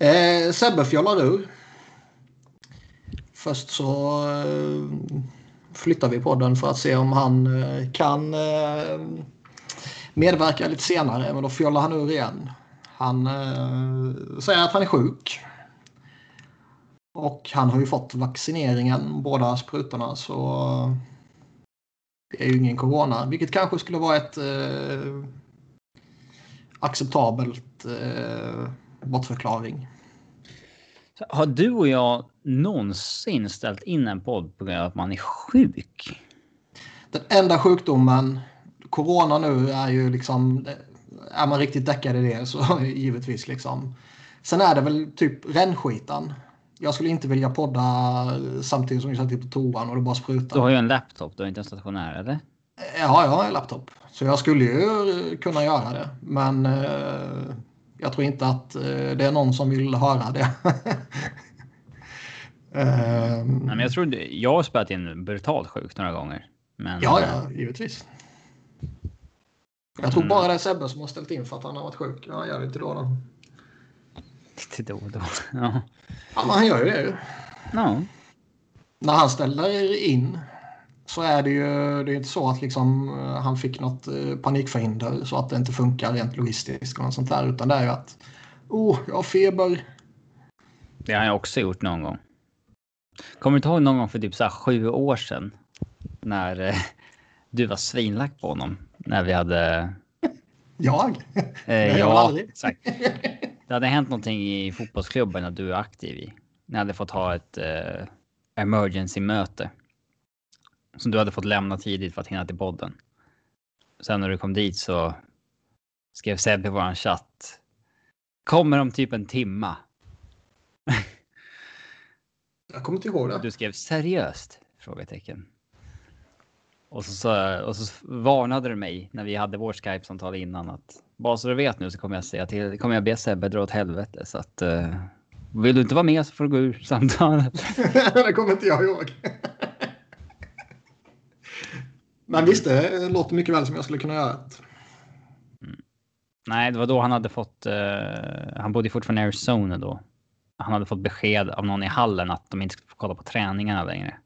Eh, Sebbe fjollar ur. Först så eh, flyttar vi podden för att se om han eh, kan eh, medverka lite senare. Men då fjollar han ur igen. Han eh, säger att han är sjuk. Och han har ju fått vaccineringen, båda sprutorna. Så det är ju ingen corona. Vilket kanske skulle vara ett eh, acceptabelt eh, bortförklaring. Har du och jag någonsin ställt in en podd på grund av att man är sjuk? Den enda sjukdomen, corona nu är ju liksom, är man riktigt däckad i det så givetvis liksom. Sen är det väl typ rännskitan. Jag skulle inte vilja podda samtidigt som jag sitter på toan och det bara sprutar. Du har ju en laptop, du har inte en stationär eller? Ja, jag har en laptop. Så jag skulle ju kunna göra det. Men eh, jag tror inte att eh, det är någon som vill höra det. Nej, men jag tror jag har spelat in brutalt sjukt några gånger. Men, ja, ja, givetvis. Jag tror bara det är Sebbe som har ställt in för att han har varit sjuk. Ja, gör det inte då då. Lite då och då. Ja. ja, men han gör ju det ju. Ja. När han ställer in så är det ju det är inte så att liksom, han fick något eh, panikförhinder så att det inte funkar rent logistiskt och sånt där. Utan det är ju att oh, jag har feber. Det har jag också gjort någon gång. Kommer du inte ihåg någon gång för typ så här sju år sedan? När eh, du var svinlack på honom. När vi hade... Jag? Eh, ja, exakt. Det hade hänt någonting i fotbollsklubben att du är aktiv i. Ni hade fått ha ett eh, emergency-möte. Som du hade fått lämna tidigt för att hinna till podden. Sen när du kom dit så skrev Sebbe i våran chatt. Kommer om typ en timma. Jag kommer inte ihåg det. Du skrev seriöst? Frågetecken. Och så, så, och så varnade du mig när vi hade vårt Skype-samtal innan att bara så du vet nu så kommer jag säga till, kommer jag be Sebbe dra åt helvete så att uh, vill du inte vara med så får du gå ur samtalet. det kommer inte jag ihåg. Men visst, det låter mycket väl som jag skulle kunna göra. Mm. Nej, det var då han hade fått. Uh, han bodde fortfarande i Arizona då. Han hade fått besked av någon i hallen att de inte skulle få kolla på träningarna längre.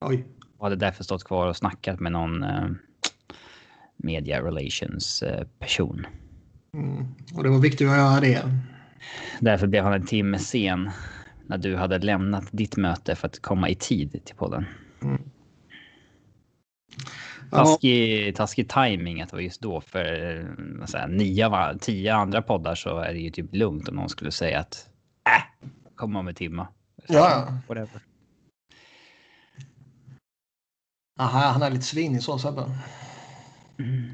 Oj. Och hade därför stått kvar och snackat med någon uh, media relations uh, person. Mm. Och det var viktigt att göra det. Därför blev han en timme sen när du hade lämnat ditt möte för att komma i tid till podden. Mm. Taskig, taskig timing att det var just då. För säga, nio av tio andra poddar så är det ju typ lugnt om någon skulle säga att äh, kommer om en timme. Ja. Whatever. Aha, han är lite svinig så Sebbe. Mm.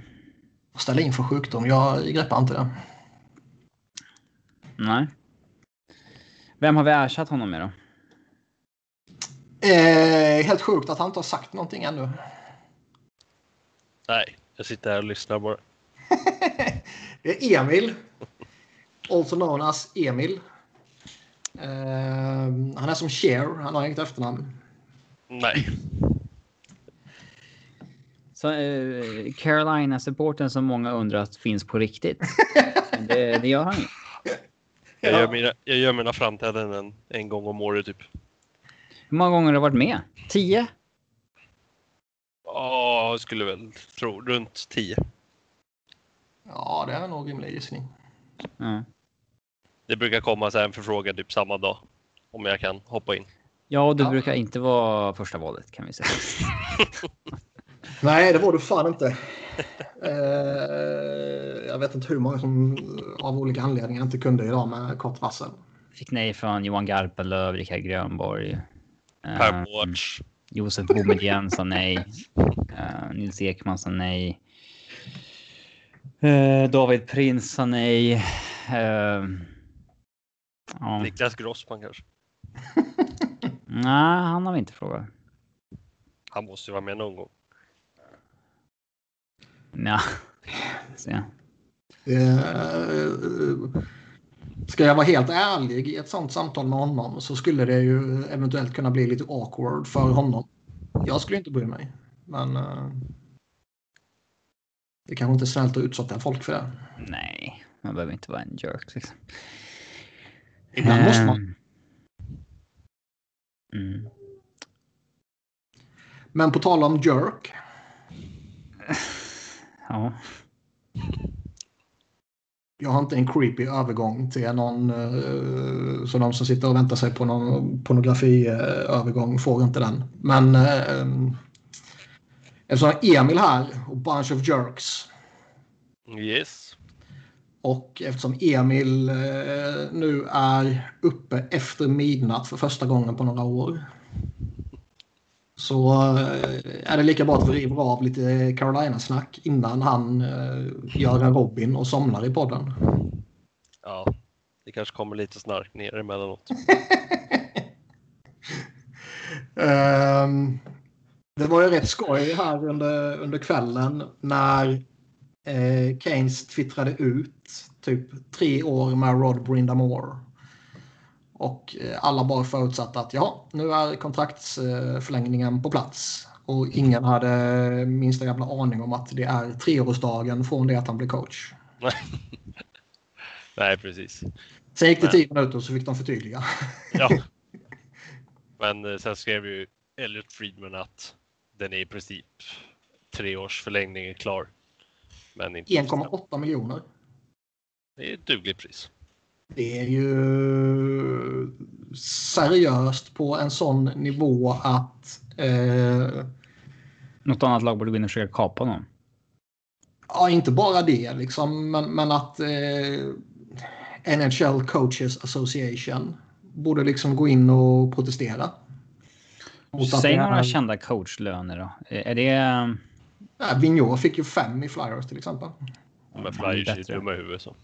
Ställa in för sjukdom. Jag greppar inte det. Nej. Vem har vi ersatt honom med då? Eh, helt sjukt att han inte har sagt någonting ännu. Nej, jag sitter här och lyssnar bara. det är Emil. Also known as Emil. Uh, han är som Cher, han har inget efternamn. Nej. Så uh, Carolina-supporten som många undrat finns på riktigt. det, det, gör han ju. Jag gör mina, jag gör mina framträdanden en gång om året typ. Hur många gånger har du varit med? Tio? Ja, jag skulle väl tro runt 10. Ja, det är nog rimlig gissning. Mm. Det brukar komma så här en förfrågan typ samma dag. Om jag kan hoppa in. Ja, och du ja. brukar inte vara första valet kan vi säga. Nej, det var du fan inte. eh, jag vet inte hur många som av olika anledningar inte kunde idag med kort varsel. Fick nej från Johan Garpenlöv, Rickard Grönborg. Per um, Mårts. Josef Boumedienne sa nej. Uh, Nils Ekman sa nej. Uh, David Prins sa nej. Uh, ja. Niklas Grossman kanske? Nej, han har vi inte frågat. Han måste ju vara med någon gång. Ja, se. Ska jag vara helt ärlig i ett sånt samtal med honom så skulle det ju eventuellt kunna bli lite awkward för honom. Jag skulle inte bry mig. Men uh, det kanske inte är snällt att utsätta folk för det. Nej, man behöver inte vara en jerk. Liksom. Ibland måste man. Mm. Men på tal om jerk. Ja. Jag har inte en creepy övergång till någon. Uh, så de som sitter och väntar sig på någon pornografiövergång uh, får inte den. Men uh, eftersom Emil här och bunch of jerks. Yes. Och eftersom Emil eh, nu är uppe efter midnatt för första gången på några år. Så eh, är det lika bra att vi river av lite Carolina-snack innan han eh, gör en Robin och somnar i podden. Ja, det kanske kommer lite snark ner emellanåt. um, det var ju rätt skoj här under, under kvällen när eh, Keynes twittrade ut typ tre år med Rod Brindamore. Och eh, alla bara förutsatte att ja, nu är kontraktsförlängningen på plats. Och ingen hade minsta jävla aning om att det är treårsdagen från det att han blev coach. Nej, precis. Sen gick det tio minuter och så fick de förtydliga. ja. Men eh, sen skrev ju Elliot Friedman att den är i princip tre års förlängning är klar. 1,8 miljoner. Det är ett dugligt pris. Det är ju seriöst på en sån nivå att... Eh, Något annat lag borde gå in och försöka kapa någon. Ja, inte bara det liksom, men, men att eh, NHL Coaches Association borde liksom gå in och protestera. Säg några är... kända coachlöner då. Är det... Ja, Vigneault fick ju fem i Flyers till exempel. Men Flyers är dumma i huvudet så.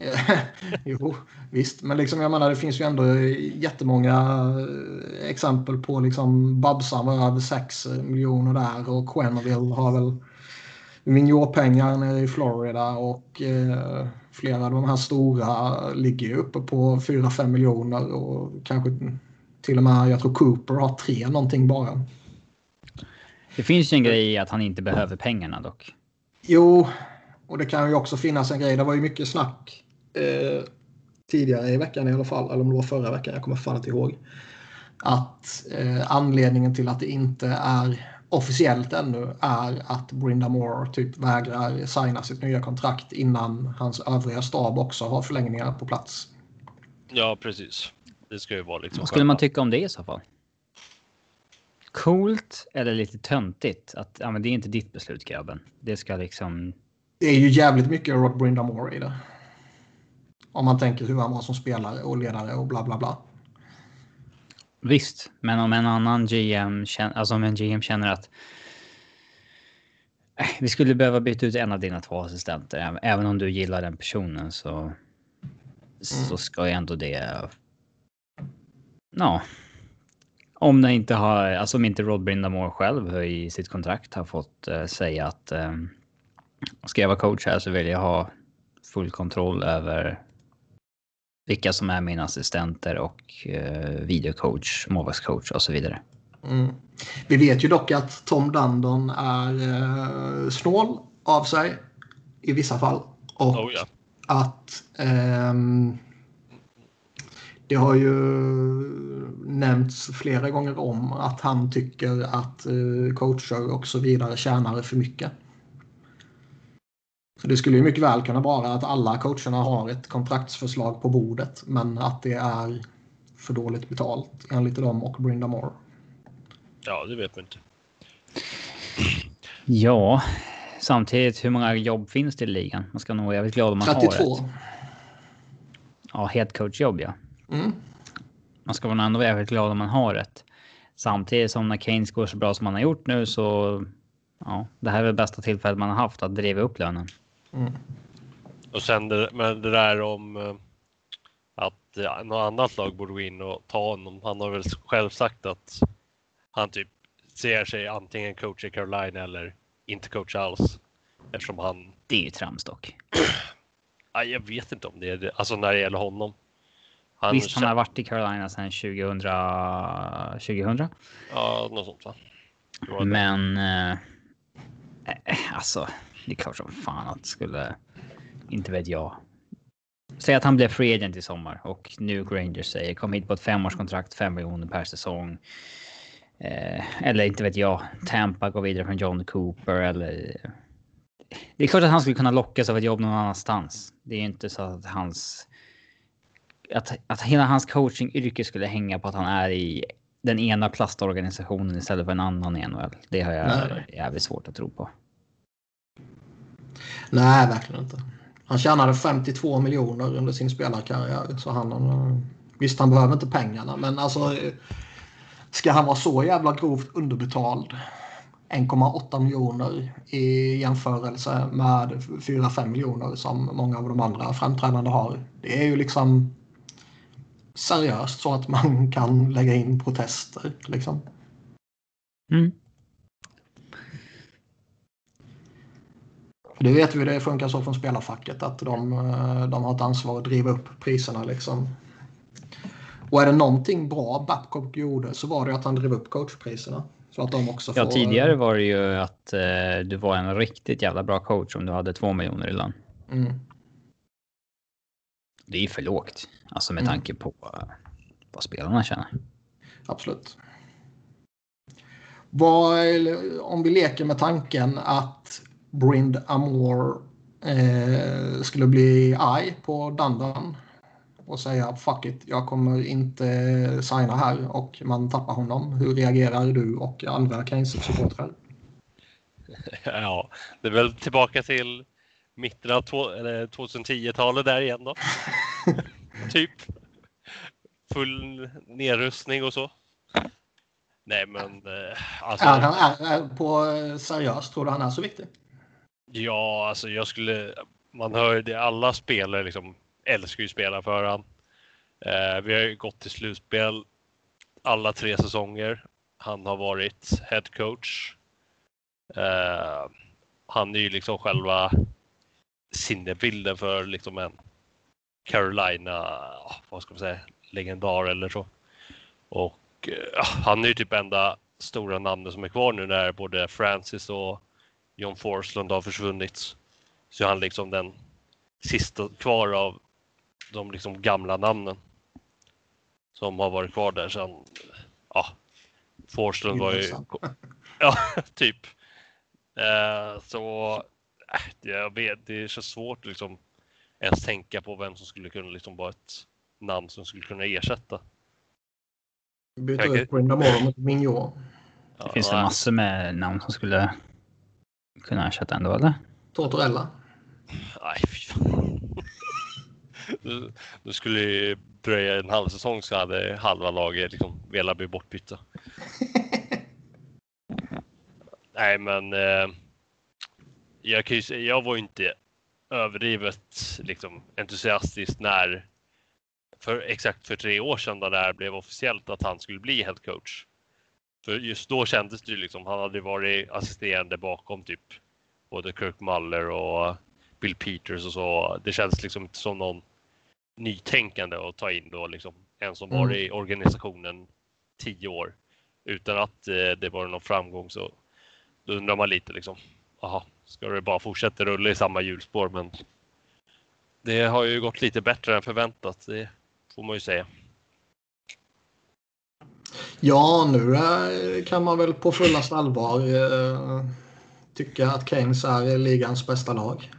jo, visst. Men liksom, jag menar, det finns ju ändå jättemånga eh, exempel på liksom Babsan var över 6 miljoner där och Quenneville har väl Vigneault-pengar nere i Florida och eh, flera av de här stora ligger ju uppe på 4-5 miljoner och kanske till och med, jag tror Cooper har tre någonting bara. Det finns ju en grej i att han inte behöver pengarna dock. Jo, och det kan ju också finnas en grej. Det var ju mycket snack eh, tidigare i veckan i alla fall, eller om det var förra veckan, jag kommer fan inte ihåg. Att eh, anledningen till att det inte är officiellt ännu är att Brinda Moore typ vägrar signa sitt nya kontrakt innan hans övriga stab också har förlängningar på plats. Ja, precis. Det ska ju vara liksom. Vad skulle man tycka om det i så fall? Coolt eller lite töntigt att ja, men det är inte ditt beslut grabben. Det ska liksom. Det är ju jävligt mycket Rod Brindamore i det. Om man tänker hur han var som spelare och ledare och bla bla bla. Visst, men om en annan GM känner, alltså om en GM känner att äh, vi skulle behöva byta ut en av dina två assistenter, även om du gillar den personen så. Mm. Så ska ju ändå det. Ja. Om det inte har, alltså om inte Rod Brindamore själv i sitt kontrakt har fått uh, säga att um, ska jag vara coach här så vill jag ha full kontroll över vilka som är mina assistenter och eh, videocoach, målvaktscoach och så vidare. Mm. Vi vet ju dock att Tom Dundon är eh, snål av sig i vissa fall. Och oh, ja. att eh, det har ju nämnts flera gånger om att han tycker att eh, coacher och så vidare tjänar för mycket. Så det skulle ju mycket väl kunna vara att alla coacherna har ett kontraktsförslag på bordet men att det är för dåligt betalt enligt dem och Brinda Moore. Ja, det vet man inte. Ja, samtidigt hur många jobb finns det i ligan? Man ska nog jävligt glad om man 32. har ett. Ja, headcoach-jobb ja. Mm. Man ska vara ändå jävligt glad om man har ett. Samtidigt som när Keynes går så bra som han har gjort nu så ja, det här är väl bästa tillfället man har haft att driva upp lönen. Mm. Och sen det, men det där om eh, att ja, något annat lag borde gå in och ta honom. Han har väl själv sagt att han typ ser sig antingen coach i Carolina eller inte coach alls. Eftersom han... Det är ju trams dock. ja, jag vet inte om det är det. Alltså när det gäller honom. Han Visst, han har varit i Carolina sedan 2000. 2000? Ja, något sånt va? Men... Eh, alltså, det är klart som fan att skulle... Inte vet jag. Säg att han blev free agent i sommar och nu Rangers säger kom hit på ett femårskontrakt, fem miljoner per säsong. Eh, eller inte vet jag, Tampa går vidare från John Cooper eller... Det är klart att han skulle kunna lockas av ett jobb någon annanstans. Det är inte så att hans... Att, att hela hans coachingyrke skulle hänga på att han är i den ena plastorganisationen istället för en annan i NHL. Det har jag Nej. jävligt svårt att tro på. Nej, verkligen inte. Han tjänade 52 miljoner under sin spelarkarriär. Så han, visst, han behöver inte pengarna, men alltså ska han vara så jävla grovt underbetald 1,8 miljoner i jämförelse med 4-5 miljoner som många av de andra framträdande har. Det är ju liksom seriöst så att man kan lägga in protester. Liksom. Mm. Det vet vi, det funkar så från spelarfacket att de, eh, de har ett ansvar att driva upp priserna. Liksom. Och är det någonting bra Babcock gjorde så var det att han drev upp coachpriserna. Så att de också får... Ja, tidigare var det ju att eh, du var en riktigt jävla bra coach om du hade två miljoner i lön. Mm. Det är för lågt, alltså med mm. tanke på uh, vad spelarna tjänar. Absolut. Vad, om vi leker med tanken att Brind Amor eh, skulle bli arg på Dandan och säga fuck it, jag kommer inte signa här och man tappar honom. Hur reagerar du och andra Keynes-supportrar? Ja, det är väl tillbaka till mitten av 2010-talet där igen då. typ. Full nedrustning och så. Nej men eh, alltså. Är han är, på seriöst? Tror du han är så viktig? Ja, alltså jag skulle. Man hör ju det. Alla spelare liksom älskar ju spela för han. Eh, vi har ju gått till slutspel alla tre säsonger. Han har varit head coach. Eh, han är ju liksom själva sinnebilden för liksom en Carolina, vad ska man säga, legendar eller så. Och eh, han är ju typ enda stora namnet som är kvar nu när både Francis och John Forslund har försvunnit. Så är han liksom den sista kvar av de liksom gamla namnen som har varit kvar där sedan, ja, Forslund var ju, ja, typ. Eh, så jag vet, det är så svårt liksom ens tänka på vem som skulle kunna liksom vara ett namn som skulle kunna ersätta. Byta ut Brindamore mot Mignon. Det finns det massor med namn som skulle kunna ersätta ändå, eller? Tortorella. Nej, fy fan. Du skulle ju dröja en halv säsong så hade halva laget liksom velat bli bortbytta. Nej, men eh, jag, kan ju, säga, jag var inte överdrivet liksom, entusiastisk när för exakt för tre år sedan då det här blev officiellt att han skulle bli head coach. För just då kändes det ju liksom, han hade varit assisterande bakom typ både Kirk Muller och Bill Peters och så. Det känns liksom inte som någon nytänkande att ta in då liksom en som mm. varit i organisationen tio år utan att eh, det var någon framgång så då undrar man lite liksom. Jaha, ska det bara fortsätta rulla i samma hjulspår? Men det har ju gått lite bättre än förväntat. Det får man ju säga. Ja, nu eh, kan man väl på fullast allvar eh, tycka att Keynes är ligans bästa lag.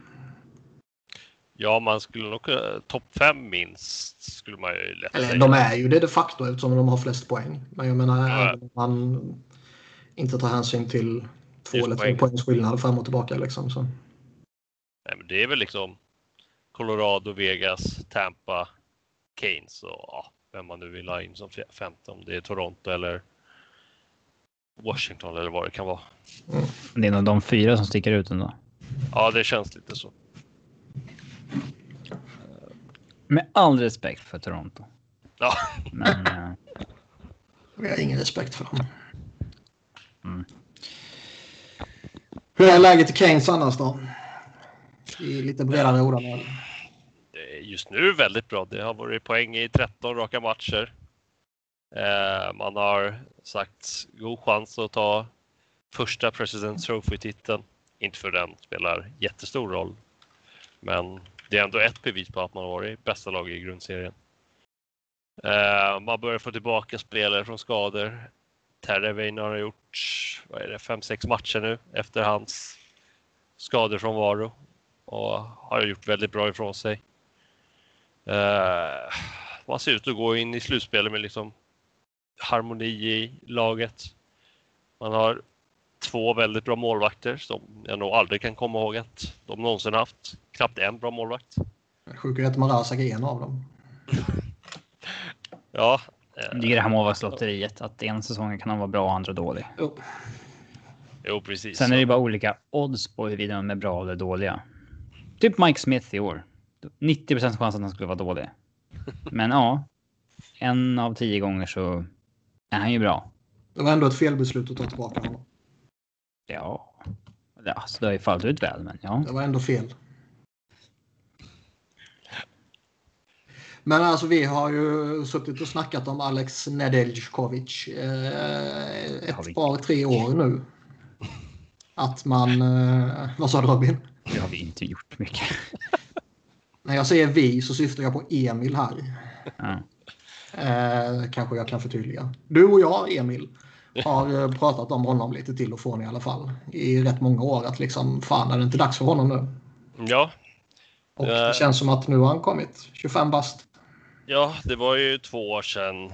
Ja, man skulle nog topp fem minst skulle man ju lätt Eller, säga. De är ju det de facto eftersom de har flest poäng. Men jag menar, ja. man inte tar hänsyn till två eller tre poängs skillnad fram och tillbaka liksom. Så. Nej, men det är väl liksom Colorado, Vegas, Tampa, Keynes och ja, vem man nu vill ha in som femte. Om det är Toronto eller Washington eller vad det kan vara. Mm. Det är nog de fyra som sticker ut ändå. Ja, det känns lite så. Med all respekt för Toronto. Ja. Men. Vi har ingen respekt för dem. Mm. Hur är läget i Keynes annars då? I lite bredare ordalag. Eh, just nu väldigt bra. Det har varit poäng i 13 raka matcher. Eh, man har sagt god chans att ta första President Trophy-titeln. Inte för den spelar jättestor roll. Men det är ändå ett bevis på att man har varit bästa lag i grundserien. Eh, man börjar få tillbaka spelare från skador. Terrevein har gjort vad är det, fem, sex matcher nu efter hans skador från Varo och har gjort väldigt bra ifrån sig. Uh, man ser ut att gå in i slutspelet med liksom harmoni i laget. Man har två väldigt bra målvakter som jag nog aldrig kan komma ihåg att de någonsin haft. Knappt en bra målvakt. Sjukt att Mrazak är en av dem. ja. Det är det här målvaktslotteriet. Att en säsong kan han vara bra och andra dålig. Jo. jo, precis. Sen är det bara olika odds på huruvida de är bra eller dåliga. Typ Mike Smith i år. 90 chans att han skulle vara dålig. Men ja, en av tio gånger så är han ju bra. Det var ändå ett felbeslut att ta tillbaka honom. Ja, alltså det har ju fallit ut väl, men ja. Det var ändå fel. Men alltså vi har ju suttit och snackat om Alex Nedeljkovic eh, ett par, tre år nu. Att man... Eh, vad sa du Robin? Det har vi inte gjort mycket. När jag säger vi så syftar jag på Emil här. Ja. Eh, kanske jag kan förtydliga. Du och jag, Emil, har eh, pratat om honom lite till och från i alla fall. I rätt många år. Att liksom, fan är det inte dags för honom nu? Ja. Och det känns som att nu har han kommit. 25 bast. Ja, det var ju två år sedan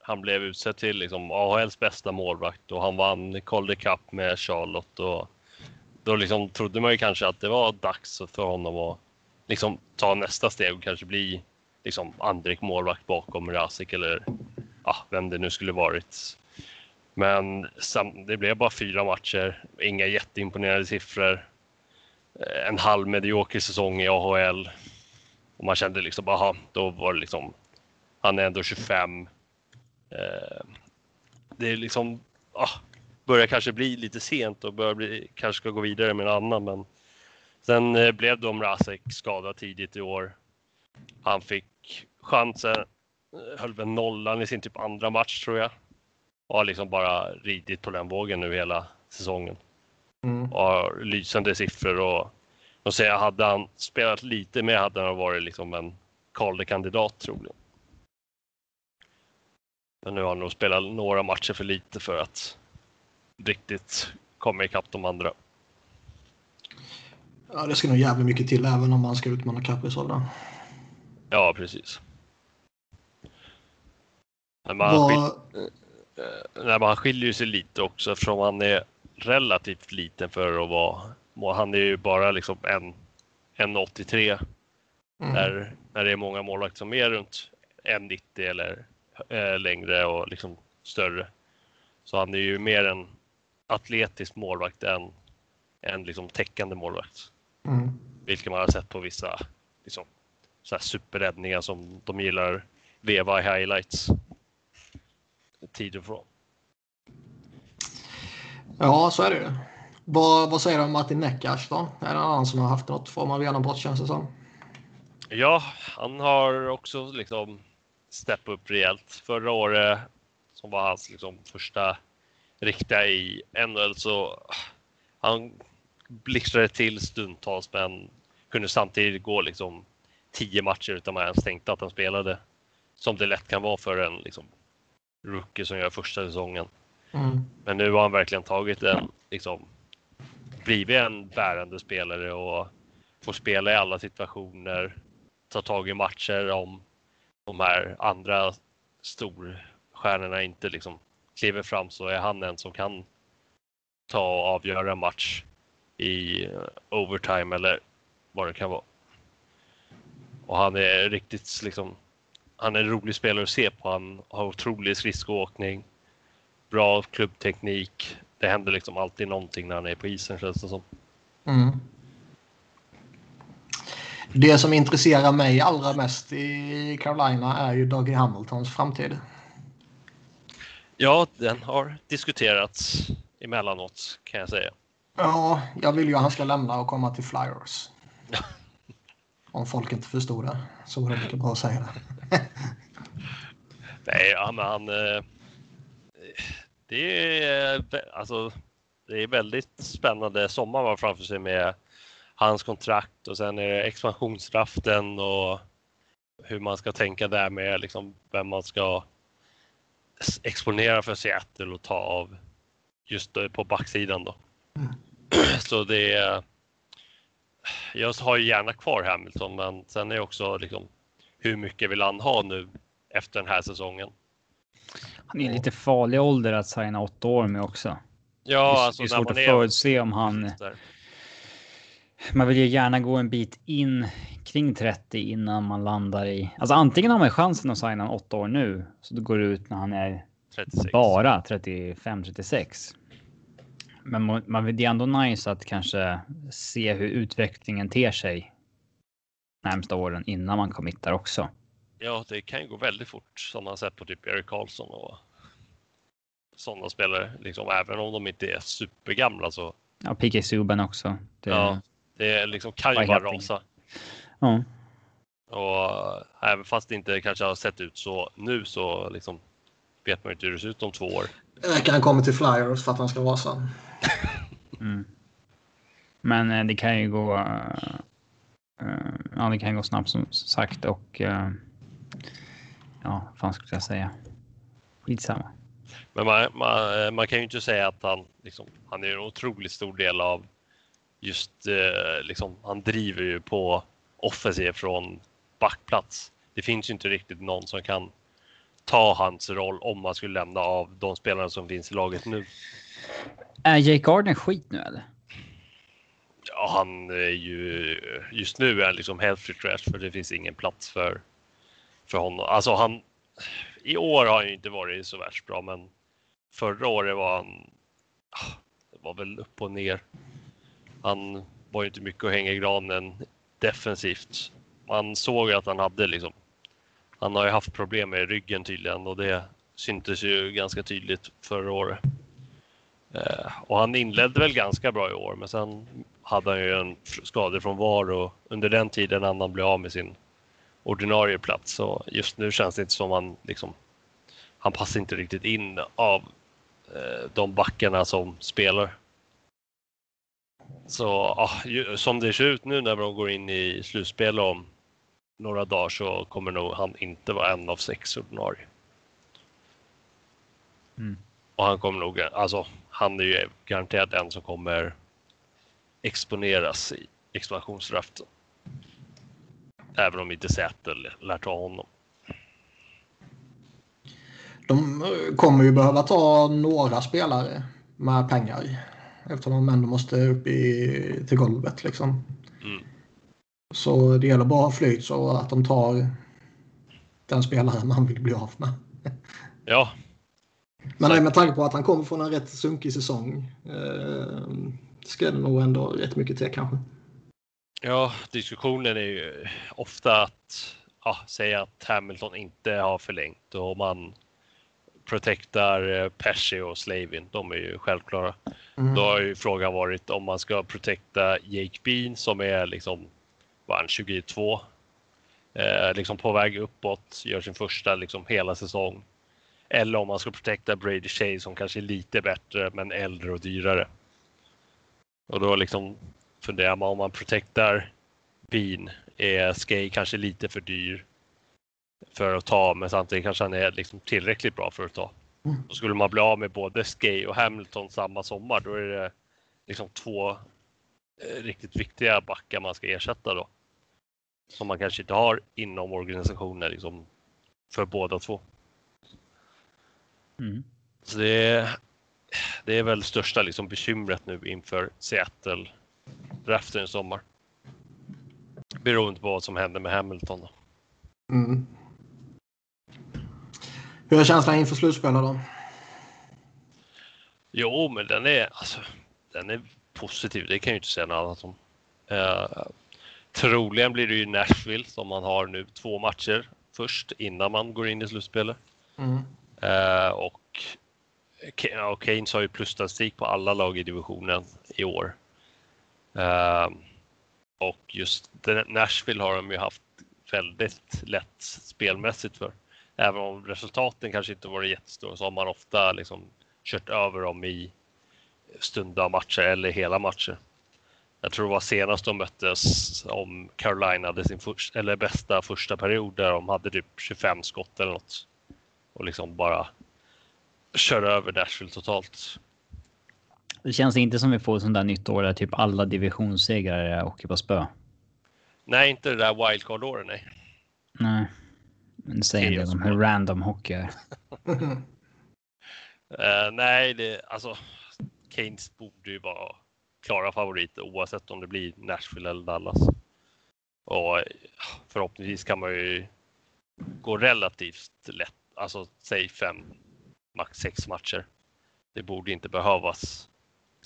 han blev utsedd till liksom AHLs bästa målvakt och han vann Calder Cup med Charlotte. Och då liksom trodde man ju kanske att det var dags för honom att liksom ta nästa steg och kanske bli liksom Andrik målvakt bakom Rasik eller ja, vem det nu skulle varit. Men det blev bara fyra matcher, inga jätteimponerande siffror. Eh, en halv medioker säsong i AHL. Och man kände liksom, aha, då var det liksom, han är ändå 25. Eh, det är liksom, ah, börjar kanske bli lite sent och börjar bli, kanske ska gå vidare med en annan. Men sen eh, blev de Rasek skadad tidigt i år. Han fick chansen, höll väl nollan i sin typ andra match tror jag och har liksom bara ridit på den vågen nu hela säsongen. Mm. Och har lysande siffror och de säger hade han spelat lite mer hade han varit liksom en Calder-kandidat troligen. Men nu har han nog spelat några matcher för lite för att riktigt komma ikapp de andra. Ja, det ska nog jävligt mycket till även om man ska utmana Kaprizov Ja, precis. Men man, Var... Eh, nej, han skiljer sig lite också eftersom han är relativt liten för att vara. Han är ju bara liksom en 1,83. Mm. När, när det är många målvakter som är runt 1,90 eller äh, längre och liksom större. Så han är ju mer en atletisk målvakt än en liksom täckande målvakt. Mm. Vilket man har sett på vissa liksom, så här superräddningar som de gillar veva i highlights tid ifrån. Ja, så är det ju. Vad, vad säger du om Martin Neckas då? Är det någon annan som har haft något form av genombrott känns det som? Ja, han har också liksom steppat upp rejält. Förra året som var hans liksom första riktiga i NHL så han blixtrade till stundtals men kunde samtidigt gå liksom tio matcher utan man ens tänkte att han spelade. Som det lätt kan vara för en liksom, rookie som gör första säsongen. Mm. Men nu har han verkligen tagit en, liksom, blivit en bärande spelare och får spela i alla situationer, ta tag i matcher om de här andra storstjärnorna inte liksom kliver fram så är han en som kan ta och avgöra en match i eh, overtime eller vad det kan vara. Och han är riktigt liksom han är en rolig spelare att se på. Han har otrolig skridskoåkning, bra klubbteknik. Det händer liksom alltid någonting när han är på isen känns det som. Mm. Det som intresserar mig allra mest i Carolina är ju Dougie Hamiltons framtid. Ja, den har diskuterats emellanåt kan jag säga. Ja, jag vill ju att han ska lämna och komma till Flyers. Om folk inte förstod det så var det mycket bra att säga det. Nej, han, han eh, det är alltså det är väldigt spännande sommar var framför sig med hans kontrakt och sen är det expansionsdraften och hur man ska tänka där med liksom vem man ska exponera för Seattle och ta av just på backsidan då. Mm. Så det är. Jag har ju gärna kvar Hamilton, men sen är också liksom hur mycket vill han ha nu efter den här säsongen? Han är lite farlig ålder att signa åtta år med också. Ja, det är, alltså, det är svårt att förutse om han. Man vill ju gärna gå en bit in kring 30 innan man landar i. Alltså antingen har man chansen att signa åtta år nu så det går ut när han är 36. bara 35 36. Men man vill det är ändå nice att kanske se hur utvecklingen ter sig närmsta åren innan man committar också. Ja, det kan ju gå väldigt fort som man sett på typ Erik Karlsson och sådana spelare. Liksom, även om de inte är supergamla så. Ja, PK Subban också. Det, ja, det liksom kan ju bara rasa. Ja. Och även fast det inte kanske har sett ut så nu så liksom vet man inte hur det ser ut om två år. Räcker han kommer till Flyers för att han ska rasa. mm. Men eh, det kan ju gå. Uh, ja, det kan gå snabbt som sagt och. Uh, ja, vad fan skulle jag säga? Skitsamma. Men man, man, man, kan ju inte säga att han, liksom, han är en otroligt stor del av just, eh, liksom, han driver ju på offensiv från backplats. Det finns ju inte riktigt någon som kan ta hans roll om man skulle lämna av de spelarna som finns i laget nu. Är Jake Gardner skit nu eller? Ja, han är ju just nu är han liksom healthy trash för det finns ingen plats för för honom. Alltså han. I år har han ju inte varit så värst bra, men förra året var han. Ah, det var väl upp och ner. Han var ju inte mycket att hänga i granen defensivt. Man såg att han hade liksom. Han har ju haft problem med ryggen tydligen och det syntes ju ganska tydligt förra året. Eh, och han inledde väl ganska bra i år, men sen hade han ju en skada från VAR och under den tiden han blev av med sin ordinarie plats. Så just nu känns det inte som han liksom. Han passar inte riktigt in av eh, de backarna som spelar. Så ah, ju, som det ser ut nu när de går in i slutspel om några dagar så kommer nog han inte vara en av sex ordinarie. Mm. Och han kommer nog, alltså han är ju garanterat en som kommer exponeras i expansionsdraften. Även om inte Säter lär ta honom. De eh, kommer ju behöva ta några spelare med pengar. Eftersom de ändå måste upp i, till golvet liksom. Mm. Så det gäller bara att ha flyt så att de tar den spelare man vill bli av med. Ja. Men nej, med tanke på att han kommer från en rätt sunkig säsong. Eh, ska det nog ändå rätt mycket till kanske. Ja, diskussionen är ju ofta att ja, säga att Hamilton inte har förlängt och man protectar eh, Pesci och Slavin. De är ju självklara. Mm. Då har ju frågan varit om man ska protecta Jake Bean som är liksom, var han 22? Eh, liksom på väg uppåt, gör sin första liksom hela säsong. Eller om man ska protecta Brady Shea som kanske är lite bättre men äldre och dyrare. Och då liksom funderar man om man protectar bin är Skay kanske lite för dyr för att ta, men samtidigt kanske han är liksom tillräckligt bra för att ta. Mm. Och skulle man bli av med både Skay och Hamilton samma sommar, då är det liksom två eh, riktigt viktiga backar man ska ersätta då. Som man kanske inte har inom organisationen liksom för båda två. Mm. Så det är, det är väl största liksom bekymret nu inför Seattle draften i sommar. Beroende på vad som händer med Hamilton. Då. Mm. Hur är känslan inför slutspelet då? Jo, men den är, alltså, den är positiv. Det kan jag inte säga något annat om. Uh, troligen blir det ju Nashville som man har nu två matcher först innan man går in i slutspelet. Mm. Uh, och Keynes har ju plusstatistik på alla lag i divisionen i år. Ehm, och just Nashville har de ju haft väldigt lätt spelmässigt för. Även om resultaten kanske inte varit jättestora så har man ofta liksom kört över dem i stunda matcher eller hela matcher. jag tror det var senast de möttes om Carolina hade sin första, eller bästa första period där de hade typ 25 skott eller något. Och liksom bara köra över Nashville totalt. Det känns inte som vi får sånt där nytt år där typ alla divisionssegrare åker på spö. Nej, inte det där wildcard-året, nej. Nej. Men säg del om hur random hockey är. uh, nej, det, alltså Keynes borde ju vara klara favoriter oavsett om det blir Nashville eller Dallas. Och förhoppningsvis kan man ju gå relativt lätt, alltså säg fem, max sex matcher. Det borde inte behövas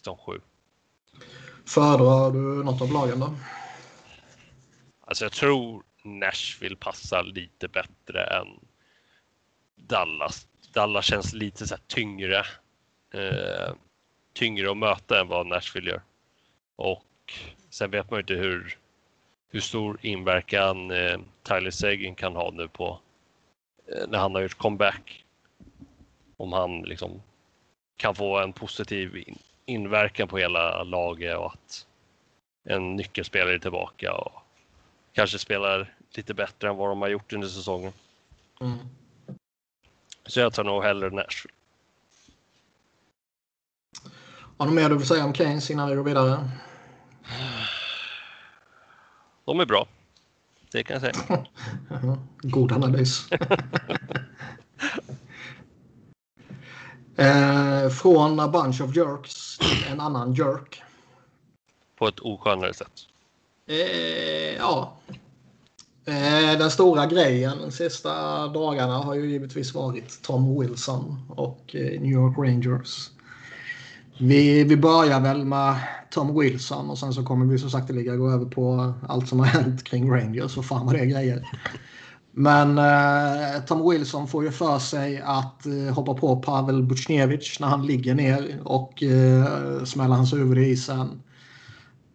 som sju. Föredrar du något av lagen då? Alltså jag tror Nashville passar lite bättre än Dallas. Dallas känns lite så tyngre. Eh, tyngre att möta än vad Nashville gör. Och sen vet man ju inte hur, hur stor inverkan eh, Tyler Seguin kan ha nu på eh, när han har gjort comeback. Om han liksom kan få en positiv in, inverkan på hela laget och att en nyckelspelare är tillbaka och kanske spelar lite bättre än vad de har gjort under säsongen. Mm. Så jag tar nog hellre Nashville. Har du mer du vill säga om Keynes innan vi går vidare? De är bra. Det kan jag säga. God analys. eh, från a bunch of jerks till en annan jerk. På ett oskönare sätt. Eh, ja. Eh, den stora grejen de sista dagarna har ju givetvis varit Tom Wilson och eh, New York Rangers. Vi, vi börjar väl med Tom Wilson och sen så kommer vi så sakteliga gå över på allt som har hänt kring Rangers och fan vad det är grejer. Men eh, Tom Wilson får ju för sig att eh, hoppa på Pavel Butjnevitj när han ligger ner och eh, smäller hans huvud i isen.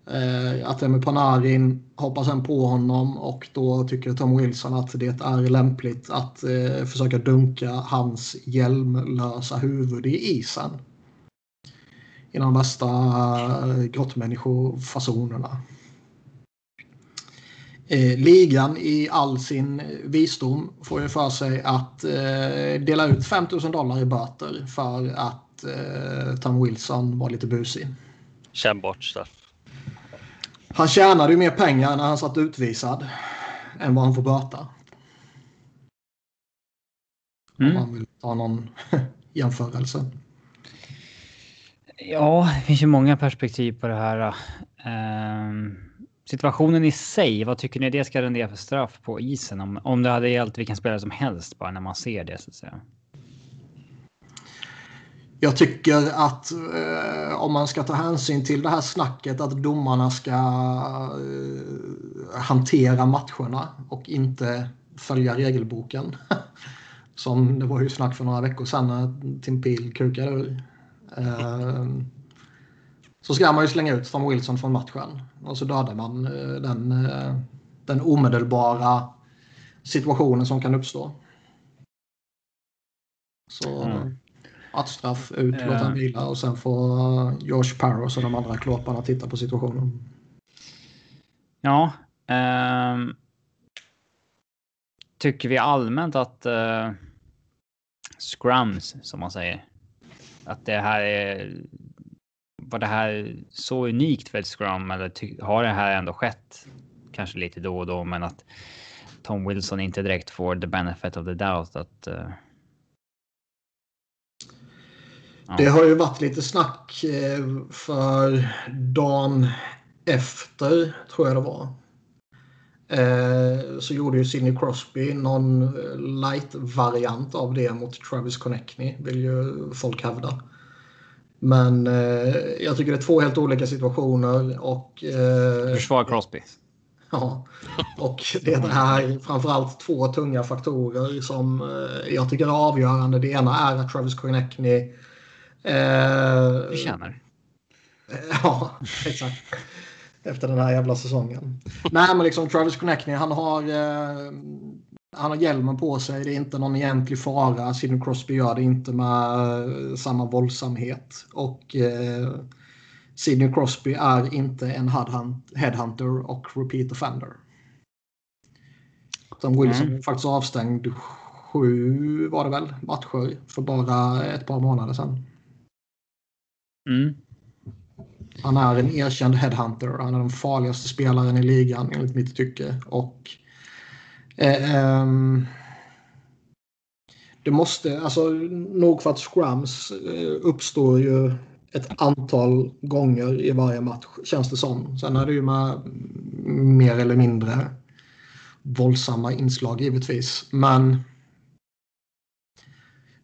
Eh, att med Panarin hoppar sen på honom och då tycker Tom Wilson att det är lämpligt att eh, försöka dunka hans hjälmlösa huvud i isen i de värsta eh, grottmänniskofasonerna. Eh, ligan i all sin visdom får ju för sig att eh, dela ut 5000 dollar i böter för att eh, Tom Wilson var lite busig. Kännbart straff. Han tjänade ju mer pengar när han satt utvisad än vad han får böta. Mm. Om man vill ta någon jämförelse. Ja, det finns ju många perspektiv på det här. Um, situationen i sig, vad tycker ni det ska rendera för straff på isen? Om, om det hade gällt vilken spelare som helst bara när man ser det så att säga. Jag tycker att eh, om man ska ta hänsyn till det här snacket att domarna ska eh, hantera matcherna och inte följa regelboken. Som det var ju snack för några veckor sedan när Tim Peel kukade ur. Eh, så ska man ju slänga ut Tom Wilson från matchen och så dödar man eh, den, eh, den omedelbara situationen som kan uppstå. Så mm. att straff ut, låta han vila och sen får Josh Parros och de andra klåparna titta på situationen. Ja. Um, tycker vi allmänt att uh, scrums, som man säger, att det här är. Var det här så unikt för ett scrum eller har det här ändå skett? Kanske lite då och då, men att Tom Wilson inte direkt får the benefit of the doubt att. Uh... Ja. Det har ju varit lite snack eh, för dagen efter, tror jag det var. Eh, så gjorde ju Sidney Crosby någon light-variant av det mot Travis Connectney, vill ju folk hävda. Men eh, jag tycker det är två helt olika situationer. Och, eh, Försvar Crosby. Ja, och det är framförallt två tunga faktorer som eh, jag tycker är avgörande. Det ena är att Travis Connectney... Eh, Förtjänar. Ja, exakt efter den här jävla säsongen. Nej, men liksom Travis Connectney, han har, eh, han har hjälmen på sig. Det är inte någon egentlig fara. Sidney Crosby gör det inte med eh, samma våldsamhet. Och eh, Sidney Crosby är inte en headhunter och repeat offender. Tom Wilson mm. faktiskt avstängd sju var det väl matcher för bara ett par månader sedan. Mm. Han är en erkänd headhunter. Han är den farligaste spelaren i ligan enligt mitt tycke. Och eh, um, det måste, alltså nog för att scrums eh, uppstår ju ett antal gånger i varje match känns det som. Sen är det ju med mer eller mindre våldsamma inslag givetvis. Men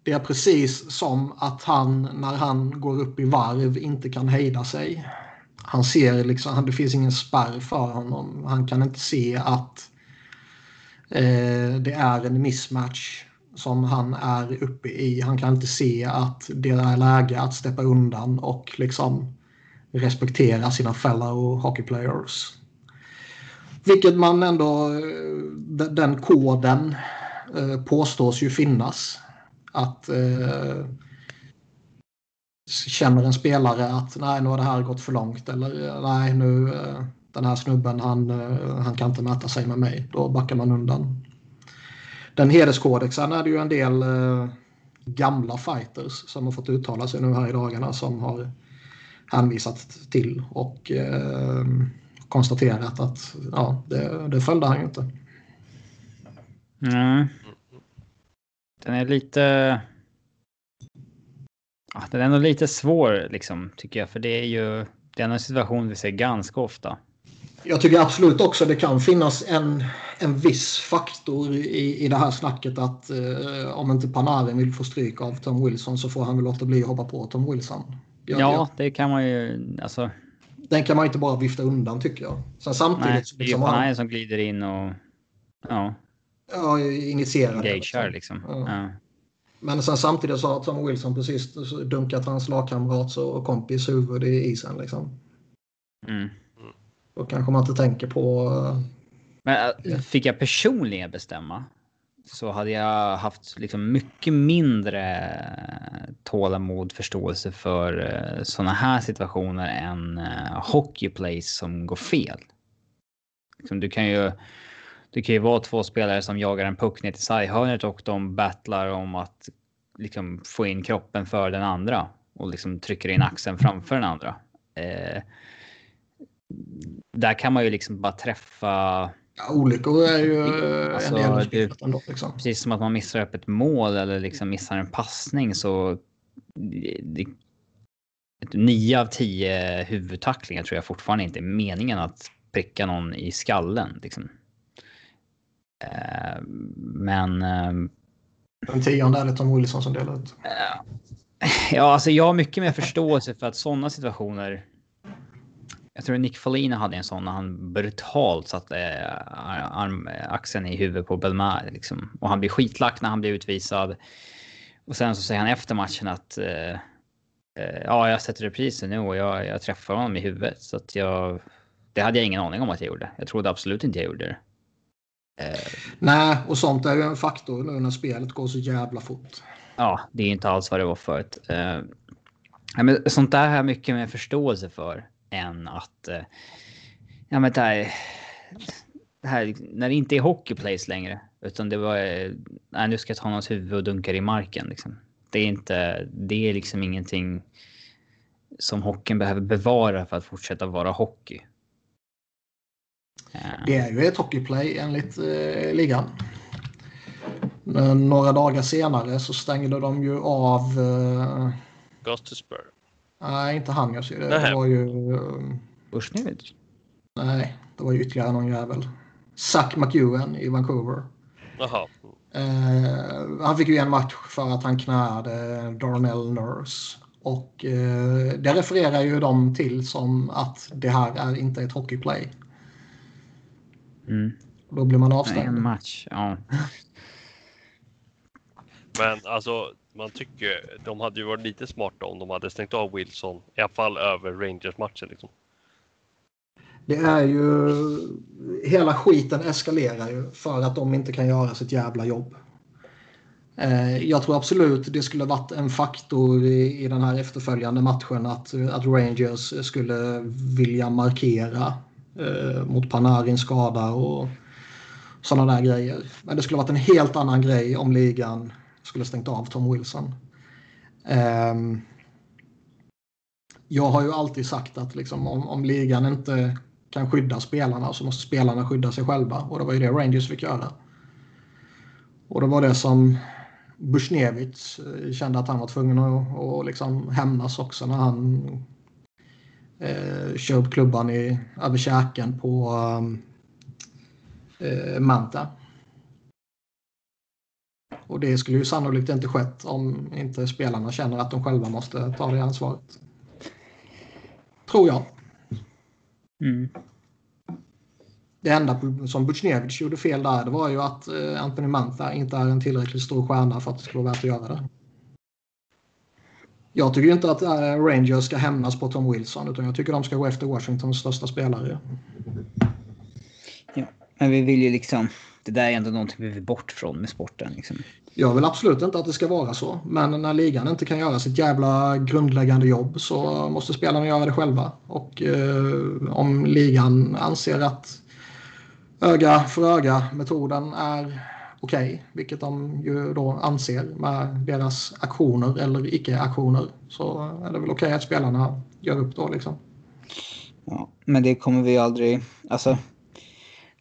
det är precis som att han när han går upp i varv inte kan hejda sig. Han ser liksom, det finns ingen spärr för honom. Han kan inte se att eh, Eh, det är en mismatch som han är uppe i. Han kan inte se att det är läge att steppa undan och liksom respektera sina fellow hockey players. Vilket man ändå, eh, den koden eh, påstås ju finnas. Att eh, känner en spelare att nej, nu har det här gått för långt eller nej, nu den här snubben han, eh, han kan inte mäta sig med mig. Då backar man undan. Den hederskodexen är det ju en del eh, gamla fighters som har fått uttala sig nu här i dagarna som har hänvisat till och eh, konstaterat att ja, det, det följde han ju inte. Mm. Den är lite... Ja, den är nog lite svår liksom tycker jag, för det är ju det är en situation vi ser ganska ofta. Jag tycker absolut också det kan finnas en, en viss faktor i, i det här snacket att eh, om inte Panarin vill få stryk av Tom Wilson så får han väl låta bli att hoppa på Tom Wilson. Jag, ja, jag, det kan man ju. Alltså... Den kan man inte bara vifta undan tycker jag. Sen samtidigt. Nej, det är ju Panarin han... som glider in och ja. Ja, initierar det. Liksom. liksom. Ja. Ja. Men sen samtidigt så har Tom Wilson precis dunkat hans lagkamrats och kompis huvud i isen liksom. Mm. Då kanske man inte tänker på... Men äh, fick jag personligen bestämma så hade jag haft liksom mycket mindre tålamod, förståelse för äh, sådana här situationer än äh, hockeyplays som går fel. Liksom, du kan ju. Det kan ju vara två spelare som jagar en puck ner till sarghörnet och de battlar om att liksom få in kroppen för den andra och liksom trycker in axeln framför den andra. Eh, där kan man ju liksom bara träffa. Ja, olyckor är ju alltså, en del det, ändå, liksom. Precis som att man missar upp ett mål eller liksom missar en passning så. Det, nio av tio huvudtacklingar tror jag fortfarande inte är meningen att pricka någon i skallen. Liksom. Eh, men. Eh, Den tionde är det Tom Wilson som delar ut. Ja, alltså jag har mycket mer förståelse för att sådana situationer jag tror Nick Folina hade en sån när han brutalt satte eh, arm, axeln i huvudet på Belmar. Liksom. Och han blir skitlack när han blir utvisad. Och sen så säger han efter matchen att eh, eh, ja, jag sätter reprisen nu och jag, jag träffar honom i huvudet. Så att jag, det hade jag ingen aning om att jag gjorde. Jag trodde absolut inte jag gjorde det. Eh, Nej, och sånt är ju en faktor nu när spelet går så jävla fort. Ja, det är inte alls vad det var förut. Eh, men sånt där har jag mycket mer förståelse för än att... Eh, ja men det här, det här... När det inte är hockeyplays längre. Utan det var... Eh, nej, nu ska jag ta någons huvud och dunka i marken liksom. Det är inte... Det är liksom ingenting som hockeyn behöver bevara för att fortsätta vara hockey. Det är ju ett hockeyplay enligt eh, ligan. Några dagar senare så stängde de ju av... Eh, Gothenburg. Nej, inte han. Jag ser det. Det var ju... Bushnevich? Nej, det var ju ytterligare någon jävel. Zack McEwen i Vancouver. Jaha. Uh, han fick ju en match för att han knäade Darnell Nurse. Och uh, det refererar ju de till som att det här är inte ett hockeyplay. Mm. Då blir man avstängd. En match, ja. Men alltså, man tycker de hade ju varit lite smarta om de hade stängt av Wilson, i alla fall över Rangers-matchen. Liksom. Det är ju... Hela skiten eskalerar ju för att de inte kan göra sitt jävla jobb. Eh, jag tror absolut det skulle varit en faktor i, i den här efterföljande matchen att, att Rangers skulle vilja markera eh, mot Panarins skada och sådana där grejer. Men det skulle varit en helt annan grej om ligan skulle stängt av Tom Wilson. Um, jag har ju alltid sagt att liksom, om, om ligan inte kan skydda spelarna så måste spelarna skydda sig själva. Och det var ju det Rangers fick göra. Och det var det som Bushnevich eh, kände att han var tvungen att, att liksom hämnas också när han eh, kör upp klubban i, över käken på ehm, eh, Manta. Och det skulle ju sannolikt inte skett om inte spelarna känner att de själva måste ta det ansvaret. Tror jag. Mm. Det enda som Butjnevitj gjorde fel där det var ju att eh, Anthony Mantha inte är en tillräckligt stor stjärna för att det skulle vara värt att göra det. Jag tycker inte att eh, Rangers ska hämnas på Tom Wilson utan jag tycker de ska gå efter Washingtons största spelare. Ja, men vi vill ju liksom... Det där är ändå någonting vi vill bort från med sporten. Liksom. Jag vill absolut inte att det ska vara så. Men när ligan inte kan göra sitt jävla grundläggande jobb så måste spelarna göra det själva. Och eh, om ligan anser att öga för öga-metoden är okej, okay, vilket de ju då anser med deras aktioner eller icke-aktioner, så är det väl okej okay att spelarna gör upp då liksom. Ja, men det kommer vi aldrig, alltså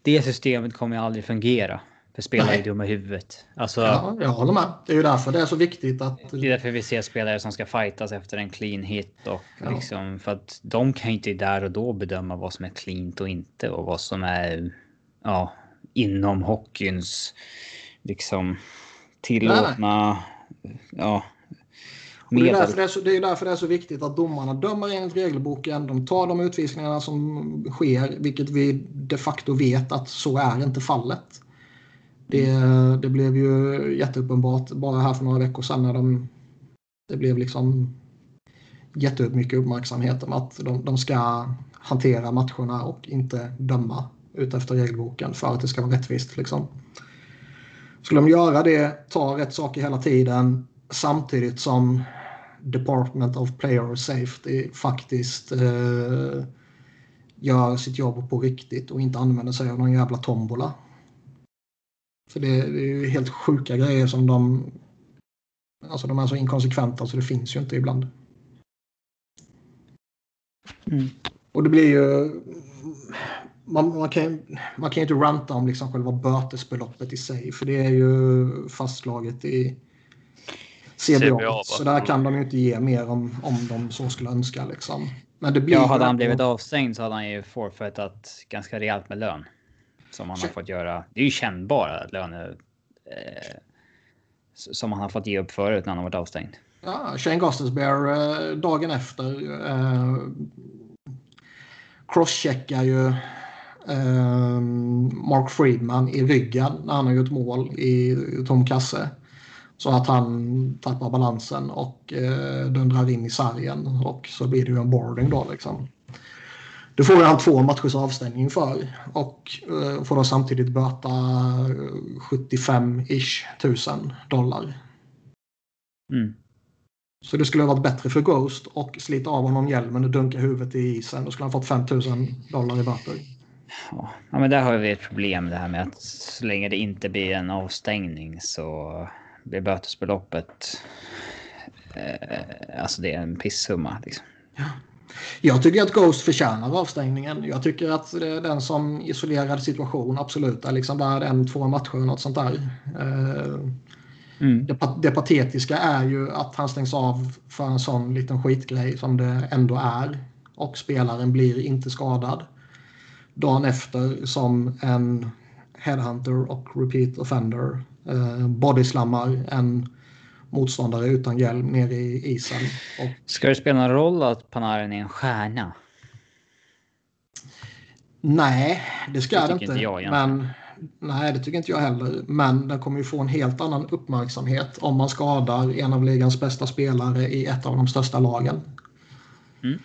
det systemet kommer ju aldrig fungera. För spelare är dumma i huvudet. Alltså, ja, jag håller med. Det är ju därför det är så viktigt att... Det är därför vi ser spelare som ska fightas efter en clean hit. Och ja. liksom, för att de kan ju inte där och då bedöma vad som är cleant och inte. Och vad som är ja, inom hockeyns liksom tillåtna... Ja, det, är därför det, är så, det är därför det är så viktigt att domarna dömer enligt regelboken. De tar de utvisningarna som sker, vilket vi de facto vet att så är inte fallet. Det, det blev ju jätteuppenbart bara här för några veckor sedan när de, det blev liksom jättemycket uppmärksamhet om att de, de ska hantera matcherna och inte döma utefter regelboken för att det ska vara rättvist. Liksom. Skulle de göra det, ta rätt saker hela tiden samtidigt som Department of Player Safety faktiskt eh, gör sitt jobb på riktigt och inte använder sig av någon jävla tombola. För det, det är ju helt sjuka grejer som de... Alltså de är så inkonsekventa så det finns ju inte ibland. Mm. Och det blir ju man, man, kan, man kan ju inte ranta om liksom själva bötesbeloppet i sig för det är ju fastslaget i CBA. CBA så där kan de ju inte ge mer om, om de så skulle önska. Liksom. Men det blir ja, hade han blivit avstängd så hade han ju forfeitat ganska rejält med lön. Som han har fått göra. Det är ju kännbara löner. Eh, som han har fått ge upp förut när han har varit avstängd. Ja, Shane Gostisbehere eh, dagen efter eh, crosscheckar ju Ehm, Mark Friedman i ryggen när han har gjort mål i tom kasse. Så att han tappar balansen och eh, dundrar in i sargen och så blir det ju en boarding då liksom. Det får han två matchers avstängning för och eh, får då samtidigt böta 75-ish tusen dollar. Mm. Så det skulle ha varit bättre för Ghost och slita av honom hjälmen och dunka huvudet i isen. Då skulle han fått 5000 dollar i böter. Ja, men där har vi ett problem det här med att så länge det inte blir en avstängning så blir bötesbeloppet. Eh, alltså det är en pissumma liksom. Ja. Jag tycker att Ghost förtjänar avstängningen. Jag tycker att den som isolerad situation absolut är liksom värd en, två matcher och något sånt där. Eh, mm. Det, det patetiska är ju att han stängs av för en sån liten skitgrej som det ändå är. Och spelaren blir inte skadad dagen efter som en headhunter och repeat offender eh, bodyslammar en motståndare utan hjälm nere i isen. Och... Ska det spela någon roll att Panarin är en stjärna? Nej, det ska det, det inte. inte jag, men, nej, det tycker inte jag heller. Men den kommer ju få en helt annan uppmärksamhet om man skadar en av ligans bästa spelare i ett av de största lagen. Mm.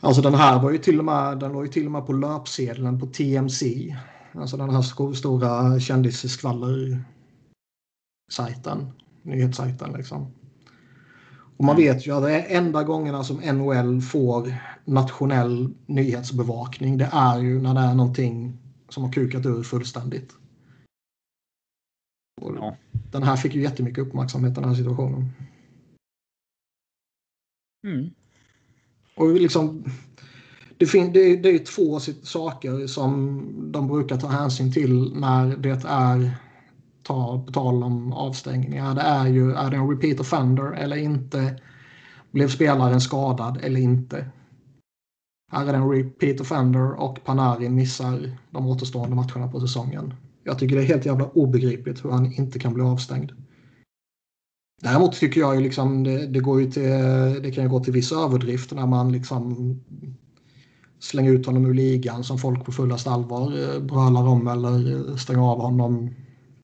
Alltså den här var ju till och med, den var ju till och med på löpsedeln på TMC. Alltså den här stora kändisskvaller sajten. Nyhetssajten. Liksom. Och man vet ju att det är enda gångerna som NHL får nationell nyhetsbevakning. Det är ju när det är någonting som har kukat ur fullständigt. Ja. Den här fick ju jättemycket uppmärksamhet den här situationen. Mm. Och liksom, det, fin- det, det är två saker som de brukar ta hänsyn till när det är ta, på tal om avstängningar. Det är ju, är det en repeat offender eller inte? Blev spelaren skadad eller inte? Här är det en repeat offender och Panarin missar de återstående matcherna på säsongen. Jag tycker det är helt jävla obegripligt hur han inte kan bli avstängd. Däremot tycker jag ju liksom det, det, går ju till, det kan ju gå till viss överdrift när man liksom slänger ut honom ur ligan som folk på fullast allvar eh, brölar om eller eh, stänger av honom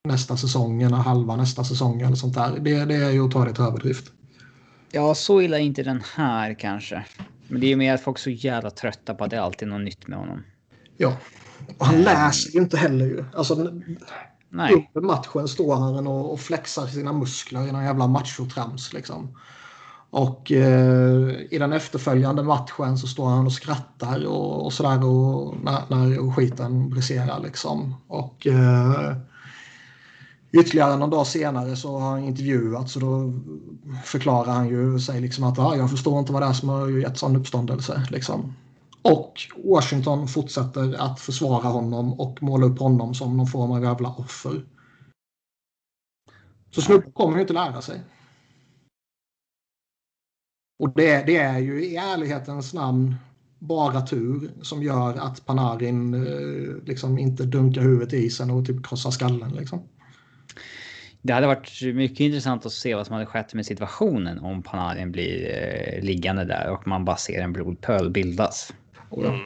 nästa säsong eller halva nästa säsong eller sånt där. Det, det är ju att ta det till överdrift. Ja, så illa är inte den här kanske. Men det är ju mer att folk är så jävla trötta på att det alltid är något nytt med honom. Ja, och han läser ju inte heller ju. Alltså, Nej. Under matchen står han och, och flexar sina muskler i någon jävla machotrams liksom. Och eh, i den efterföljande matchen så står han och skrattar och, och sådär när, när skiten briserar liksom. Och eh, ytterligare någon dag senare så har han intervjuats och då förklarar han ju sig liksom att ah, jag förstår inte vad det är som har gett sån uppståndelse. Liksom. Och Washington fortsätter att försvara honom och måla upp honom som någon form av jävla offer. Så snubben kommer ju inte lära sig. Och det, det, är ju i ärlighetens namn bara tur som gör att Panarin eh, liksom inte dunkar huvudet i isen och typ krossar skallen. Liksom. Det hade varit mycket intressant att se vad som hade skett med situationen om Panarin blir eh, liggande där och man bara ser en blodpöl bildas. Mm.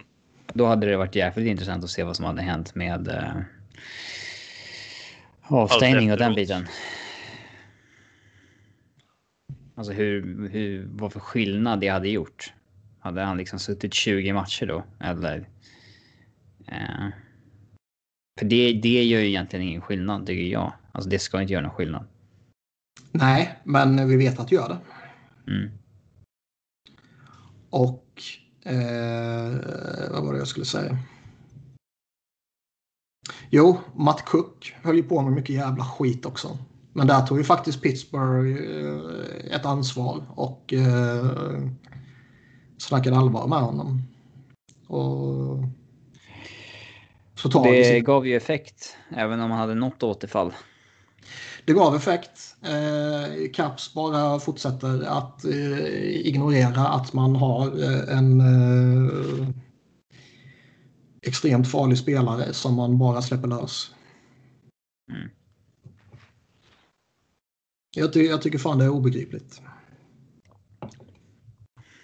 Då hade det varit jävligt intressant att se vad som hade hänt med eh, avstängning och den biten. Alltså hur, hur, vad för skillnad det hade gjort. Hade han liksom suttit 20 matcher då? Eller? Eh, för det, det gör ju egentligen ingen skillnad tycker jag. Alltså det ska inte göra någon skillnad. Nej, men vi vet att det gör det. Mm. Och eh, vad var det jag skulle säga? Jo, Matt Cook höll ju på med mycket jävla skit också. Men där tog ju faktiskt Pittsburgh eh, ett ansvar och eh, snackade allvar med honom. Och så det sin... gav ju effekt även om han hade något återfall. Det gav effekt. Eh, Caps bara fortsätter att eh, ignorera att man har eh, en eh, extremt farlig spelare som man bara släpper lös. Mm. Jag, ty jag tycker fan det är obegripligt.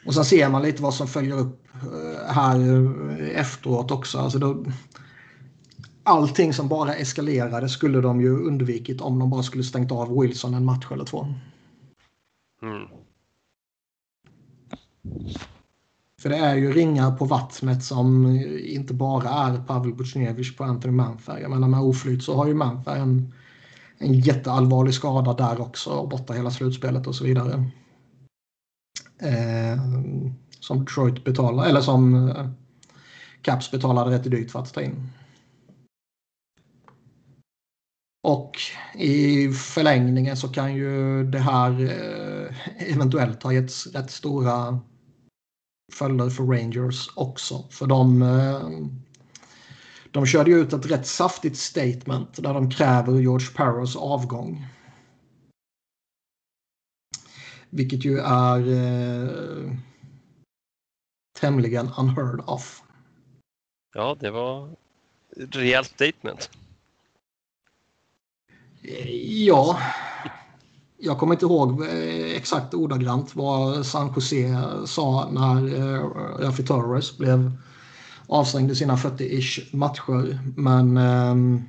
Och sen ser man lite vad som följer upp eh, här eh, efteråt också. Alltså då, allting som bara eskalerade skulle de ju undvikit om de bara skulle stängt av Wilson en match eller två. Mm. För det är ju ringar på vattnet som inte bara är Pavel Buchnevich på Anthony Manfär. Jag menar med oflyt så har ju Manfär en, en jätteallvarlig skada där också och borta hela slutspelet och så vidare. Eh, som Detroit betalar, eller som eh, Caps betalade rätt dyrt för att ta in. Och i förlängningen så kan ju det här eh, eventuellt ha getts rätt stora följder för Rangers också. För de, eh, de körde ju ut ett rätt saftigt statement där de kräver George Parros avgång. Vilket ju är eh, tämligen unheard of. Ja, det var ett rejält statement. Eh, ja, jag kommer inte ihåg eh, exakt ordagrant vad San Jose sa när eh, Rafi Torres blev avstängd i sina 40-ish matcher. Men ehm,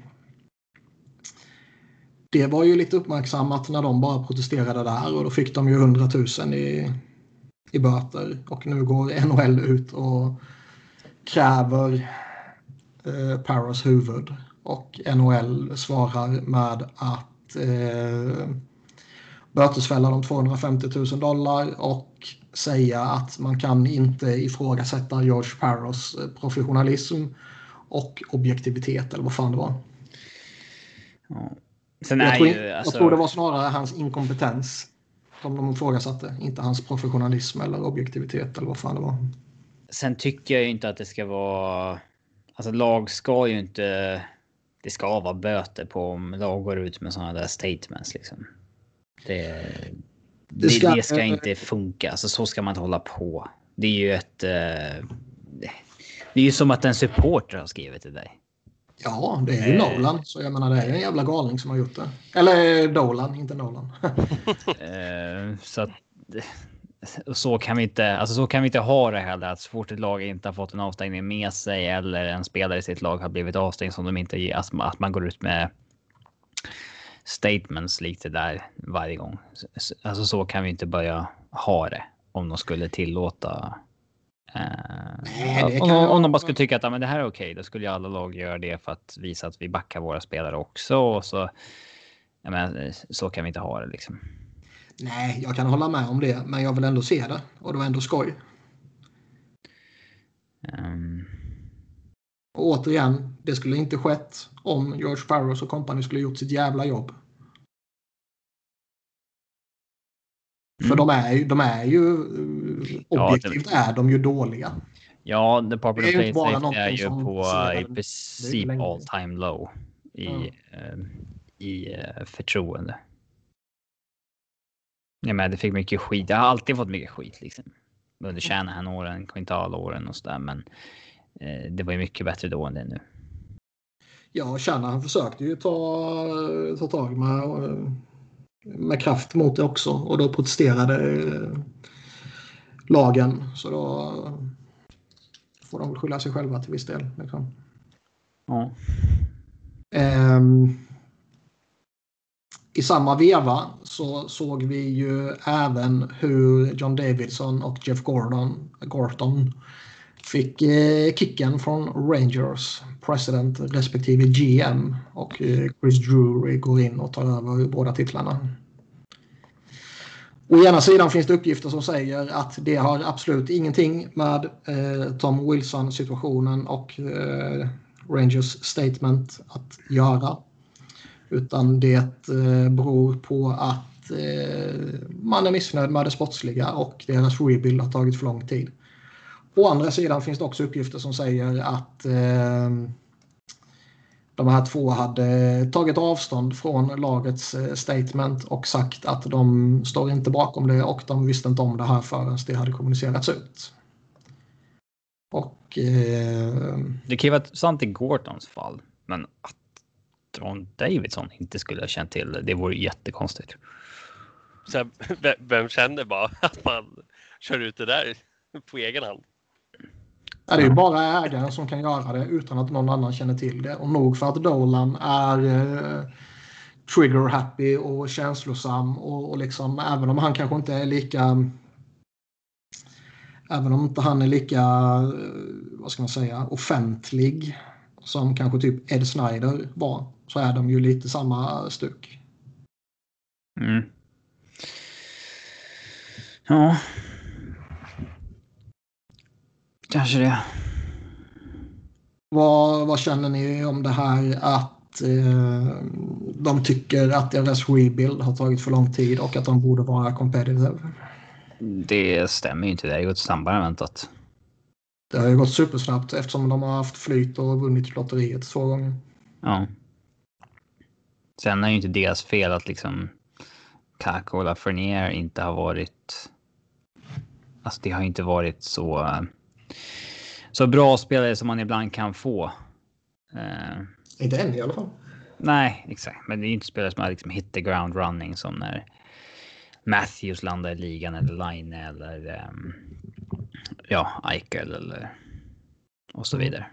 det var ju lite uppmärksammat när de bara protesterade där och då fick de ju 100 000 i, i böter. Och nu går NHL ut och kräver eh, huvud. Och NHL svarar med att eh, bötesfälla dem 250 000 dollar och säga att man kan inte ifrågasätta George Parros professionalism och objektivitet eller vad fan det var. Ja. Sen jag, tror, ju, alltså, jag tror det var snarare hans inkompetens som de ifrågasatte, inte hans professionalism eller objektivitet eller vad fan det var. Sen tycker jag ju inte att det ska vara... Alltså lag ska ju inte... Det ska vara böter på om lag går ut med sådana där statements liksom. Det, det, ska, det ska inte funka. Alltså så ska man inte hålla på. Det är ju ett... Uh, det är ju som att en supporter har skrivit till dig. Ja, det är ju eh. Nolan. Så jag menar, det är en jävla galning som har gjort det. Eller Dolan, inte Nolan. uh, så att så kan vi inte, alltså så kan vi inte ha det heller. Att så fort ett lag inte har fått en avstängning med sig eller en spelare i sitt lag har blivit avstängd som de inte ger, alltså att man går ut med statements likt det där varje gång. Alltså så kan vi inte börja ha det om de skulle tillåta. Eh, Nej, om, om, de bara skulle tycka att ja, men det här är okej, då skulle ju alla lag göra det för att visa att vi backar våra spelare också. Och så, ja, men, så kan vi inte ha det liksom. Nej, jag kan hålla med om det, men jag vill ändå se det och det var ändå skoj. Um... Och återigen, det skulle inte skett om George Farrows och company skulle gjort sitt jävla jobb. Mm. För de är, ju, de är ju objektivt ja, det... är de ju dåliga. Ja, The Popular Play Safe är ju på i princip all time low i, mm. uh, i uh, förtroende. Ja, men det fick mycket skit. Jag har alltid fått mycket skit liksom. Under Shanahan-åren, Quintal-åren och sådär. Men eh, det var ju mycket bättre då än det nu. Ja, Shanahan försökte ju ta, ta tag med, med kraft mot det också. Och då protesterade eh, lagen. Så då får de väl skylla sig själva till viss del. Liksom. Ja. Um, i samma veva så såg vi ju även hur John Davidson och Jeff Gordon, Gorton fick eh, kicken från Rangers president respektive GM och eh, Chris Drury går in och tar över båda titlarna. Å ena sidan finns det uppgifter som säger att det har absolut ingenting med eh, Tom Wilson situationen och eh, Rangers statement att göra. Utan det eh, beror på att eh, man är missnöjd med det sportsliga och deras rebuild har tagit för lång tid. Å andra sidan finns det också uppgifter som säger att eh, de här två hade tagit avstånd från lagets statement och sagt att de står inte bakom det och de visste inte om det här förrän det hade kommunicerats ut. Och... Eh... Det kan ju vara sant i Gortons fall, men att John Davidson inte skulle ha känt till det. Det vore jättekonstigt. Så vem känner bara att man kör ut det där på egen hand? Ja, det är ju bara ägaren som kan göra det utan att någon annan känner till det. Och nog för att Dolan är eh, trigger happy och känslosam och, och liksom även om han kanske inte är lika Även om inte han är lika, eh, vad ska man säga, offentlig som kanske typ Ed Snyder var så är de ju lite samma stuk. Mm. Ja. Kanske det. Vad, vad känner ni om det här att eh, de tycker att deras rebuild har tagit för lång tid och att de borde vara competitive? Det stämmer ju inte. Det har gått snabbare än väntat. Det har ju gått supersnabbt eftersom de har haft flyt och vunnit lotteriet två gånger. Ja. Sen är ju inte deras fel att liksom Kako och Lafreniere inte har varit. Alltså det har inte varit så. Så bra spelare som man ibland kan få. Uh, inte än i alla fall. Nej, exakt. Men det är ju inte spelare som har liksom hit the ground running som när Matthews landar i ligan eller Line eller um, ja, Eichel eller och så vidare.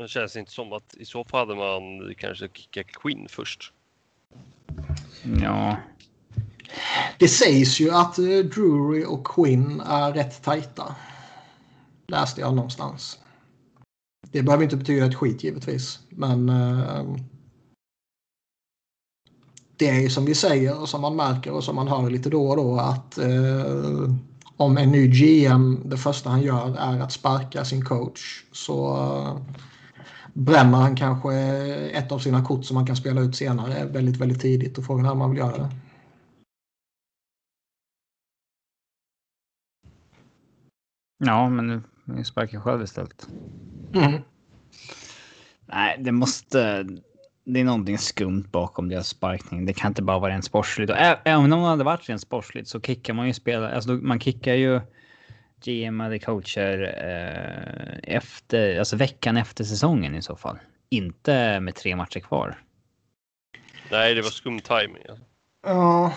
Det känns inte som att i så fall hade man kanske kickat Quinn först. Ja. Det sägs ju att eh, Drury och Quinn är rätt tajta. Läste jag någonstans. Det behöver inte betyda ett skit givetvis. Men... Uh... det är ju som vi säger och som man märker och som man hör lite då och då att eh, om en ny GM, det första han gör är att sparka sin coach så eh, bränner han kanske ett av sina kort som man kan spela ut senare väldigt, väldigt tidigt och frågan är om man vill göra det. Ja, men nu sparkar själv istället. Mm. Nej, det måste det är någonting skumt bakom deras sparkning. Det kan inte bara vara rent sportsligt. Och även om det hade varit rent sportsligt så kickar man ju spelare. Alltså man kickar ju GM eller coacher eh, efter, alltså veckan efter säsongen i så fall. Inte med tre matcher kvar. Nej, det var skum timing. Alltså. Ja,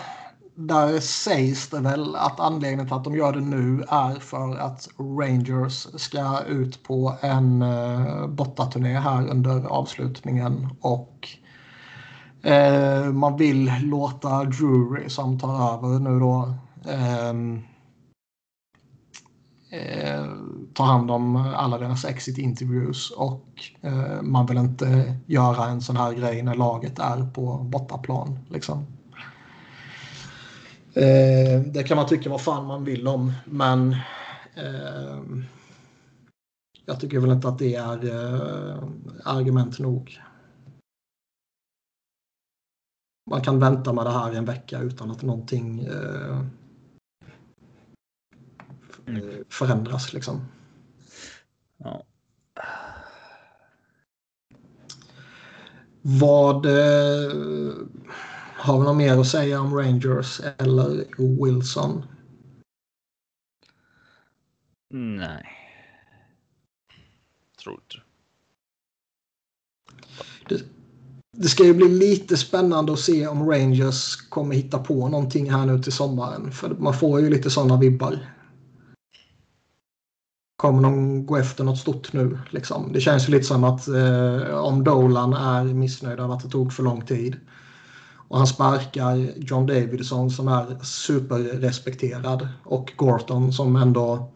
där sägs det väl att anledningen till att de gör det nu är för att Rangers ska ut på en uh, bortaturné här under avslutningen och uh, man vill låta Drury som tar över nu då um, Eh, ta hand om alla deras exit interviews och eh, man vill inte göra en sån här grej när laget är på bortaplan. Liksom. Eh, det kan man tycka vad fan man vill om, men eh, jag tycker väl inte att det är eh, argument nog. Man kan vänta med det här en vecka utan att någonting eh, mm. förändras liksom. Ja. Vad eh, har vi något mer att säga om Rangers eller Wilson? Nej. Tror inte. Det, det ska ju bli lite spännande att se om Rangers kommer hitta på någonting här nu till sommaren. För man får ju lite sådana vibbar. Kommer de gå efter något stort nu? Liksom? Det känns ju lite som att eh, om Dolan är missnöjd av att det tog för lång tid och han sparkar John Davidson som är superrespekterad och Gorton som ändå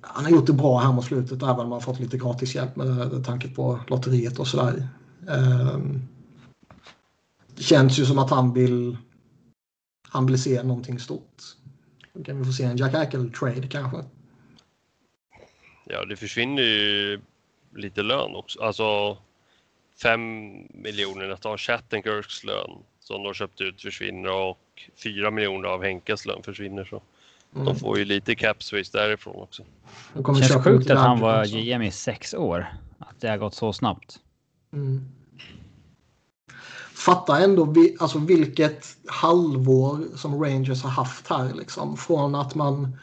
han har gjort det bra här mot slutet även om han fått lite gratis hjälp med tanke på lotteriet och sådär. Eh, det känns ju som att han vill han vill se någonting stort. Då kan vi få se en Jack Eichel-trade kanske. Ja, det försvinner ju lite lön också. Alltså 5 miljoner av Chattenkirks lön som de köpt ut försvinner och 4 miljoner av Henkes lön försvinner. Så mm. de får ju lite cap space därifrån också. Det känns sjukt att han var GM i sex år. Att det har gått så snabbt. Mm. Fatta ändå alltså vilket halvår som Rangers har haft här. Liksom. Från att man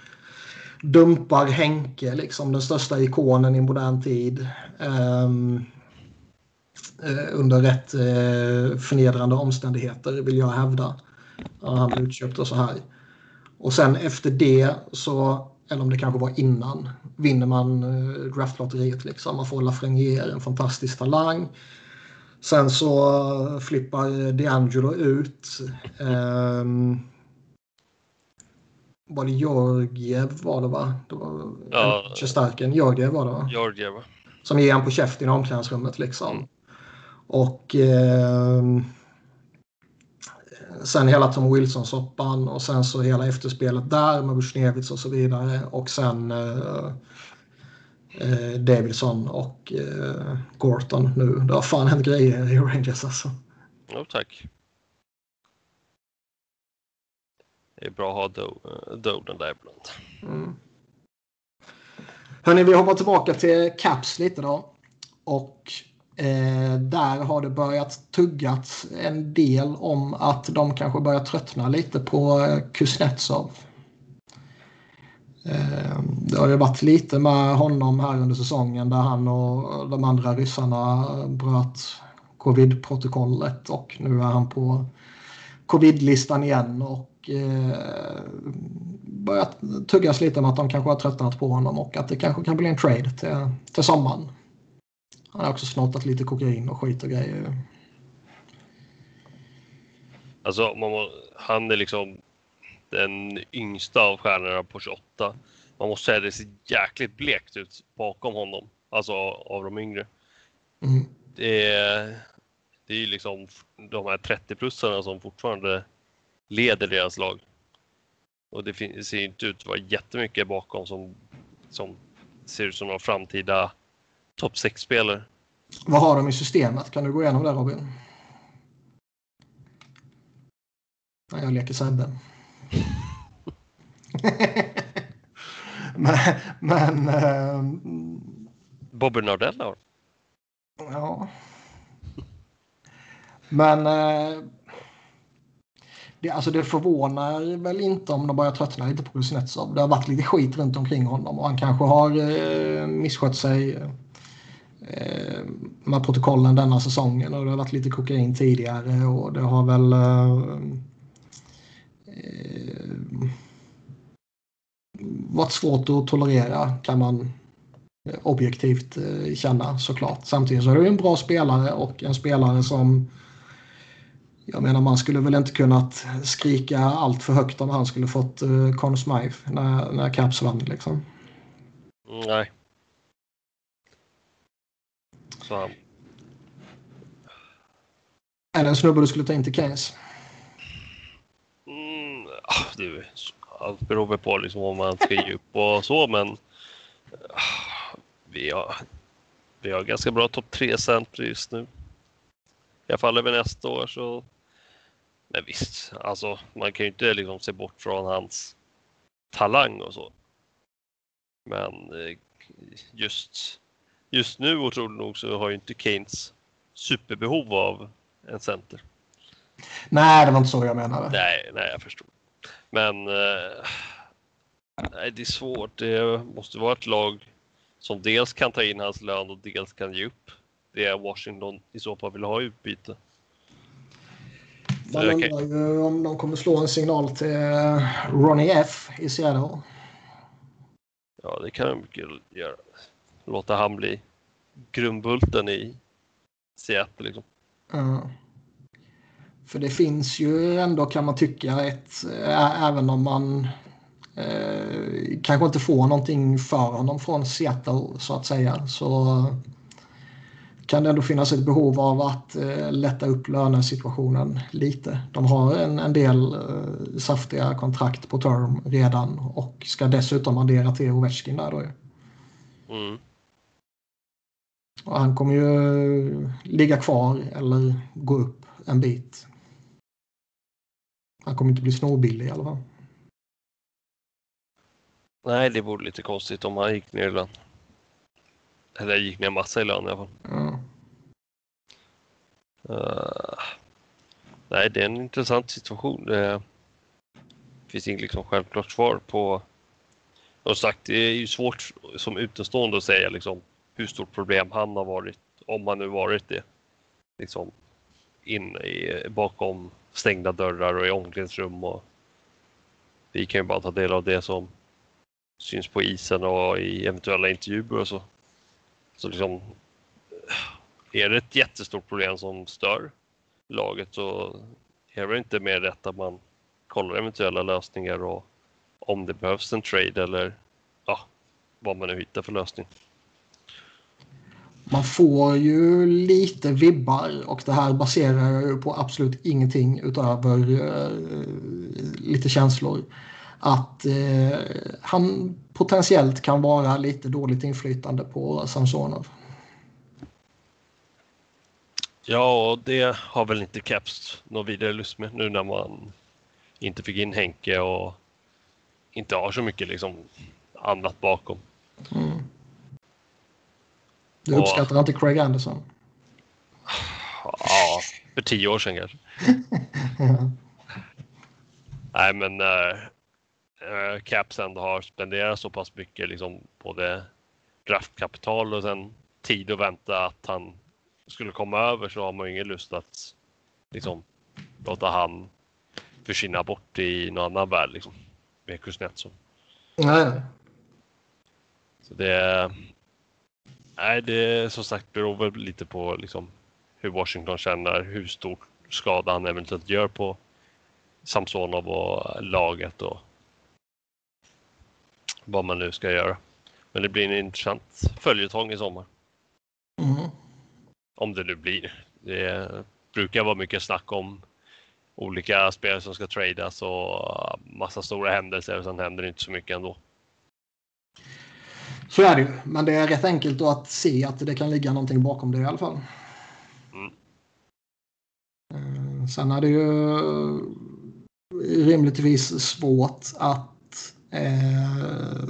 dumpar Henke, liksom, den största ikonen i modern tid. Um, under rätt eh, förnedrande omständigheter vill jag hävda. Han blev utköpt och så här. Och sen efter det så, eller om det kanske var innan, vinner man eh, draftlotteriet. Liksom. Man får Lafreniere, en fantastisk talang. Sen så flippar DeAngelo ut. Um, var det Georgiev var det va? Det var ja, Starken. Georgiev var det va? Georgiev. Som ger han på käften i omklädningsrummet liksom. Och eh, sen hela Tom Wilson-soppan och sen så hela efterspelet där med Bushnevits och så vidare. Och sen eh, eh, Davidson och eh, Gorton nu. Det har fan hänt grejer i Rangers alltså. Jo, tack. Det är bra att ha eh, Doden där ibland. Mm. Hörni, vi hoppar tillbaka till Caps lite då. Och Eh, där har det börjat tuggats en del om att de kanske börjar tröttna lite på eh, Kuznetsov. Eh, det har ju varit lite med honom här under säsongen där han och de andra ryssarna bröt covid-protokollet och nu är han på covid-listan igen och eh, börjat tuggas lite med att de kanske har tröttnat på honom och att det kanske kan bli en trade till, till sommaren. Han har också snortat lite kokain och skit och grejer. Alltså, man, han är liksom den yngsta av stjärnorna på 28. Man måste säga att det ser jäkligt blekt ut bakom honom, alltså av de yngre. Mm. Det är, det är ju liksom de här 30-plussarna som fortfarande leder deras lag. Och det ser inte ut att vara jättemycket bakom som, som ser ut som någon framtida topp 6-spelare. Vad har de i systemet? Kan du gå igenom det Robin? Jag leker Sebbe. men... men äh, Bobby Nardell har Ja. Men... Äh, det, alltså det förvånar väl inte om de börjar tröttna lite på Kuznetsov. Det har varit lite skit runt omkring honom och han kanske har eh, misskött sig eh, med protokollen denna säsongen och det har varit lite kokain tidigare och det har väl eh, eh varit svårt att tolerera kan man eh, objektivt eh, känna såklart. Samtidigt så är det en bra spelare och en spelare som jag menar man skulle väl inte kunnat skrika allt för högt om han skulle fått uh, Conn Smythe när, när Caps vann liksom. Nej. Så. Är det en snubbe du skulle ta in till Keynes? Mm, ah, det allt beror väl på liksom om man ska ge upp och så men ah, vi har, vi har ganska bra topp 3 center just nu. I alla fall över nästa år så men visst, alltså man kan ju inte liksom se bort från hans talang och så. Men eh, just, just nu otroligt nog så har ju inte Keynes superbehov av en center. Nej, det var inte så jag menade. Nej, nej, jag förstår. Men eh, nej, det är svårt. Det måste vara ett lag som dels kan ta in hans lön och dels kan ge upp det Washington i så fall vill ha i utbyte. Man okay. undrar ju om de kommer slå en signal till eh, Ronnie F i Seattle. Ja, det kan de mycket göra. Låta han bli grundbulten i Seattle. Liksom. Ja. För det finns ju ändå kan man tycka ett, även om man eh, kanske inte får någonting för honom från Seattle så att säga. Så kan det ändå finnas ett behov av att eh, lätta upp lönesituationen lite. De har en, en del eh, saftiga kontrakt på term redan och ska dessutom addera till Ovechkin där då mm. Och han kommer ju ligga kvar eller gå upp en bit. Han kommer inte bli snorbillig i alla fall. Nej, det vore lite konstigt om han gick ner i lön. Eller gick ner massa i lön i alla fall. Ja. Uh, nej, det är en intressant situation. Det finns inget liksom självklart svar på... Och sagt, det är ju svårt som utomstående att säga liksom, hur stort problem han har varit, om han nu varit det. Liksom, in i, bakom stängda dörrar och i omklädningsrum. Och vi kan ju bara ta del av det som syns på isen och i eventuella intervjuer och så. Så liksom, är det ett jättestort problem som stör laget så är det inte mer rätt att man kollar eventuella lösningar och om det behövs en trade eller ja, vad man nu hittar för lösning. Man får ju lite vibbar och det här baserar jag ju på absolut ingenting utöver uh, lite känslor. Att uh, han potentiellt kan vara lite dåligt inflytande på Samsonov. Ja, och det har väl inte Caps något vidare lust med nu när man inte fick in Henke och inte har så mycket liksom annat bakom. Mm. Du uppskattar och, inte Craig Anderson? Ja, för tio år sedan kanske. ja. Nej, men äh, Caps ändå har spenderat så pass mycket liksom både draftkapital och sen tid att vänta att han skulle komma över så har man ju ingen lust att liksom låta han försvinna bort i någon annan värld liksom. Med Kuznetsov. Nej. Så det. Nej, det som sagt beror väl lite på liksom hur Washington känner, hur stor skada han eventuellt gör på Samsonov och laget och vad man nu ska göra. Men det blir en intressant följetong i sommar. Mm. Om det nu blir. Det brukar vara mycket snack om olika spelare som ska tradas och massa stora händelser och sen händer det inte så mycket ändå. Så är det ju, men det är rätt enkelt att se att det kan ligga någonting bakom det i alla fall. Mm. Eh, sen är det ju rimligtvis svårt att eh,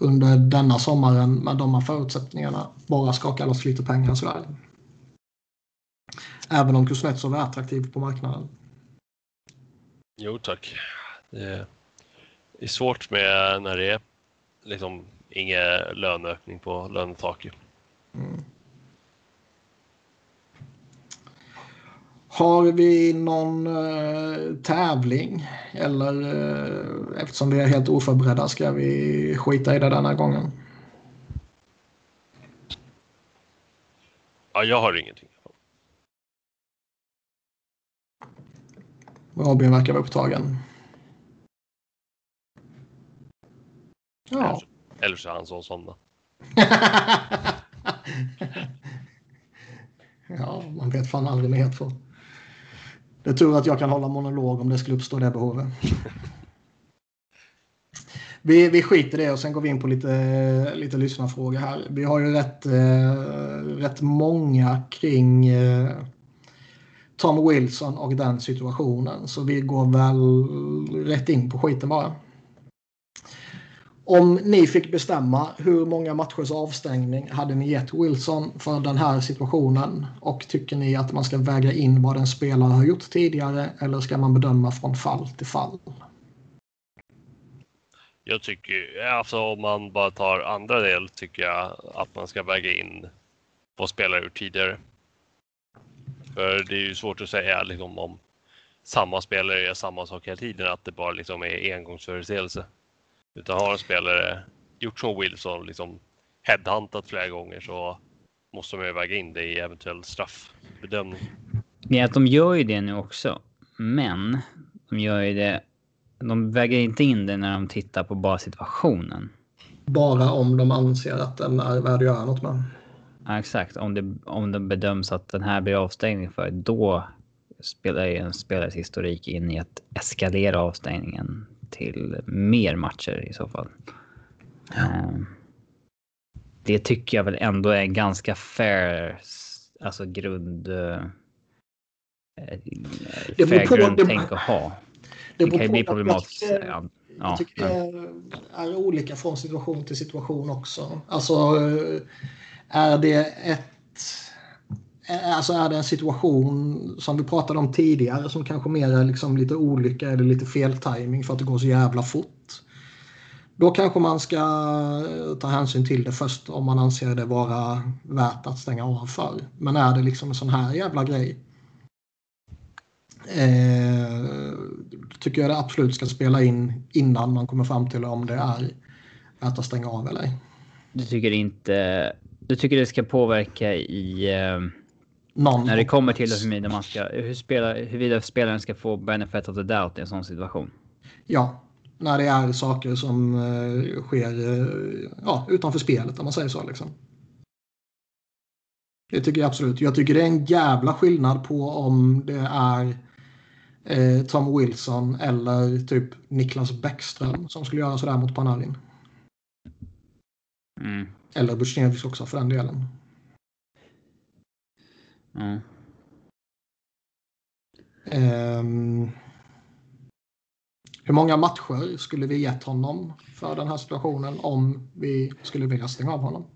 under denna sommaren med de här förutsättningarna bara skaka loss lite pengar sådär. Även om Kuznetsov är attraktiv på marknaden. Jo tack. Det är svårt med när det är liksom ingen löneökning på lönetaket. Mm. Har vi någon eh, tävling? Eller eh, eftersom vi är helt oförberedda ska vi skita i det denna gången? Ja, jag har ingenting. Robin verkar vara upptagen. Ja. Eller så är han så somnat. ja, man vet fan aldrig med för. Det är tur att jag kan hålla monolog om det skulle uppstå det behovet. Vi, vi skiter i det och sen går vi in på lite, lite lyssnarfrågor här. Vi har ju rätt, eh, rätt många kring eh, Tom Wilson och den situationen. Så vi går väl rätt in på skiten bara. Om ni fick bestämma hur många matchers avstängning hade ni gett Wilson för den här situationen? Och tycker ni att man ska väga in vad en spelare har gjort tidigare eller ska man bedöma från fall till fall? Jag tycker, alltså om man bara tar andra del tycker jag att man ska väga in vad spelare gjort tidigare. För det är ju svårt att säga liksom, om samma spelare gör samma sak hela tiden, att det bara liksom är engångsföreteelse. Utan har en spelare gjort som Wilson, liksom headhuntat flera gånger så måste man ju väga in det i eventuell straffbedömning. Ja, de gör ju det nu också. Men de gör ju det. De väger inte in det när de tittar på bara situationen. Bara om de anser att den är värd att göra något med. Ja, exakt. Om det, om det bedöms att den här blir avstängning för, då spelar ju en spelares historik in i att eskalera avstängningen till mer matcher i så fall. Ja. Ehm, det tycker jag väl ändå är en ganska fair, alltså grund... Eh, det fair på, grundtänk det, att ha. Det, det kan ju bli problematiskt. Jag tycker, ja, jag tycker det är olika från situation till situation också. Alltså, eh, är det ett Eh, alltså är det en situation som vi pratade om tidigare som kanske mer är liksom lite olycka eller lite fel timing för att det går så jävla fort. Då kanske man ska eh, ta hänsyn till det först om man anser det vara värt att stänga av för. Men är det liksom en sån här jävla grej. Eh, tycker jag det absolut ska spela in innan man kommer fram till om det är värt att stänga av eller ej. Du tycker inte... Du tycker det ska påverka i... Eh någon När det kommer till huruvida, man ska, hur spelar, huruvida spelaren ska få benefit of the doubt i en sån situation. Ja, när det är saker som uh, sker uh, ja, utanför spelet om man säger så. Liksom. Det tycker jag absolut. Jag tycker det är en jävla skillnad på om det är eh, Tom Wilson eller typ Niklas Bäckström som skulle göra sådär mot Panarin. Mm. Eller Busjnevic också för den delen. Mm. Um, hur många matcher skulle vi gett honom för den här situationen om vi skulle vilja stänga av honom?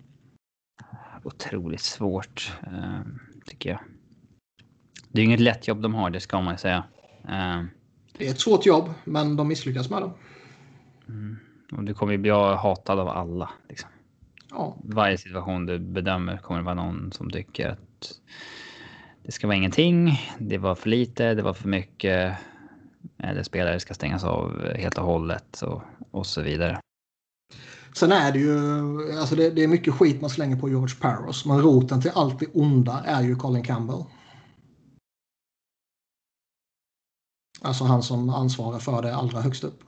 Otroligt svårt, uh, tycker jag. Det är inget lätt jobb de har, det ska man säga. Uh, det är ett svårt jobb, men de misslyckas med det. Mm. Och du kommer ju bli hatad av alla. Liksom. Ja. Varje situation du bedömer kommer det vara någon som tycker att det ska vara ingenting. Det var för lite, det var för mycket. Eller spelare ska stängas av helt och hållet och, och så vidare. Sen är det ju, alltså det, det, är mycket skit man slänger på George Paros, Men roten till allt det onda är ju Colin Campbell. Alltså han som ansvarar för det allra högst upp.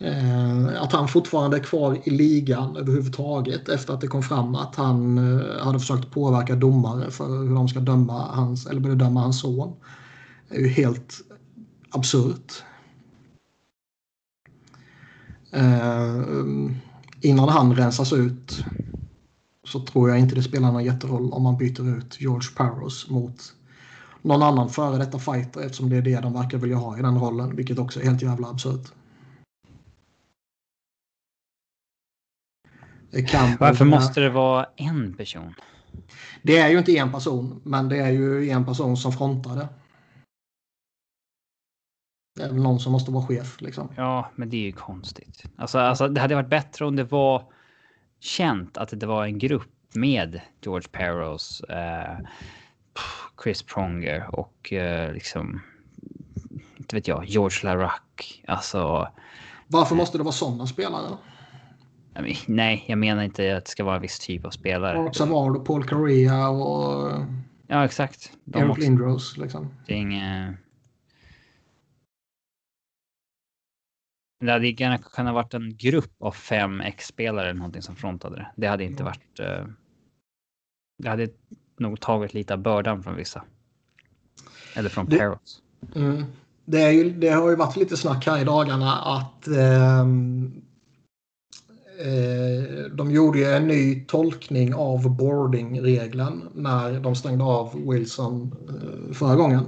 Eh, att han fortfarande är kvar i ligan överhuvudtaget efter att det kom fram att han eh, hade försökt påverka domare för hur de ska döma hans, eller bedöma hans son. är ju helt absurt. Eh, innan han rensas ut så tror jag inte det spelar någon jätteroll om man byter ut George Parros mot någon annan före detta fighter eftersom det är det de verkar vilja ha i den rollen, vilket också är helt jävla absurt. Varför måste det vara en person? Det är ju inte en person, men det är ju en person som frontar det. Det är väl någon som måste vara chef liksom. Ja, men det är ju konstigt. Alltså, alltså det hade varit bättre om det var känt att det var en grupp med George Peros, eh, Chris Pronger och eh, liksom inte vet jag, George Larac. Alltså. Varför måste det vara sådana spelare? Nej, jag menar inte att det ska vara en viss typ av spelare. Och Savard och Paul Correa och... Ja, exakt. De Eric Lindros liksom. Det är inget... Det hade gärna kunnat varit en grupp av fem X-spelare eller någonting som frontade det. Det hade inte varit... Uh... Det hade nog tagit lite av bördan från vissa. Eller från det... Mm. Det, ju, det, har ju varit lite snack här i dagarna att eh, Eh, Eh, de gjorde en ny tolkning av boardingregeln när de stängde av Wilson eh, förra gången.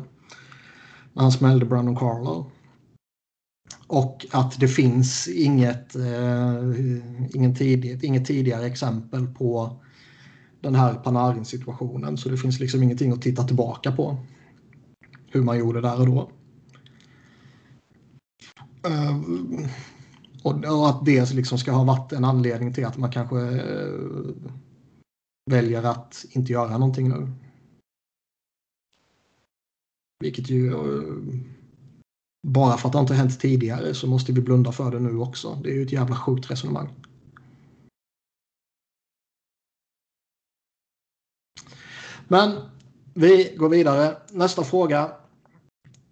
När han smällde Brandon Carlo. Och att det finns inget, eh, ingen tidigt, inget tidigare exempel på den här Panarin-situationen. Så det finns liksom ingenting att titta tillbaka på. Hur man gjorde där och då. Eh, och, och, att det liksom ska ha varit en anledning till att man kanske eh, väljer att inte göra någonting nu. Vilket ju... Eh, bara för att det inte hänt tidigare så måste vi blunda för det nu också. Det är ju ett jävla sjukt resonemang. Men vi går vidare. Nästa fråga.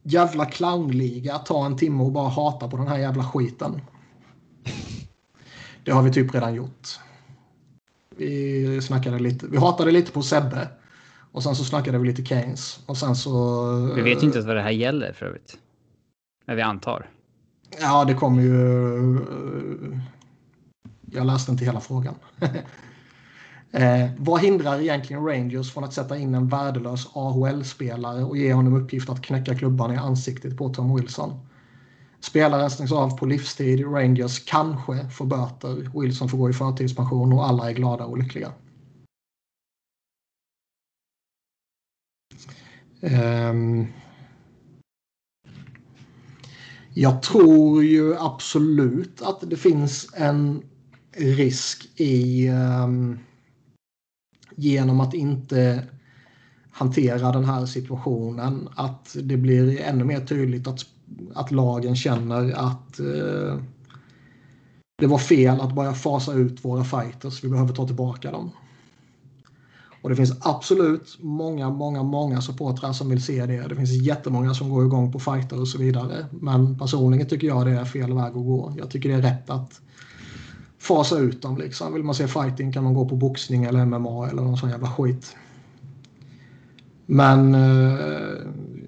Jävla clownliga. Ta en timme och bara hata på den här jävla skiten. Det har vi typ redan gjort. Vi snackade lite. Vi hatade lite på Sebbe. Och sen så snackade vi lite Keynes. Och sen så... Vi vet ju inte vad det här gäller för övrigt. Men vi antar. Ja, det kommer ju... Jag läste inte hela frågan. eh, vad hindrar egentligen Rangers från att sätta in en värdelös AHL-spelare och ge honom uppgift att knäcka klubban i ansiktet på Tom Wilson? Spelaren stängs av på livstid. Rangers kanske får böter. Wilson får gå i förtidspension och alla är glada och lyckliga. Um, jag tror ju absolut att det finns en risk i um, genom att inte hantera den här situationen att det blir ännu mer tydligt att att lagen känner att eh, det var fel att börja fasa ut våra fighters. Vi behöver ta tillbaka dem. Och det finns absolut många, många, många supportrar som vill se det. Det finns jättemånga som går igång på fighter och så vidare. Men personligen tycker jag det är fel väg att gå. Jag tycker det är rätt att fasa ut dem. Liksom. Vill man se fighting kan man gå på boxning eller MMA eller någon sån jävla skit. Men eh,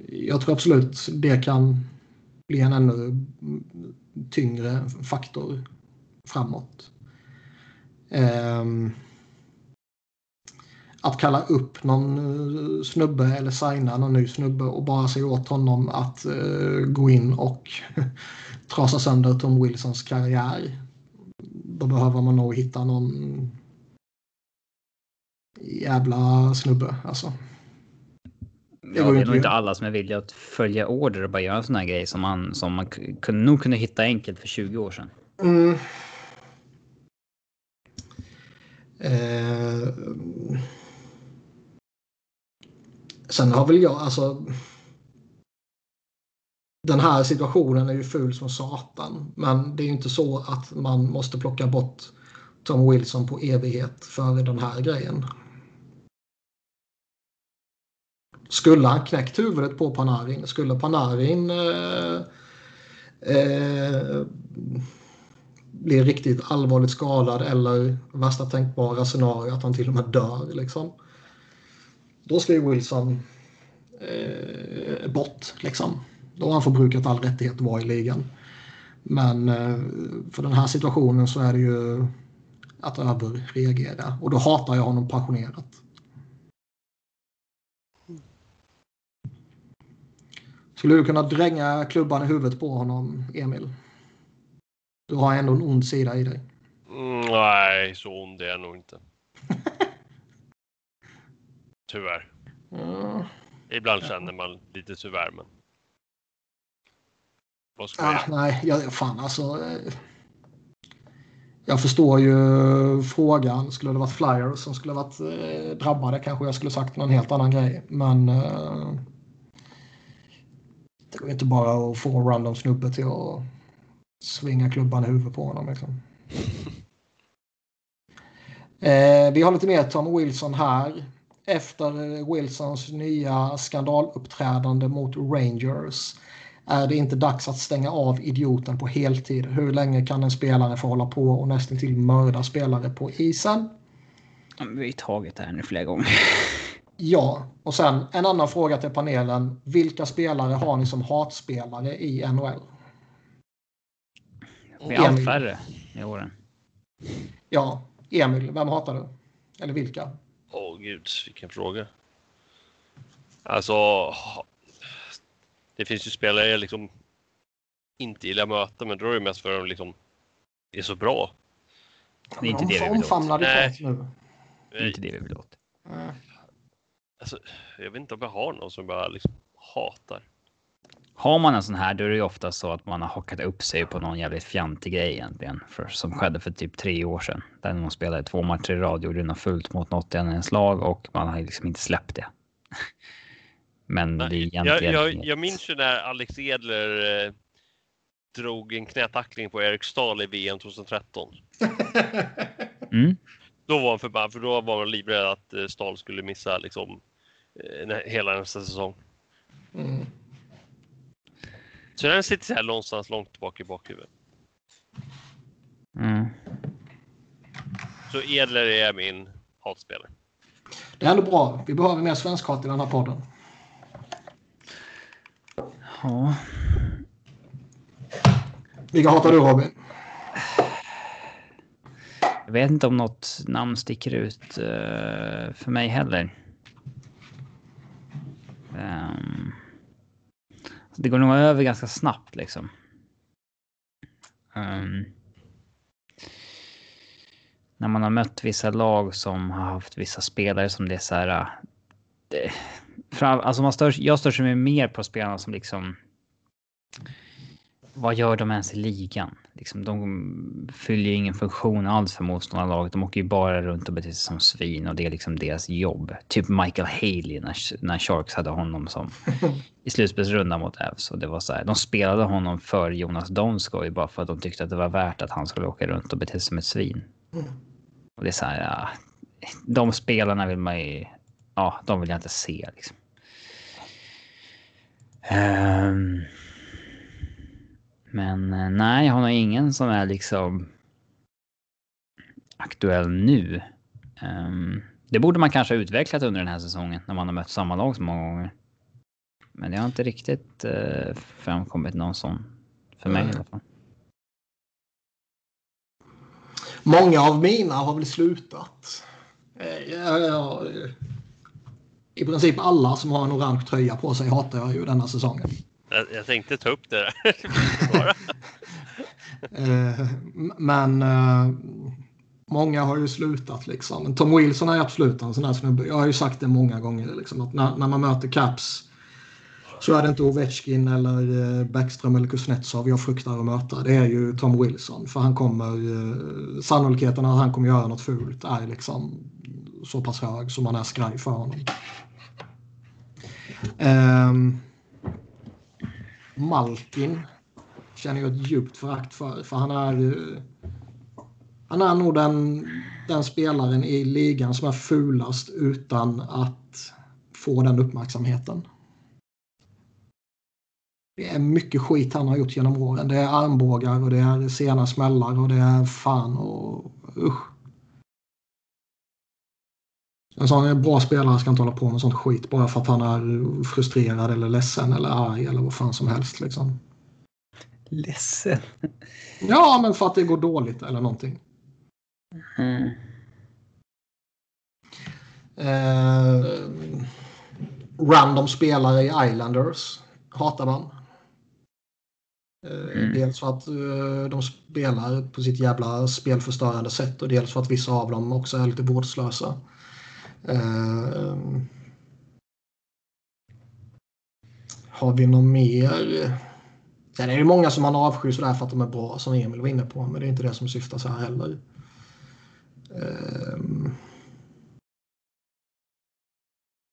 jag tror absolut det kan bli en ännu mm, tyngre faktor framåt. Ehm, att kalla upp någon eh, snubbe eller signa någon ny snubbe och bara säga åt honom att eh, gå in och trasa sönder Tom Wilsons karriär. Då behöver man nog hitta någon jävla snubbe alltså. Ja, det är nog inte alla som är villiga att följa order och bara göra en sån här grej som man, som man kunde, nog kunde hitta enkelt för 20 år sedan. Mm. Eh, sen har väl jag alltså. Den här situationen är ju ful som satan. Men det är ju inte så att man måste plocka bort Tom Wilson på evighet för den här grejen. Skulle han knäckt huvudet på Panarin? Skulle Panarin eh, eh, bli riktigt allvarligt skadad eller värsta tänkbara scenario att han till och med dör. Liksom. Då ska ju Wilson eh, bort. Liksom. Då har han förbrukat all rättighet att vara i ligan. Men eh, för den här situationen så är det ju att överreagera. Och då hatar jag honom passionerat. Skulle du kunna dränga klubban i huvudet på honom, Emil? Du har ändå en ond sida i dig. Mm, nej, så ond är jag nog inte. tyvärr. Mm. Ibland känner man lite tyvärr, men. Vad ska ah, Nej, jag, fan alltså. Eh, jag förstår ju frågan. Skulle det varit Flyers som skulle varit eh, drabbade kanske jag skulle sagt någon helt annan grej. Men eh, det går inte bara att få en random snubbe till att svinga klubban i huvudet på honom. Liksom. Eh, vi har lite mer Tom Wilson här. Efter Wilsons nya skandaluppträdande mot Rangers är det inte dags att stänga av idioten på heltid? Hur länge kan en spelare få hålla på och nästan till mörda spelare på isen? Vi har tagit det här nu flera gånger. Ja, och sen en annan fråga till panelen. Vilka spelare har ni som hatspelare i NHL? Det är allt färre i åren. Ja, Emil, vem hatar du? Eller vilka? Åh oh, gud, vilken fråga. Alltså, det finns ju spelare jag liksom inte gillar att möta, men då är det mest för att de liksom är så bra. Det är inte det vi vill åt. Nej. Nu. Det är inte det vi vill åt. Alltså, jag vet inte om jag har någon som jag liksom hatar. Har man en sån här, då är det ju ofta så att man har hakat upp sig på någon jävligt fjantig grej egentligen. För, som skedde för typ tre år sedan. Där någon spelade två matcher i rad, gjorde något fullt mot något i ens lag och man har liksom inte släppt det. Men det är egentligen... Jag, jag, jag minns ju när Alex Edler eh, drog en knätackling på Erik Stahl i VM 2013. mm. Då var han förbannad, för då var man livrädd att eh, Stahl skulle missa liksom, eh, hela nästa säsong. Mm. Så den sitter så här någonstans långt bak i bakhuvudet. Mm. Så Edler är min hatspelare. Det är ändå bra. Vi behöver mer svenskhat i den här podden. Ja. Vilka hatar du Robin? Jag vet inte om något namn sticker ut uh, för mig heller. Um, det går nog över ganska snabbt liksom. Um, när man har mött vissa lag som har haft vissa spelare som det är så här. Eh, det, fram, alltså man stör, jag stör mig mer på spelarna som liksom. Vad gör de ens i ligan? Liksom, de fyller ju ingen funktion alls för motståndarlaget. De åker ju bara runt och beter sig som svin och det är liksom deras jobb. Typ Michael Haley när, när Sharks hade honom som i slutspelsrundan mot Avs. Och det var så här, de spelade honom för Jonas Donskoj bara för att de tyckte att det var värt att han skulle åka runt och bete sig som ett svin. Mm. Och det är så här, ja, de spelarna vill man ju, ja, de vill jag inte se liksom. Um, men eh, nej, jag har nog ingen som är liksom aktuell nu. Um, det borde man kanske ha utvecklat under den här säsongen när man har mött samma lag så många gånger. Men det har inte riktigt uh, framkommit någon sån för mig mm. i alla fall. Många av mina har väl slutat. Eh, jag, jag, I princip alla som har en orange tröja på sig hatar jag ju denna säsongen. Jag, jag tänkte ta upp det där. Eh, men uh, många har ju slutat liksom. Tom Wilson är absolut en sån här snubbe. Jag har ju sagt det många gånger liksom, att när, när man möter Caps så är det inte Ovechkin eller eh, Backström eller Kuznetsov jag fruktar att möta. Det är ju Tom Wilson. För han kommer, eh, sannolikheten att han kommer göra något fult är liksom så pass hög som man är skraj för honom. Um, Malkin känner jag ett djupt förakt för. För han är, han är nog den, den spelaren i ligan som är fulast utan att få den uppmärksamheten. Det är mycket skit han har gjort genom åren. Det är armbågar och det är sena smällar och det är fan och usch. En sån bra spelare ska inte hålla på med sånt skit bara för att han är frustrerad eller ledsen eller arg eller vad fan som helst. Liksom. Ledsen? Ja, men för att det går dåligt eller någonting. Mm. Eh, random spelare i Islanders hatar man. Eh, mm. Dels för att uh, de spelar på sitt jävla spelförstörande sätt och dels för att vissa av dem också är lite vårdslösa. Uh, har vi någon mer? Sen är det många som man avskyr sådär för att de är bra som Emil var inne på men det är inte det som syftas här heller. Uh,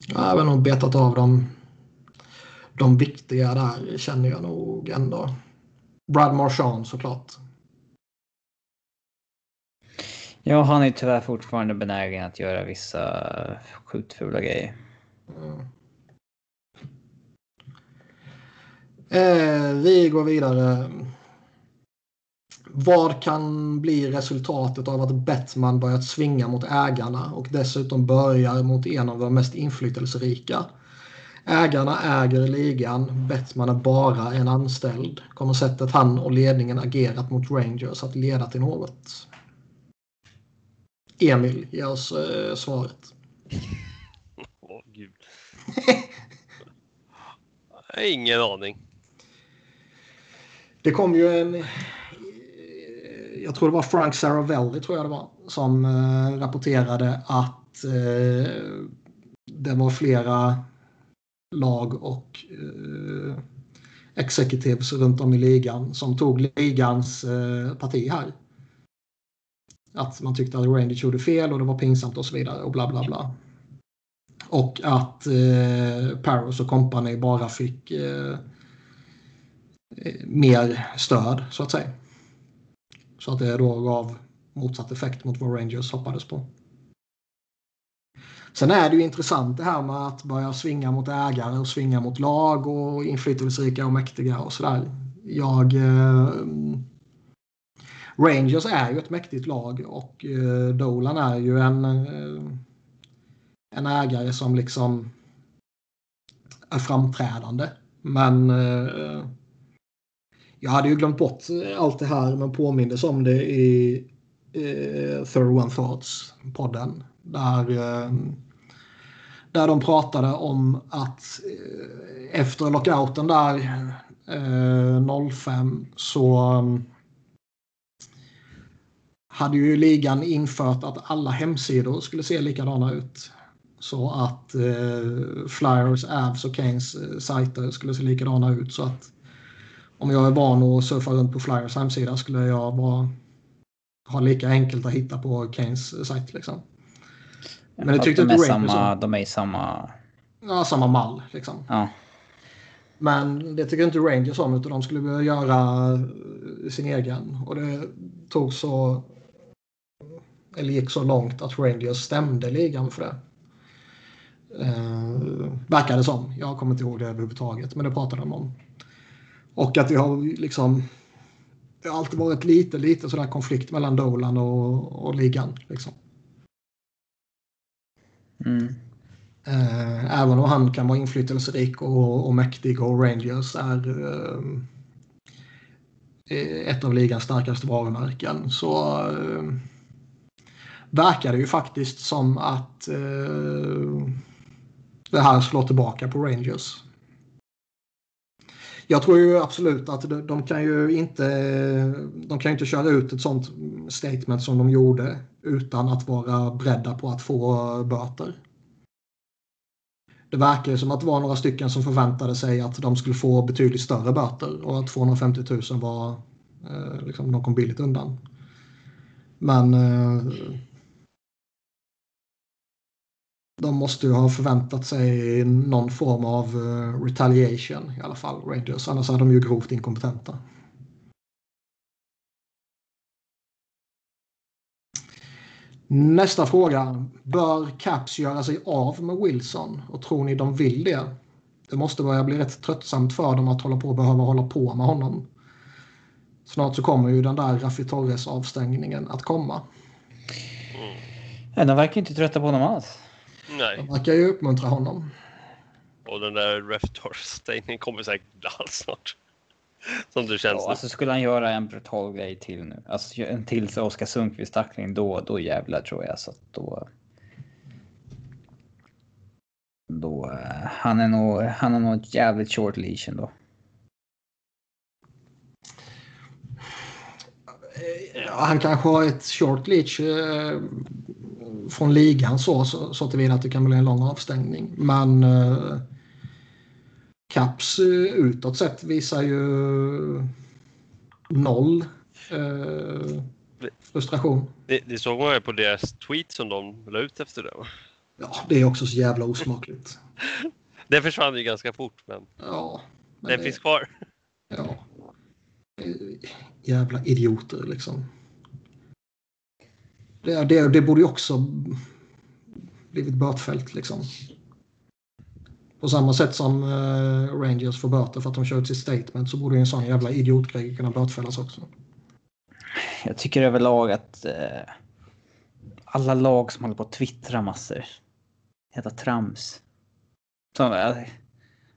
jag har nog betat av dem. De viktiga där känner jag nog ändå. Brad Marchand såklart. Ja, han är tyvärr fortfarande benägen att göra vissa sjukt fula grejer. Mm. Eh, vi går vidare. Vad kan bli resultatet av att Bettman börjat svinga mot ägarna och dessutom börjar mot en av de mest inflytelserika? Ägarna äger ligan, Bettman är bara en anställd. Kommer sättet han och ledningen agerat mot Rangers att leda till något? Emil, ge oss eh, svaret. Åh, oh, gud. Ingen aning. Det kom ju en jag tror det var Frank Saravelli tror jag det var, som eh, rapporterade att eh, det var flera lag och eh, executives runt om i ligan som tog ligans eh, parti här. Att man tyckte att Rangers gjorde fel och det var pinsamt och så vidare och bla bla bla. Och att eh, Paros och company bara fick eh, eh, mer stöd så att säga. Så att det då gav motsatt effekt mot vad Rangers hoppades på. Sen är det ju intressant det här med att börja svinga mot ägare och svinga mot lag och inflytelserika och mäktiga och sådär. Jag... Eh, Rangers är ju ett mäktigt lag och eh, Dolan är ju en, eh, en ägare som liksom är framträdande. Men eh, jag hade ju glömt bort allt det här men påmindes om det i eh, Third One Thoughts podden. Där, eh, där de pratade om att eh, efter lockouten där eh, 05 så mm, hade ju ligan infört att alla hemsidor skulle se likadana ut. Så att eh, Flyers, Avs och Kanes eh, sajter skulle se likadana ut. Så att om jag är van att surfa runt på Flyers hemsida skulle jag vara, ha lika enkelt att hitta på Kanes sajt. Liksom. Men det tyckte de inte samma, De är i samma... Ja, samma mall. Liksom. Ja. Men det tycker inte Rangers om utan de skulle vilja göra sin egen. Och det tog så... Eller gick så långt att Rangers stämde ligan för det. Eh, verkade som. Jag kommer inte ihåg det överhuvudtaget. Men det pratade de om. Och att det har liksom... Det har alltid varit lite, lite sådär konflikt mellan Dolan och, och ligan. Liksom. Mm. Eh, även om han kan vara inflytelserik och, och mäktig och Rangers är eh, ett av ligans starkaste varumärken så eh, verkar det ju faktiskt som att eh, det här slår tillbaka på Rangers. Jag tror ju absolut att de, de kan ju inte de kan inte köra ut ett sånt statement som de gjorde utan att vara beredda på att få böter. Det verkar som att det var några stycken som förväntade sig att de skulle få betydligt större böter och att 250 000 var eh, liksom, de kom billigt undan. Men eh, de måste ju ha förväntat sig någon form av uh, retaliation i alla fall, Rangers. Annars är de ju grovt inkompetenta. Nästa fråga. Bör Caps göra sig av med Wilson? Och tror ni de vill det? det måste börja bli rätt tröttsamt för dem att hålla på och behöva hålla på med honom. Snart så kommer ju den där Raffi Torres avstängningen att komma. Mm. De verkar inte trötta på honom alls. Nej. De verkar ju uppmuntra honom. Och den där Ref Torres-stängningen kommer säkert alls snart. Som det känns. Ja, alltså skulle han göra en brutal grej till nu, alltså en till Oskar Sundqvist tackling, då, då jävlar tror jag så att då. Då uh, han är nog. Han är nog ett jävligt short leash ändå. Han kanske har ett short leash eh, från ligan så, så, så tillvida att det kan bli en lång avstängning. Men eh, Caps eh, utåt sett visar ju noll eh, frustration. Det, det såg man ju på deras tweet som de la ut efter det. Ja, det är också så jävla osmakligt. det försvann ju ganska fort, men, ja, men den det, finns kvar. Ja. Jävla idioter liksom. Det, det, det borde ju också blivit bötfällt liksom. På samma sätt som uh, Rangers får böter för att de kör ut sitt statement så borde en sån jävla idiotgrej kunna bötfällas också. Jag tycker överlag att uh, alla lag som håller på att twittra massor. Jävla trams. Som, uh,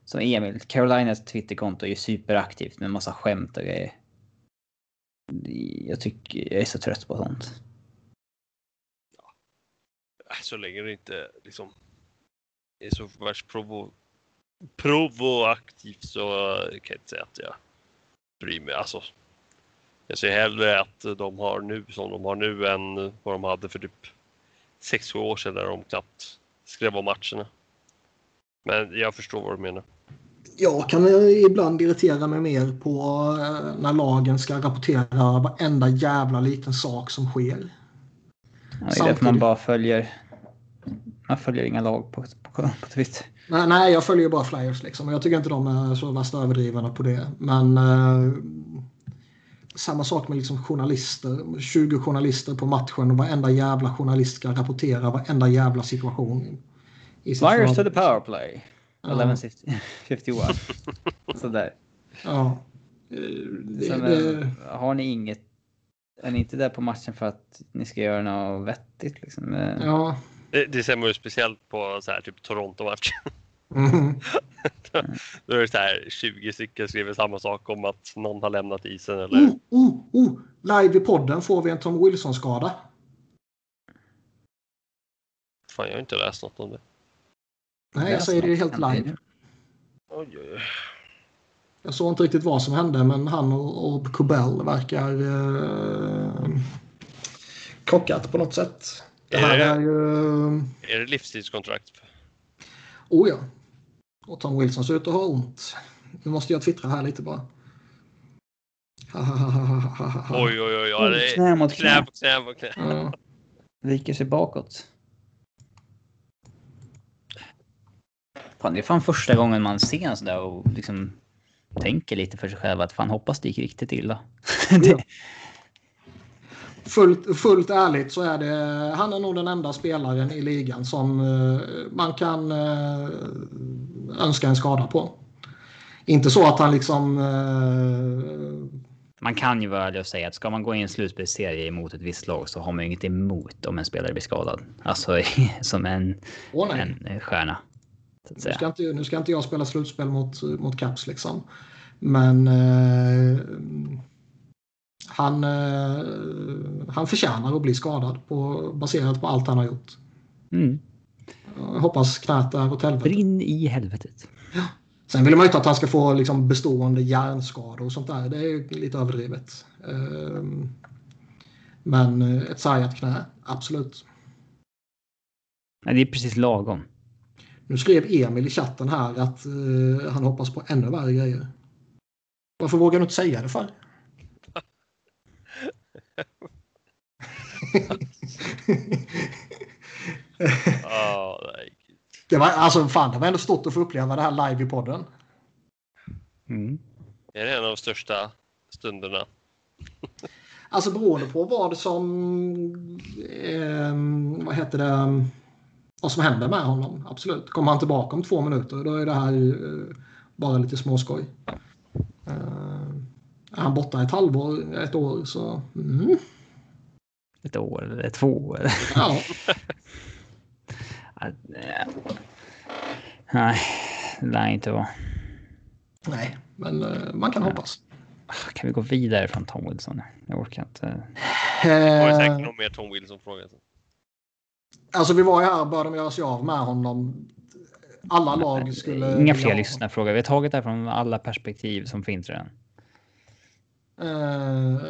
som Emil, Carolinas Twitterkonto är ju superaktivt med massa skämt och grejer. Jag tycker jag är så trött på sånt. Äh, så länge det inte liksom är så värst provo provoaktivt så kan jag inte säga att jag bryr mig. Alltså, jag ser hellre att de har nu som de har nu än vad de hade för typ 6-7 år sedan där de knappt skrev om matcherna. Men jag förstår vad du menar. Jag kan ibland irritera mig mer på eh, när lagen ska rapportera varenda jävla liten sak som sker. Ja, det är därför man bara följer man följer inga lag på, på, på Twitter. Nej, nej, jag följer bara Flyers liksom. Jag tycker inte de är så värst överdrivna på det. Men eh, samma sak med liksom journalister. 20 journalister på matchen och varenda jävla journalist ska rapportera varenda jävla situation. Flyers to the powerplay. Ja. 1151. Sådär. Ja. Det, Sen, det... Har ni inget... Är ni inte där på matchen för att ni ska göra något vettigt? Liksom? Ja. Det, det ser man ju speciellt på så här, typ Toronto-matchen. Mm. Då är det så här 20 stycken skriver samma sak om att någon har lämnat isen. Eller... Oh, oh, oh. Live i podden får vi en Tom Wilson-skada. Fan, jag har inte läst något om det. Nej, jag säger det helt live. Oj, oj, oj. Jag såg inte riktigt vad som hände, men han och, och Kubel verkar eh, krockat på något sätt. Det här är, är ju... Är det livstidskontrakt? Oh ja. Och Tom Wilson ser ut att ha ont. Nu måste jag twittra här lite bara. oj, oj, oj. Ja, det är knä mot knä. Knä på knä på knä. Ja. Viker sig bakåt. Fan, det är fan första gången man ser en sån där och liksom tänker lite för sig själv att fan hoppas det gick riktigt illa. det, fullt, fullt ärligt så är det, han är nog den enda spelaren i ligan som uh, man kan uh, önska en skada på. Inte så att han liksom... Uh, man kan ju vara ärlig och säga att ska man gå i en slutspelsserie emot ett visst lag så har man inget emot om en spelare blir skadad. Alltså som en, oh, en stjärna. Nu ska, inte, nu ska inte jag spela slutspel mot, mot Caps liksom. Men eh, han, eh, han förtjänar att bli skadad på, baserat på allt han har gjort. Mm. Jag hoppas knät är åt helvete. Brinn i helvetet. Ja. Sen vill man ju inte att han ska få liksom bestående hjärnskador och sånt där. Det är ju lite överdrivet. Ehm, men ett sargat knä, absolut. Ja, det är precis lagom. Nu skrev Emil i chatten här att uh, han hoppas på ännu värre grejer. Varför vågar du inte säga det för? oh, det var alltså fan, det var ändå stort att få uppleva det här live i podden. Mm. Är det en av de största stunderna? alltså beroende på vad som... Eh, vad heter det? Vad som händer med honom. Absolut. Kommer han tillbaka om två minuter då är det här uh, bara lite småskoj. Uh, är han borta ett halvår, ett år så... Mm. Ett år eller två år? Ja. Nej, det lär inte vara. Nej, men man kan hoppas. Kan vi gå vidare från Tom Wilson? Jag orkar inte. Det var säkert någon mer Tom Wilson-fråga. Alltså vi var ju här och började göra sig av med honom. Alla lag skulle... Inga fler lyssnarfrågor. Vi har tagit det från alla perspektiv som finns redan. Uh,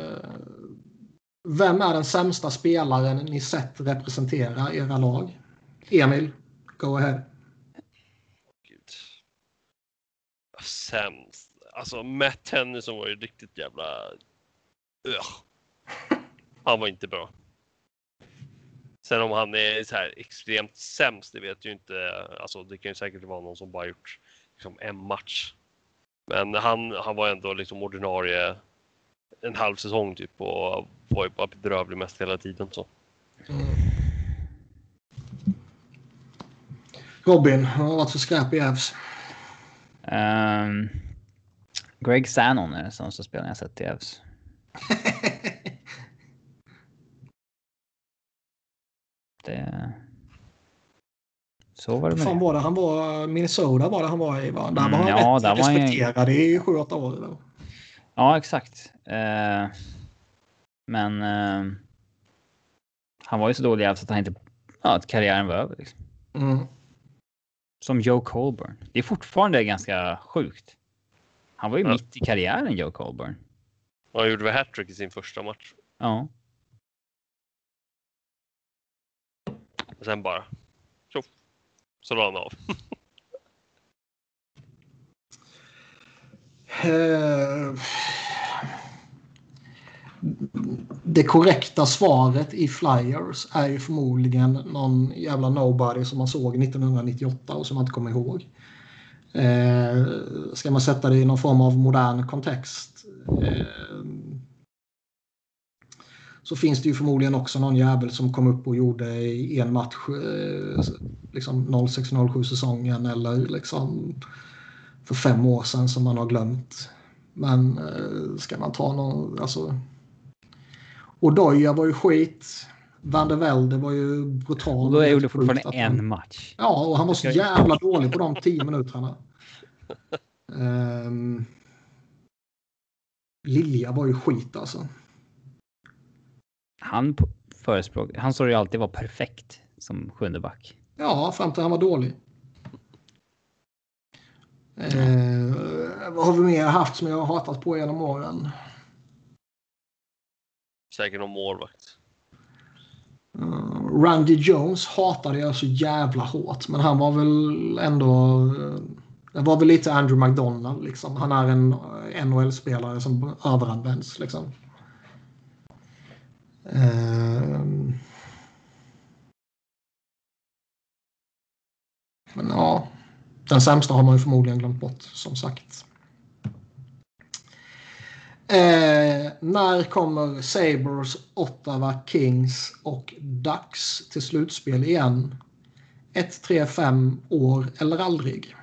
vem är den sämsta spelaren ni sett representera era lag? Emil, go ahead. Gud. Sämst. Alltså Matt Tennyson var ju riktigt jävla... Ugh. Han var inte bra. Sen om han är så här extremt sämst, det vet ju inte. Alltså det kan ju säkert vara någon som bara gjort liksom, en match. Men han, han var ändå liksom ordinarie en halv säsong typ och var ju bara bedrövlig mest hela tiden. Så. Mm. Robin, vad har varit för skräp i Avs? Um, Greg Sanon är den sämsta spelaren jag sett i Avs. det... Så var det med Fan var det han var Minnesota var det han var i va? Där Mm, var han ja, rätt var han respekterad i 7-8 år. Eller? Ja, exakt. Eh, men eh, han var ju så dålig att han inte... Ja, att karriären var över. Liksom. Mm. Som Joe Colburn. Det är fortfarande ganska sjukt. Han var ju Ja. mitt i karriären, Joe Colburn. Han gjorde väl hattrick i sin första match. Ja. Och sen bara tjoff, så la han av. Eh, det korrekta svaret i Flyers är ju förmodligen någon jävla nobody som man såg 1998 och som man inte kommer ihåg. Eh, ska man sätta det i någon form av modern kontext eh, så finns det ju förmodligen också någon jävel som kom upp och gjorde i en match eh, liksom 06-07 säsongen eller liksom för fem år sedan som man har glömt. Men eh, ska man ta någon, alltså. Odoja var ju skit. Van der Velde var ju brutal. Och då gjorde fortfarande att han- en match. Ja, och han var så jävla dålig på de tio minuterna. Um, Lilja var ju skit alltså. Han p- förespråk... Han står ju alltid vara perfekt som sjunde back. Ja, fram till han var dålig. Eh, vad har vi mer haft som jag har hatat på genom åren? Säkert någon målvakt. Uh, Randy Jones hatade jag så jävla hårt, men han var väl ändå... Uh, det var väl lite Andrew McDonald liksom. Han är en uh, NHL-spelare som överanvänds liksom. Uh, men ja, den sämsta har man ju förmodligen glömt bort som sagt. Eh, när kommer Sabres, Ottawa, Kings och Ducks till slutspel igen? 1, 3, 5 år eller aldrig?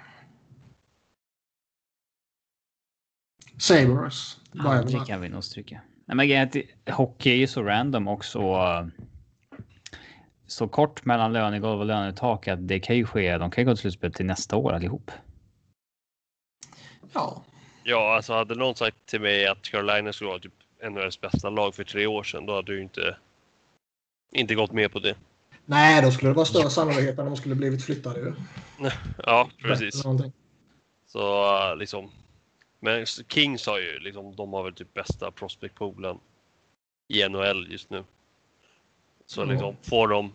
Sabres. Aldrig kan vi nog stryka. Nej, men grejen hockey är ju så random och så, så kort mellan lönegolv och lönetak att det kan ju ske. De kan ju gå till slutspel till nästa år allihop. Ja, Ja, alltså hade någon sagt till mig att Carolina skulle vara typ NHLs bästa lag för tre år sedan, då hade du inte, inte gått med på det. nej, då skulle det vara större sannolikhet att de skulle blivit flyttade ju. Ja, precis. Så liksom. Men Kings har ju liksom, de har väl typ bästa prospect-poolen i NHL just nu. Så Ja. liksom får de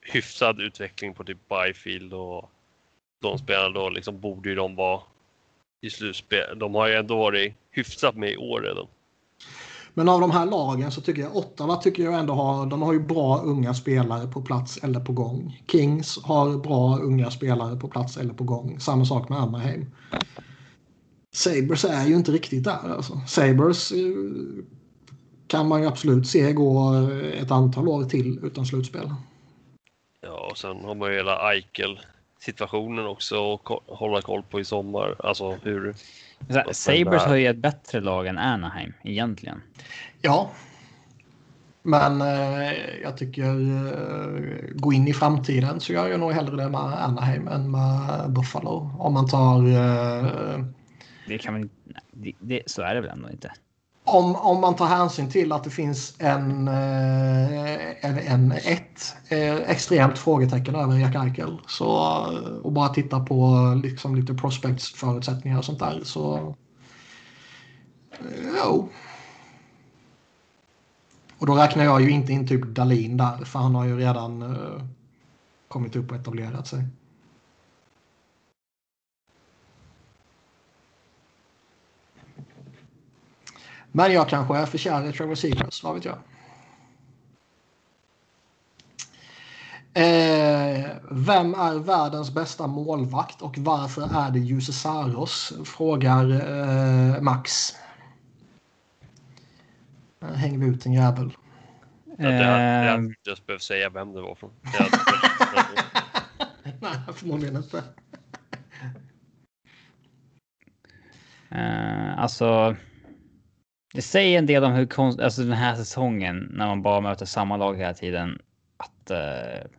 hyfsad utveckling på typ Byfield och de spelarna då liksom borde ju de vara i slutspel. De har ju ändå varit hyfsat med i år redan. Men av de här lagen så tycker jag Ottawa tycker jag ändå har, de har ju bra unga spelare på plats eller på gång. Kings har bra unga spelare på plats eller på gång. Samma sak med Anaheim. Sabres är ju inte riktigt där alltså. Sabres eh, kan man ju absolut se gå ett antal år till utan slutspel. Ja, och sen har man ju hela Eichel-situationen också att hålla koll på i sommar. Alltså hur... Sabres har ju ett bättre lag än Anaheim egentligen. Ja. Men eh, jag tycker eh, gå in i framtiden så gör jag nog hellre det med Anaheim än med Buffalo. Om man tar... Eh, det kan man det, det, Så är det väl ändå inte om, om man tar hänsyn till att det finns en, eh, en, en ett eh, extremt frågetecken över Jack Eichel så, eh, och bara titta på liksom lite prospects förutsättningar och sånt där så jo. Och då räknar jag ju inte in typ Dalin där för han har ju redan kommit upp och etablerat sig. Men jag kanske är för kär i Trevor Seagrass, vad vet jag. Eh, vem är världens bästa målvakt och varför är det Jussi Saros? Frågar eh, Max. Här hänger vi ut en jävel. Ja, det hade jag inte behövt säga vem det var från. Nej, förmodligen inte. Uh, alltså det säger en del om hur konst, alltså den här säsongen när man bara möter samma lag hela tiden. Att uh,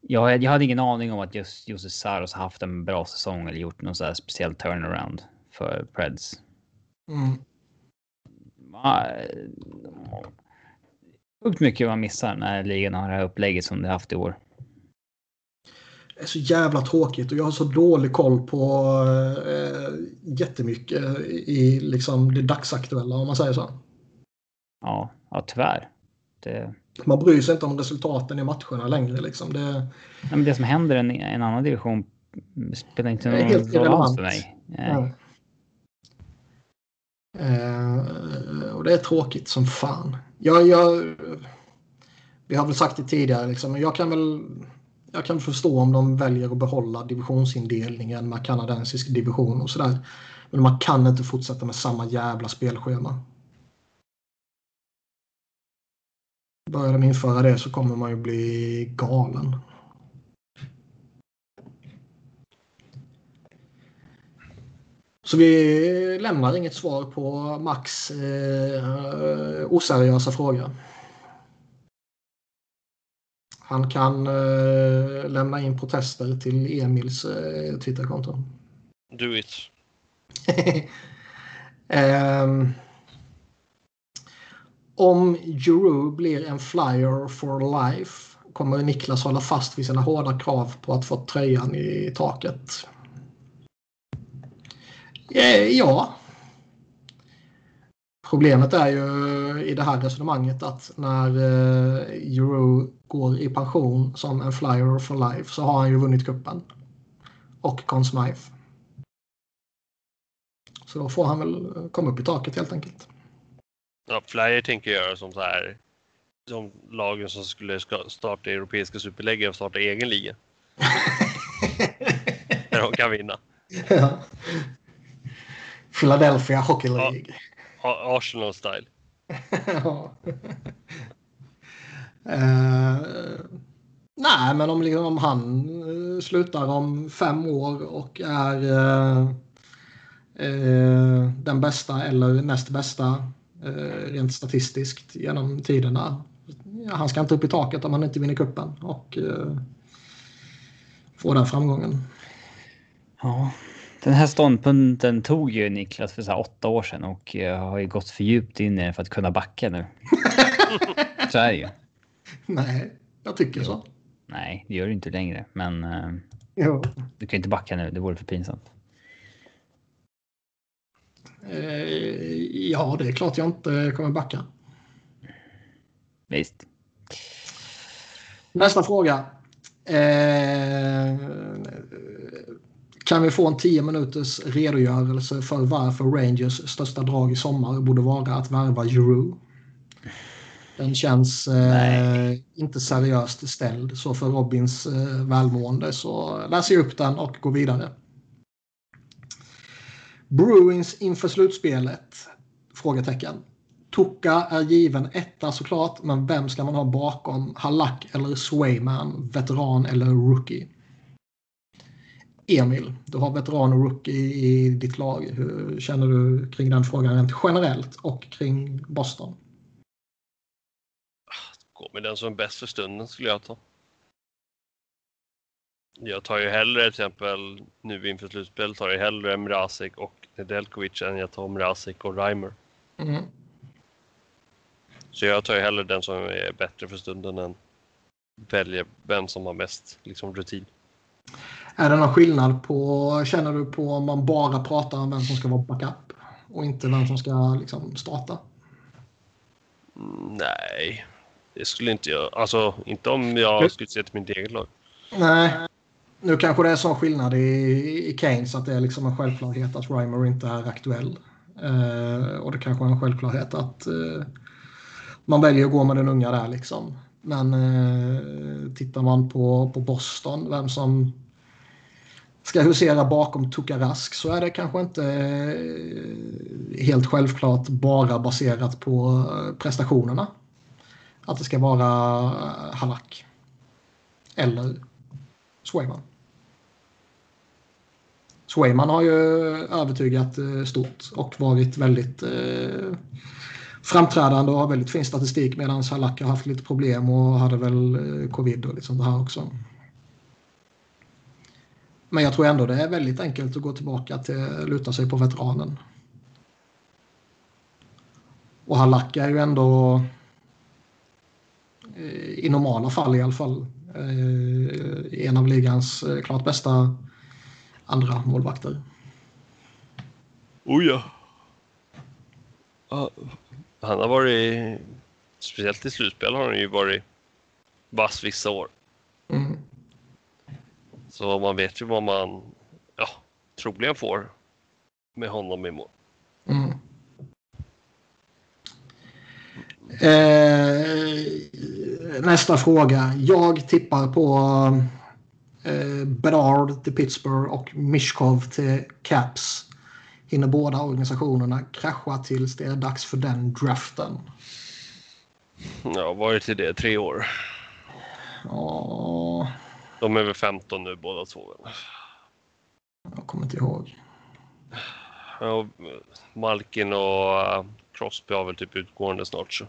jag, jag hade ingen aning om att just Josef Saros haft en bra säsong eller gjort någon så här speciell turnaround för Preds. Mm. Sjukt mycket man missar när ligan har det här upplägget som det haft i år är så jävla tråkigt och jag har så dålig koll på eh, jättemycket i liksom det dagsaktuella om man säger så. Ja, ja tyvärr. Det... Man bryr sig inte om resultaten i matcherna längre. Liksom. Det... Nej, men det som händer i en, en annan division spelar inte någon roll alls för mig. Ja. Eh, och det är tråkigt som fan. Jag, jag, vi har väl sagt det tidigare, liksom, jag kan väl jag kan förstå om de väljer att behålla divisionsindelningen med kanadensisk division och sådär. Men man kan inte fortsätta med samma jävla spelschema. Börjar de införa det så kommer man ju bli galen. Så vi lämnar inget svar på Max eh, oseriösa fråga. Han kan eh, lämna in protester till Emils eh, Twitterkonto. Do it. um, om Juru blir en flyer for life kommer Niklas hålla fast vid sina hårda krav på att få tröjan i taket? Eh, ja, Problemet är ju i det här resonemanget att när eh, Euro går i pension som en flyer for life så har han ju vunnit kuppen Och Conn Smythe. Så då får han väl komma upp i taket helt enkelt. Ja, Flyer tänker göra som så här. Som lagen som skulle starta europeiska superliga och starta egen liga. Där de kan vinna. Ja. Philadelphia Hockey League. Ja. Arsenal style. ja. Uh, nej, men om, liksom, om han uh, slutar om fem år och är uh, den bästa eller näst bästa rent statistiskt genom tiderna. Ja, han ska inte upp i taket om han inte vinner kuppen och får den framgången. Ja, den här ståndpunkten tog ju Niklas för så åtta år sedan och jag har ju gått för djupt in i den för att kunna backa nu. så är det ju. Nej, jag tycker så. Nej, det gör du inte längre, men uh, jo. du kan inte backa nu. Det vore för pinsamt. Uh, ja, det är klart jag inte kommer backa. Visst. Nästa fråga. Kan vi få en 10 minuters redogörelse för varför Rangers största drag i sommar borde vara att värva Giroux? Den känns eh, inte seriöst ställd. Så för Robins eh, välmående så läser jag upp den och går vidare. Bruins inför slutspelet? Frågetecken. Tuka är given etta såklart, men vem ska man ha bakom? Halak eller Swayman? Veteran eller rookie? Emil, du har veteran och rookie i ditt lag. Hur känner du kring den frågan rent generellt och kring Boston? Gå med den som är bäst för stunden skulle jag ta. Jag tar ju hellre till exempel nu inför slutspel tar jag hellre Mrazek och Nedeljkovic än jag tar Mrazek och Reimer. Mm. Så jag tar ju hellre den som är bättre för stunden än väljer vem som har mest liksom, rutin. Är det någon skillnad på, känner du på om man bara pratar om vem som ska vara backup och inte vem som ska liksom, starta? Nej, det skulle inte jag. Alltså inte om jag skulle se till mitt eget lag. Nej, nu kanske det är sån skillnad i, i Keynes att det är liksom en självklarhet att Reimer inte är aktuell. Uh, och det kanske är en självklarhet att uh, man väljer att gå med den unga där liksom. Men eh, tittar man på, på Boston, vem som ska husera bakom Tukarask så är det kanske inte eh, helt självklart bara baserat på eh, prestationerna. Att det ska vara eh, Halak. Eller Swayman. Swayman har ju övertygat eh, stort och varit väldigt eh, framträdande och har väldigt fin statistik medan Halak har haft lite problem och hade väl eh, covid och liksom lite sånt här också. Men jag tror ändå det är väldigt enkelt att gå tillbaka till luta sig på veteranen. Och Halak är ju ändå eh, i normala fall i alla fall eh, en av ligans klart bästa andra målvakter. Oh ja. Han har varit, speciellt i slutspel har han ju varit vass vissa år. Mm. Så man vet ju vad man ja, troligen får med honom i mål. Mm. Eh, nästa fråga. Jag tippar på eh, Bedard till Pittsburgh och Mishkov till Caps. Hinner båda organisationerna krascha tills det är dags för den draften? Ja, varit i det tre år. Ja. De är väl 15 nu båda två? Jag kommer inte ihåg. Ja, Malkin och uh, Crosby har väl typ utgående snart så.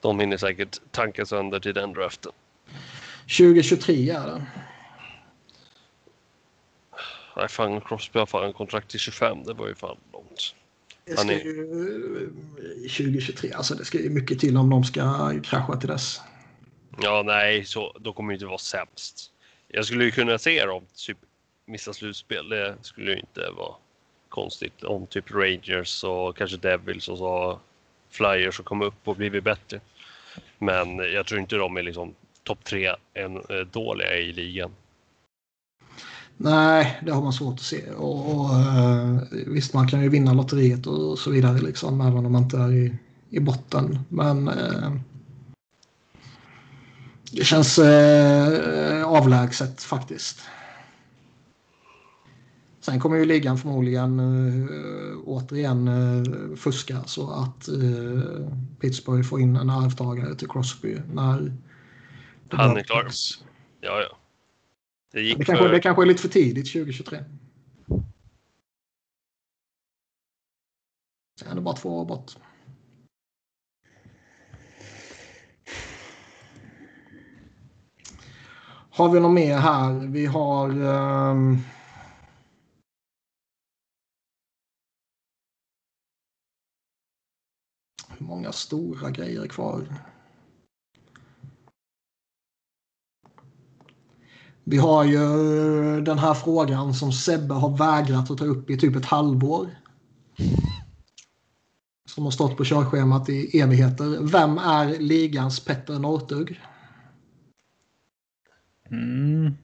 De hinner säkert tanka sönder till den draften. 2023 är det. Nej, fan Crosby har fan kontrakt till 25. Det var ju fan långt. Det ska är... ju, 2023, alltså det ska ju mycket till om de ska krascha till dess. Ja, nej, så, då kommer det inte vara sämst. Jag skulle ju kunna se dem typ missa slutspel. Det skulle ju inte vara konstigt om typ Rangers och kanske Devils och så Flyers som kommer upp och blivit bättre. Men jag tror inte de är liksom topp tre eh, dåliga i ligan. Nej, det har man svårt att se. Och, och uh, visst, man kan ju vinna lotteriet och så vidare, liksom, även om man inte är i, i botten. Men uh, det känns uh, avlägset faktiskt. Sen kommer ju ligan förmodligen uh, återigen uh, fuska så att uh, Pittsburgh får in en arvtagare till Crosby när Han är klar. Ja, ja. Det, gick det, kanske, för... det kanske är lite för tidigt 2023. Sen är det bara två år bort. Har vi något mer här? Vi har... Um... Hur många stora grejer kvar? Vi har ju den här frågan som Sebbe har vägrat att ta upp i typ ett halvår. Som har stått på körschemat i evigheter. Vem är ligans Petter Northug? Mm.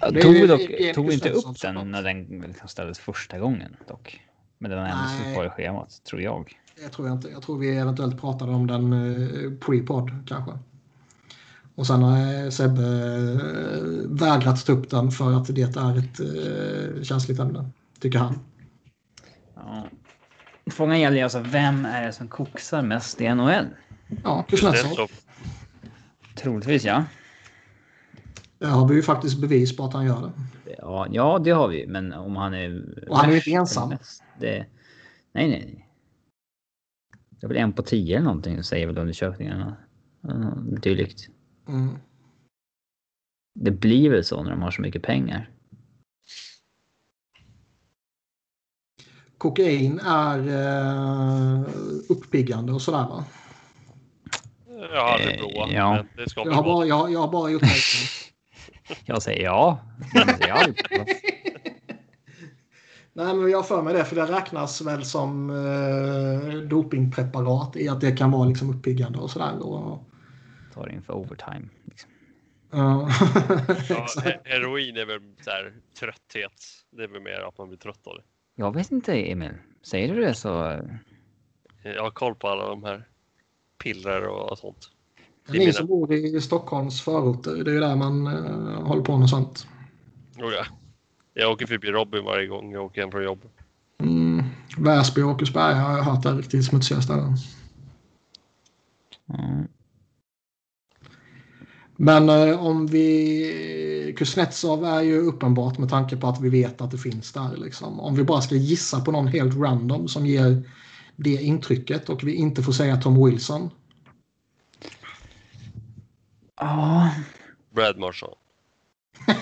Jag tog, dock, tog inte upp den när den liksom ställdes första gången dock. Men den var ändå kvar i schemat, tror jag. Det tror jag inte. Jag tror vi eventuellt pratade om den eh, pre-pod kanske. Och sen har Sebbe eh, vägrat ta upp den för att det är ett eh, känsligt ämne, tycker han. Ja. Frågan gäller ju alltså vem är det som koksar mest i NHL? Ja, Kuznetsov. Troligtvis ja. Det har vi ju faktiskt bevis på att han gör det. Ja, ja det har vi. Men om han är... Och han är ju inte ensam. Det, nej, nej, nej. Det är väl en på tio eller någonting säger väl undersökningarna. Dylikt. Mm. Det blir väl så när de har så mycket pengar. Kokain är uh, uppiggande och sådär va? Ja, det prova. Eh, ja. Det ska jag, har bara, jag, jag har bara gjort det. jag säger ja. Jag Nej, men jag har för mig det, för det räknas väl som eh, dopingpreparat i att det kan vara liksom uppiggande och sådär. Och... Tar in för overtime. Liksom. ja, heroin är väl så här, trötthet. Det är väl mer att man blir trött av det. Jag vet inte, Emil. Säger du det så... Jag har koll på alla de här piller och sånt. Ni mina... som bor i Stockholms förorter, det är ju där man uh, håller på med sånt. Oh, ja. Jag åker förbi Robin varje gång jag åker hem från jobbet. Mm. Väsby och Åkersberga har jag hört är riktigt smutsiga ställen. Mm. Men eh, om vi... Kuznetsov är ju uppenbart med tanke på att vi vet att det finns där. Liksom. Om vi bara ska gissa på någon helt random som ger det intrycket och vi inte får säga Tom Wilson. Ja. Brad Marshall.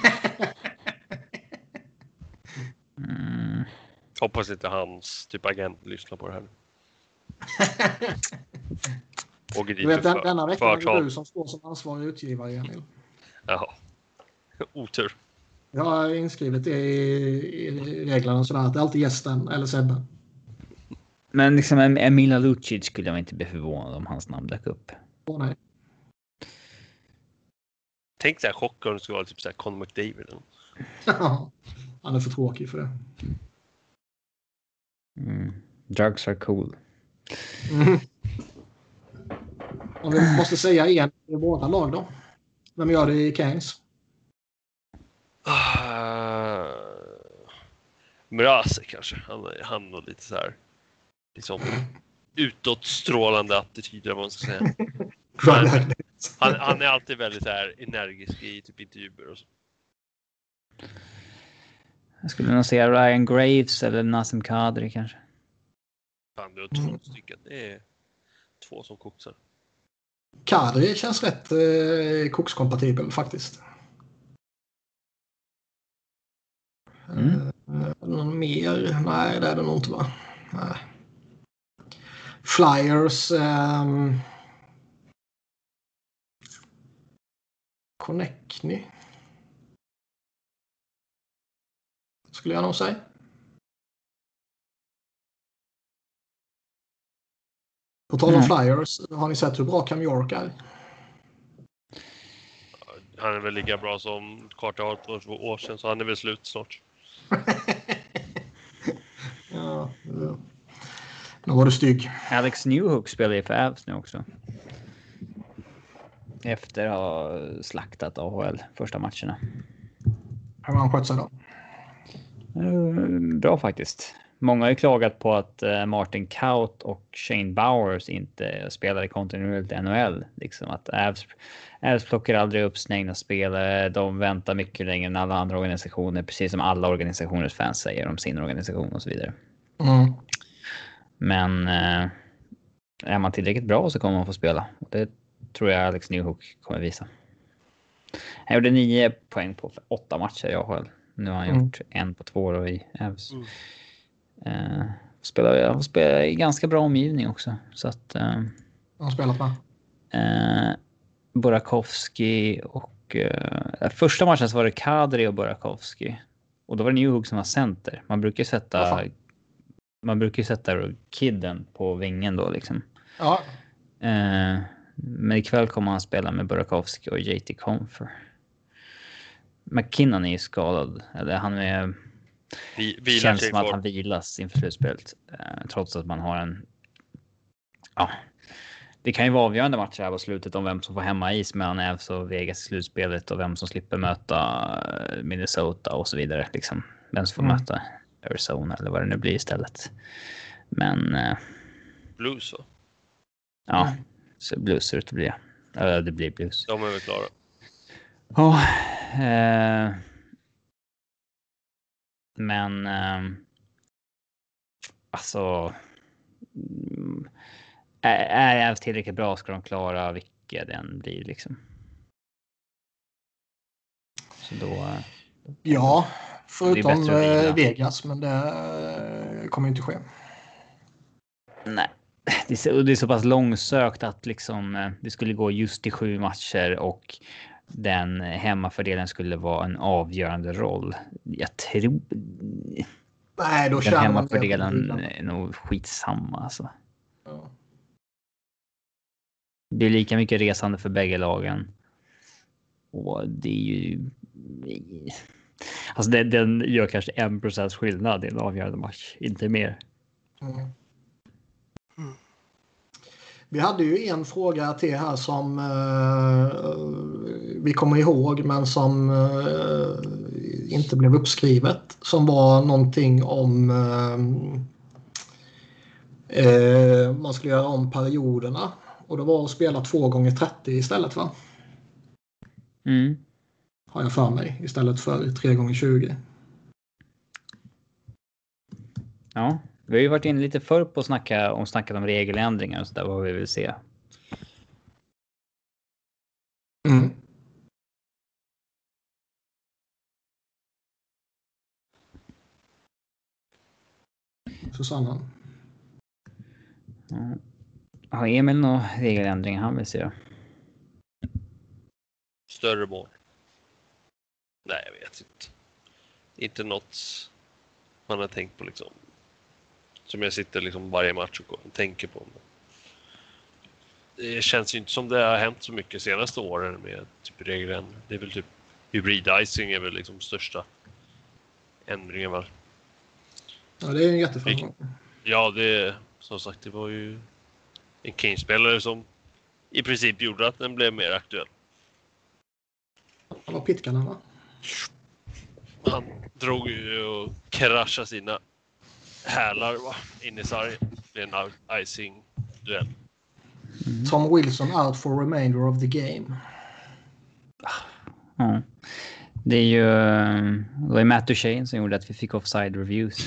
mm. Hoppas inte hans typ agent lyssnar på det här. Åker dit vet, för, denna veckan är det du som står som ansvarig utgivare, Emil. Jaha. Otur. Jag har inskrivet det i, i reglerna sådär att det är alltid gästen eller Sebbe. Men liksom Emila Lucic skulle jag inte bli förvånad om hans namn dök upp. Åh nej. Tänk dig chock om det skulle vara typ såhär Conor McDavid. Ja, han är för tråkig för det. Mm. Drugs are cool. Mm. Om vi måste säga en i våra lag då? Vem gör det i Keynes? Uh, Mrase kanske. Han, han har lite så här liksom utåtstrålande attityder, vad man ska säga. han, han, han, är alltid väldigt så här energisk i typ intervjuer och så. Jag skulle nog säga Ryan Graves eller Nassim Kadri kanske. Fan, du har två stycken. Det är två som koksar. Kadri känns rätt eh, kokskompatibel faktiskt. Mm. Uh, någon mer? Nej, det är det nog inte va? Nej. Flyers. Um... Connectny. Skulle jag nog säga. På tal om mm. Flyers, har ni sett hur bra Cam York är? Han är väl lika bra som Carter Hart för två år sedan, så han är väl slut snart. ja, ja. Nu var du stygg. Alex Newhook spelar ju för Avs nu också. Efter att ha slaktat AHL första matcherna. Hur har han skött sig då? Eh, bra faktiskt. Många har ju klagat på att eh, Martin Kaut och Shane Bowers inte spelade kontinuerligt i NHL. Liksom att Avs, Avs plockar aldrig upp sina egna spelare. De väntar mycket längre än alla andra organisationer, precis som alla organisationers fans säger om sin organisation och så vidare. Mm. Men eh, är man tillräckligt bra så kommer man få spela. Det tror jag Alex Newhook kommer visa. Han gjorde nio poäng på åtta matcher i AHL. Nu har han mm. gjort en på två då i Avs. Mm. Eh, spelar, spelar i ganska bra omgivning också. Så att, eh, har spelat med? Eh, Burakovsky och... Eh, första matchen så var det Kadri och Burakovsky. Och då var det Newhook som var center. Man brukar sätta... Man brukar sätta kidden på vingen då liksom. Ja. Eh, men ikväll kommer han spela med Burakovsky och JT Comfer. McKinnon är ju skadad. Eller han är Vi, känns som att han vilas inför slutspelet. Eh, trots att man har en... Ja. Det kan ju vara avgörande matcher här på slutet om vem som får hemma is mellan Evs och Vegas i slutspelet och vem som slipper möta eh, Minnesota och så vidare. Liksom. Vem som får mm. möta Arizona eller vad det nu blir istället. Men... Eh, blues va? Ja, mm. så blues ser det ut att bli. Ja, det blir blues. De är väl klara. Ja. Eh, men... Eh, alltså... Mm, är, är tillräckligt bra ska de klara vilka den blir liksom. Så då... Ja, förutom eh, Vegas, men det eh, kommer inte ske. Nej, det är, så, det är så pass långsökt att liksom eh, det skulle gå just i sju matcher och den hemmafördelen skulle vara en avgörande roll. Jag tror. Nej, då den hemmafördelen är nog skitsamma alltså. Ja. Det är lika mycket resande för bägge lagen. Och det är ju. Alltså den, den gör kanske en procents skillnad i en avgörande match, inte mer. Mm. Vi hade ju en fråga till här som uh, vi kommer ihåg men som uh, inte blev uppskrivet. Som var någonting om uh, man skulle göra om perioderna. Och det var att spela 2 gånger 30 istället va? Mm. Har jag för mig istället för 3 gånger 20. Ja, vi har ju varit inne lite förr på att snacka om, snackat om regeländringar och så där vad vi vill se. Mm. Susanna? Ja. Har Emil några regeländringar han vill se? Större mål. Nej, jag vet inte. Inte något man har tänkt på liksom. Som jag sitter liksom varje match och tänker på. Det känns ju inte som det har hänt så mycket senaste åren med typ regeln. Det är väl typ hybrid-icing är väl liksom största ändringen väl. Ja, det är en jätteframgång. Ja, det som sagt, det var ju en Kane-spelare som i princip gjorde att den blev mer aktuell. Han var Pitkanen va? Han drog ju och kraschade sina hälar va? in i sargen. Det blev en icing-duell. Mm. Tom Wilson out for remainder of the game. Ja. Det är ju det var Matt Duchene som gjorde att vi fick offside reviews.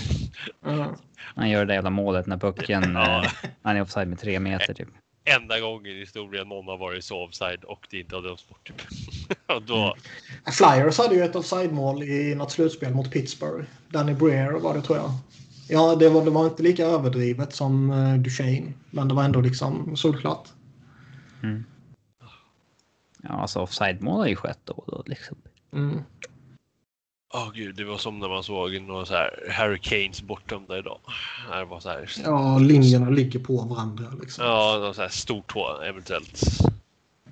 Mm. Han gör det jävla målet när pucken, ja. Eh, han är offside med tre meter typ. Enda gången i historien någon har varit så offside och det inte har dömts bort. Typ. då... Mm. Flyers hade ju ett offside-mål i något slutspel mot Pittsburgh. Danny Breer var det tror jag. Ja, det var, det var inte lika överdrivet som uh, Duchene. Men det var ändå liksom solklart. Mm. Ja, alltså offside-mål har ju skett då och då liksom. Mm. Åh oh, gud, det var som när man såg några så här Hurricanes bortdömda idag. Det var så här... Ja, linjerna ligger på varandra. Liksom. Ja, så här stort hår eventuellt.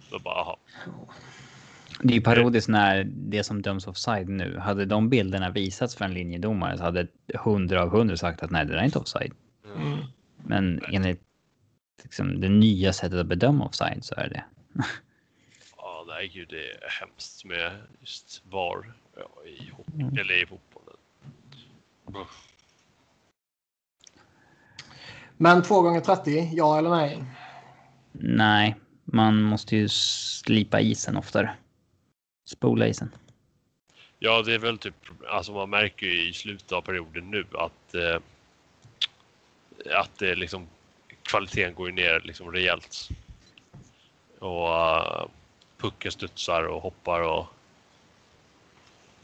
Så bara, aha. Det är ju parodiskt när det som döms offside nu, hade de bilderna visats för en linjedomare så hade hundra av hundra sagt att nej, det där är inte offside. Mm. Men enligt liksom, det nya sättet att bedöma offside så är det. ja, nej gud, det är hemskt med just VAR ja, i, hockey, mm. eller i fotbollen. Mm. Men 2 gånger 30 ja eller nej? Nej, man måste ju slipa isen oftare. Spola isen. Ja, det är väl typ, alltså man märker ju i slutet av perioden nu att eh, att det liksom kvaliteten går ner liksom rejält. Och uh, pucken studsar och hoppar och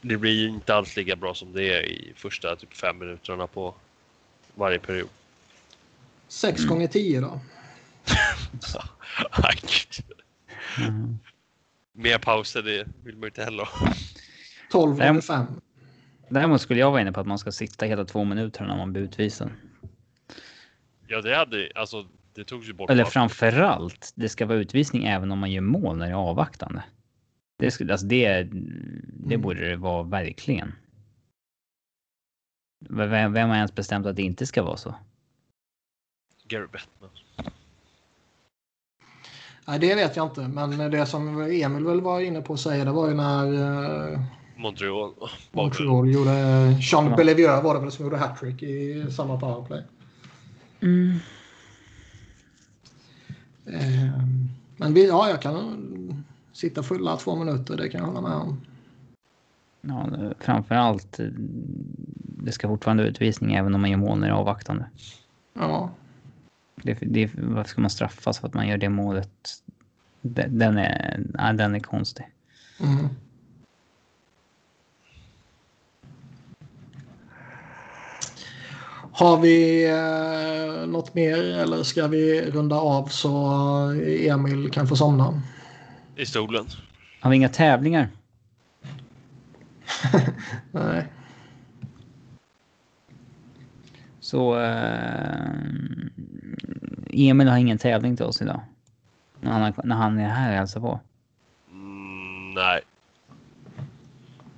det blir inte alls lika bra som det är i första typ fem minuterna på varje period. 6 mm. gånger 10 då? mm. Mer pauser det vill man inte heller ha. 12 gånger 5. Däremot skulle jag vara inne på att man ska sitta hela två minuter när man blir utvisad. Ja, det hade alltså. Det togs ju bort. Eller framförallt, det ska vara utvisning även om man gör mål när det är avvaktande. Det, skulle, alltså det, det mm. borde det vara verkligen. Vem, vem har ens bestämt att det inte ska vara så? Gary Bettman. Nej, det vet jag inte. Men det som Emil väl var inne på att säga, det var ju när uh, Montreal, Montreal gjorde... Jean Belivieux var det väl som gjorde hattrick i samma powerplay. Mm. Eh, men vi, ja, jag kan sitta fulla två minuter, det kan jag hålla med om. Ja, framför allt. Det ska fortfarande utvisning även om man gör mål när det är avvaktande. Ja. Det, det, varför ska man straffas för att man gör det målet? Den är, ja, den är konstig. Mm. Har vi eh, något mer eller ska vi runda av så Emil kan få somna? I stolen. Har vi inga tävlingar? Nej. Så eh, Emil har ingen tävling till oss idag. När han, när han är här och hälsar på. Mm, nej.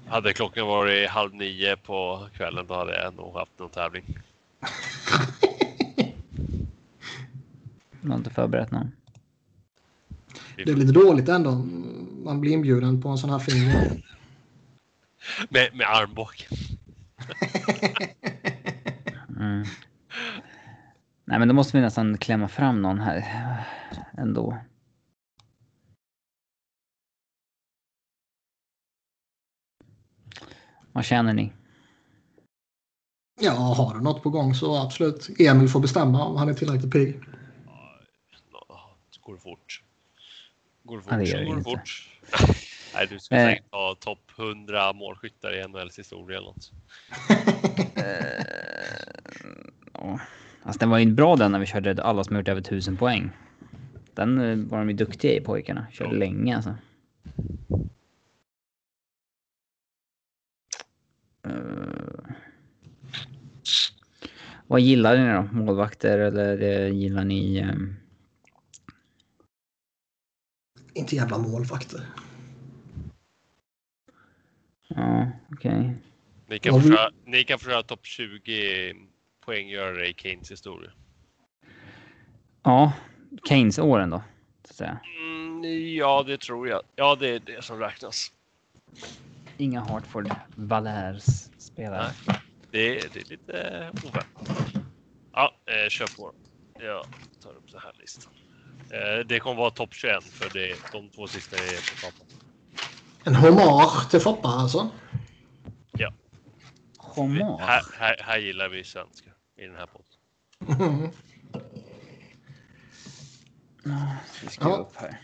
Hade klockan varit halv nio på kvällen då hade jag nog haft någon tävling. Du har inte förberett någon? Det är lite dåligt ändå. Man blir inbjuden på en sån här film. med, med armbåge. mm. Nej, men då måste vi nästan klämma fram någon här ändå. Vad känner ni? Ja, har du något på gång så absolut. Emil får bestämma om han är tillräckligt pigg. Ja, går det fort. Går det fort Ja, det så går det inte. fort. Nej, du ska Eh. säkert ha topp 100 målskyttar i NHLs historia eller något. Ja. Alltså den var ju bra den när vi körde alla som gjort över 1000 poäng. Den eh, var de ju duktiga i pojkarna. Körde Ja. länge alltså. Eh. Vad gillar ni då? Målvakter eller eh, gillar ni... ehm, Inte jävla målvakter. Ja, okej. Ni kan, köra, ni kan köra topp 20 poänggörare i Keynes historia. Ja, Keynes-åren då. Så att säga. Mm, ja, det tror jag. Ja, det är det som räknas. Inga Hartford Valers spelare. Det, är- det är lite oväntat. Ja, eh, kör på. Jag tar upp den här listan. Eh, det kommer vara topp 21 för det, de två sista är på toppen. En hommage till Foppa alltså. Homage. Här, här, här gillar vi svenskar i den här podden. Vi skriver Ja. upp här.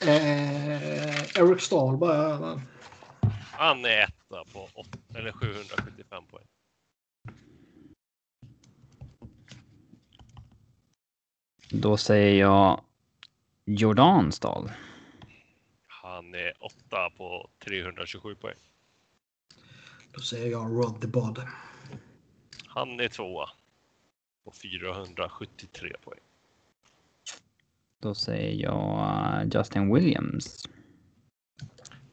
Eh, Eric Stahl bara. Han är etta på åt, eller 775 poäng. Då säger jag Jordansdal. Han är åtta på 327 poäng. Då säger jag Rod the Bod. Han är tvåa på 473 poäng. Då säger jag eh, Justin Williams.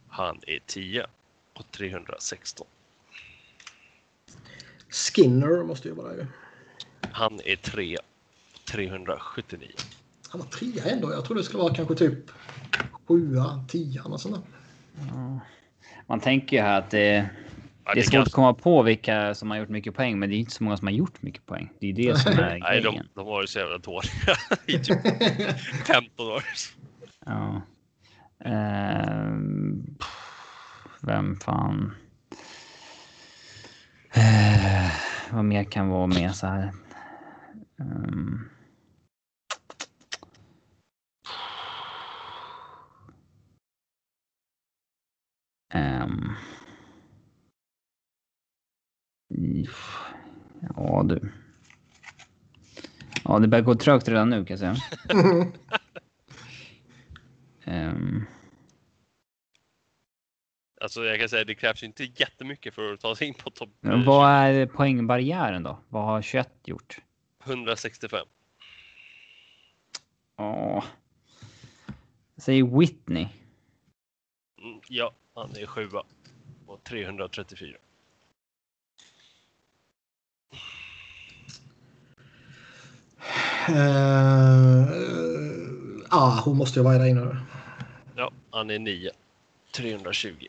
Han är 10 på 316. Skinner måste ju vara ju. Han är 3 på 379. Han var trea ändå. Jag trodde det skulle vara kanske typ sjua, tia och sånt där. Man tänker ju här att det, Ja, det är svårt kan- att komma på vilka som har gjort mycket poäng, men det är inte så många som har gjort mycket poäng. Det är det som är Nej, de, grejen. de var ju så jävla dåliga i typ 15 år. Ja. Ehm, vem fan... Eh, vad mer kan vara med så här? Ehm. Ehm. Ja du. Ja, det börjar gå trögt redan nu kan jag säga. Ehm. Alltså jag kan säga det krävs inte jättemycket för att ta sig in på topp Men Vad är poängbarriären då? Vad har 21 gjort? 165. Ja. Säger Whitney. Mm, ja, han är sjua på 334. Eh, ah, hon måste ju vara där inne. Ja, han är 9. 320.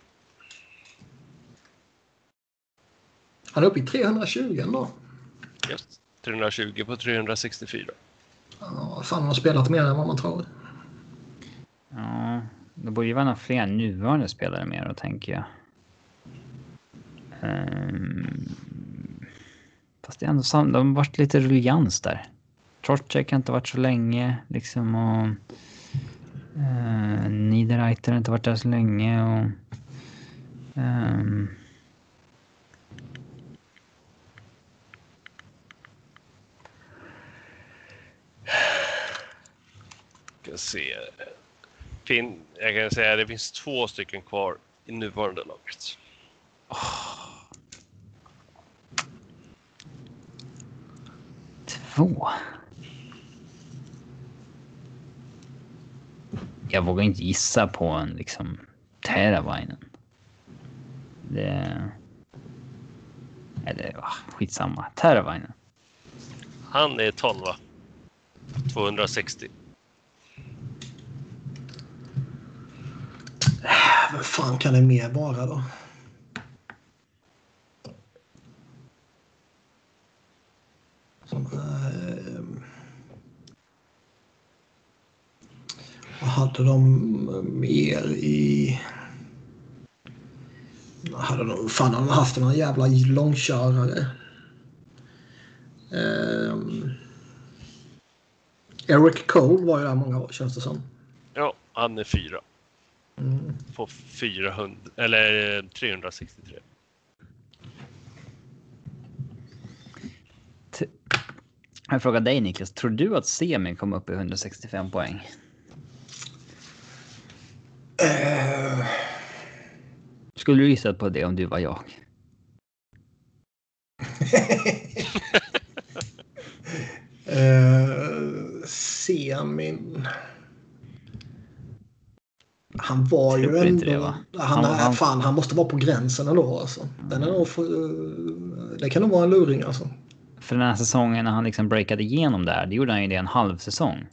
Han är uppe i 320 ändå. Just 320 på 364. Ja, fan, han har spelat mer än vad man tror. Ja, det borde ju vara några fler nuvarande spelare med då, tänker jag. Um, fast det är ändå sam- de har varit lite ruljans där. Trotschek har inte varit så länge liksom och uh, Niederreiter har inte varit där så länge och um, Ska se. Fin, jag kan säga att det finns två stycken kvar i nuvarande laget. Två? Jag vågar inte gissa på en liksom Teravainen. Det... Eller ah, skitsamma. Teravainen. Han är 12 260. Vad fan kan det mer vara då? Som, eh, hade de mer i... Hade de, fan har de haft några jävla långkörare? Um, Eric Cole var ju där många år känns det som. Ja, han är fyra. Mm. På 400, eller 363. Jag frågar dig Niklas, tror du att Semi kom upp i 165 poäng? Eh, Skulle du gissat på det om du var jag? eh, semin. Han var ju ändå... det, va? han, Han- han- Fan, han måste vara på gränsen ändå alltså. Den är nog för, det kan nog vara en luring alltså. För den här säsongen när han liksom breakade igenom där, det gjorde han ju det en halv säsong.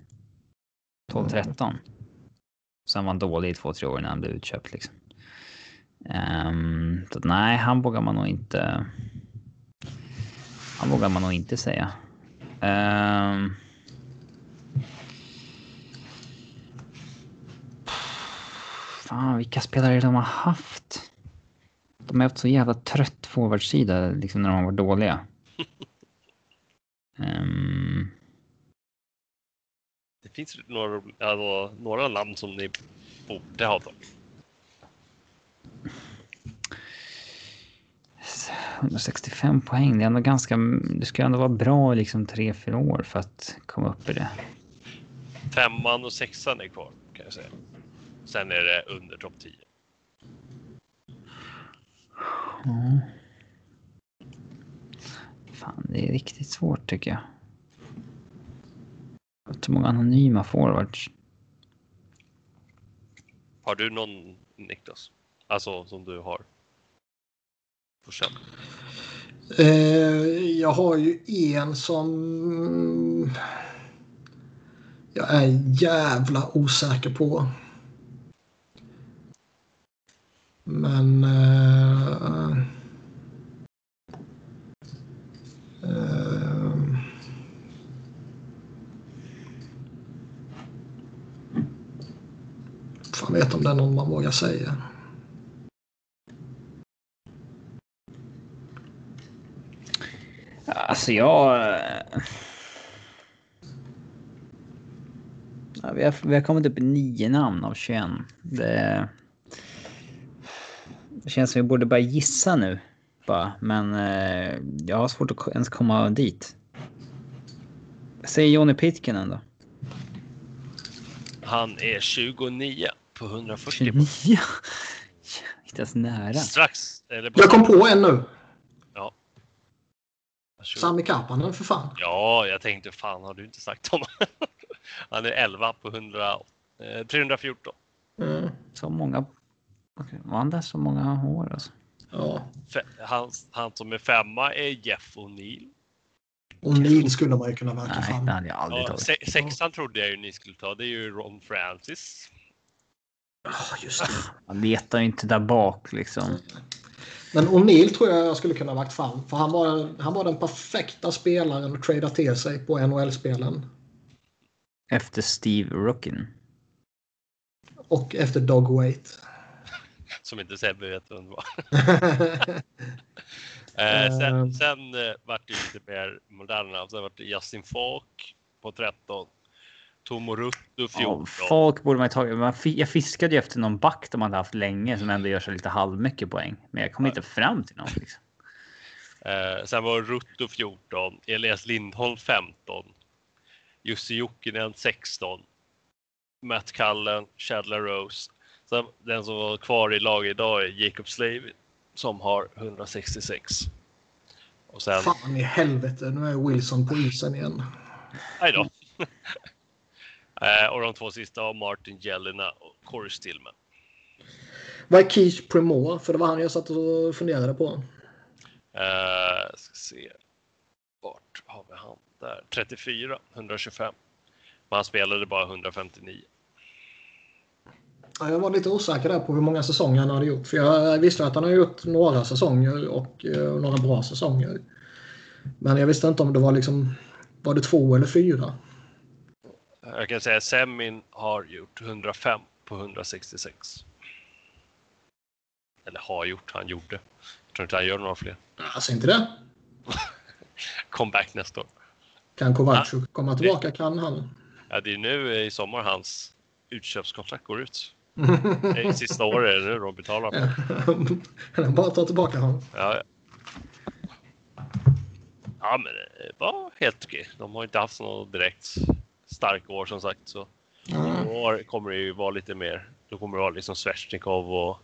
12-13. Sen var han dålig i två, tre år när han blev utköpt liksom. Um, så nej, han vågar man nog inte... Han vågar man nog inte säga. Ehm. fan, vilka spelare de har haft? De har haft så jävla trött forwardsida liksom när de har varit dåliga. Ehm, Det finns några, alltså, några namn som ni borde ha tagit. 165 poäng, det är ändå ganska... Det ska ändå vara bra i liksom 3-4 år för att komma upp i det. Femman och sexan är kvar kan jag säga. Sen är det under topp 10. Ja. Fan, det är riktigt svårt tycker jag. Hur många anonyma forwards? Har du någon Niklas? Alltså som du har? På känn. Eh, jag har ju en som jag är jävla osäker på. Men... Eh, eh, fan vet om det är någon man vågar säga. Alltså jag... eh, Ja, vi, har, vi har kommit upp i nio namn av 21. Det, det känns som vi borde börja gissa nu. Bara. Men eh, jag har svårt att ens komma dit. Säg Johnny Pitkanen då. Han är 29 på 140 29? Inte ens nära. Strax. Eller Jag kom på en nu. Ja. Varsågod. Sami Karpanen för fan. Ja, jag tänkte fan har du inte sagt honom? Han är 11 på 100, eh, 314. Mm. Så många... Var han där så många år alltså? Ja. Han, han som är femma är Jeff O'Neill. Och Neil skulle man ju kunna verka Nej, fram. det hade jag aldrig Ja, tagit. se, sexan trodde jag ju ni skulle ta. Det är ju Ron Francis. Ja, just det. Man letar ju inte där bak liksom. Men O'Neill tror jag jag skulle kunna lagt fram. För han var, han var den perfekta spelaren att trada till sig på NHL-spelen. Efter Steve Rookin. Och efter Dog Wait. Som inte Sebbe vet vem det var. eh, sen Ehm. sen eh, vart det lite mer moderna. Sen vart det Justin Falk på 13. Tomo Ruttu 14. Ja, folk borde man ju tagit. Man Jag fiskade ju efter någon back de hade haft länge som ändå gör sig lite halvmycket poäng. Men jag kom inte fram till någon. Liksom. Eh, sen var det Ruttu 14. Elias Lindholm 15. Jussi Jokinen 16. Matt Cullen, Chadler Rose. Sen, den som var kvar i laget idag är Jacob Slavin som har 166. Och sen, Fan i helvete, nu är Wilson på isen igen. nej då. eh, och de två sista var Martin Jelena och Corey Stillman. Vad är Keith Primore? För det var han jag satt och funderade på. Eh, ska se. Vart har vi han? Där. 34, 125. Men han spelade bara 159. Ja, Jag var lite osäker där på hur många säsonger han hade gjort. För jag visste att han har gjort några säsonger och eh, några bra säsonger. Men jag visste inte om det var liksom... Var det två eller fyra? Jag kan säga att Semin har gjort 105 på 166. Eller har gjort, han gjorde. Jag tror inte han gör några fler. Alltså inte det. Comeback nästa år. Kan Kovacic komma tillbaka kan han. Ja, det är nu i sommar hans utköpskontrakt går ut. Det är sista året är det nu de betalar. på. Han bara ta tillbaka honom. Ja, ja. ja, men det var helt okej. De har inte haft något direkt starkt år som sagt. Så i år kommer det ju vara lite mer. Då kommer det vara liksom Svesjnikov och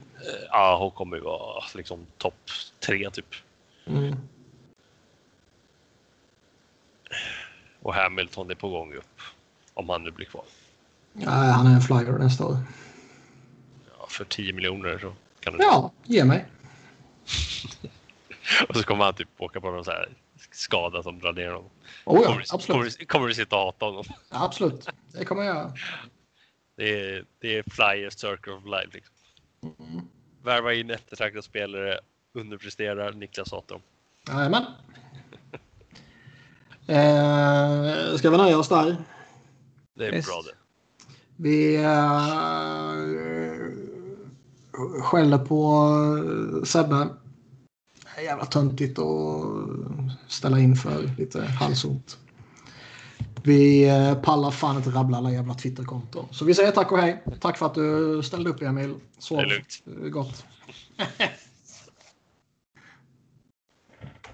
eh, Aho kommer ju vara liksom topp tre typ. Mm. Och Hamilton är på gång upp. Om han nu blir kvar. Ja, han är en flyer nästa år. Ja, för 10 miljoner så kan det Ja, ge mig. Och så kommer han typ åka på någon så här skada som drar ner honom. Oh, ja, kommer, du- absolut. kommer, kommer du sitta och hata honom? Ja, absolut. Det kommer jag. Det är, det är Flyers Circle of Life. Liksom. Mm. Värva in eftertraktade spelare, underpresterar, Niklas hatar dem. Jajamän. Eh, ska vi nöja oss där? Det är Visst. bra det. Vi eh, skäller på Sebbe. Jävla töntigt att ställa in för lite halsont. Vi eh, pallar fan inte rabbla alla jävla Twitterkonton. Så vi säger tack och hej. Tack för att du ställde upp Emil. Sov gott.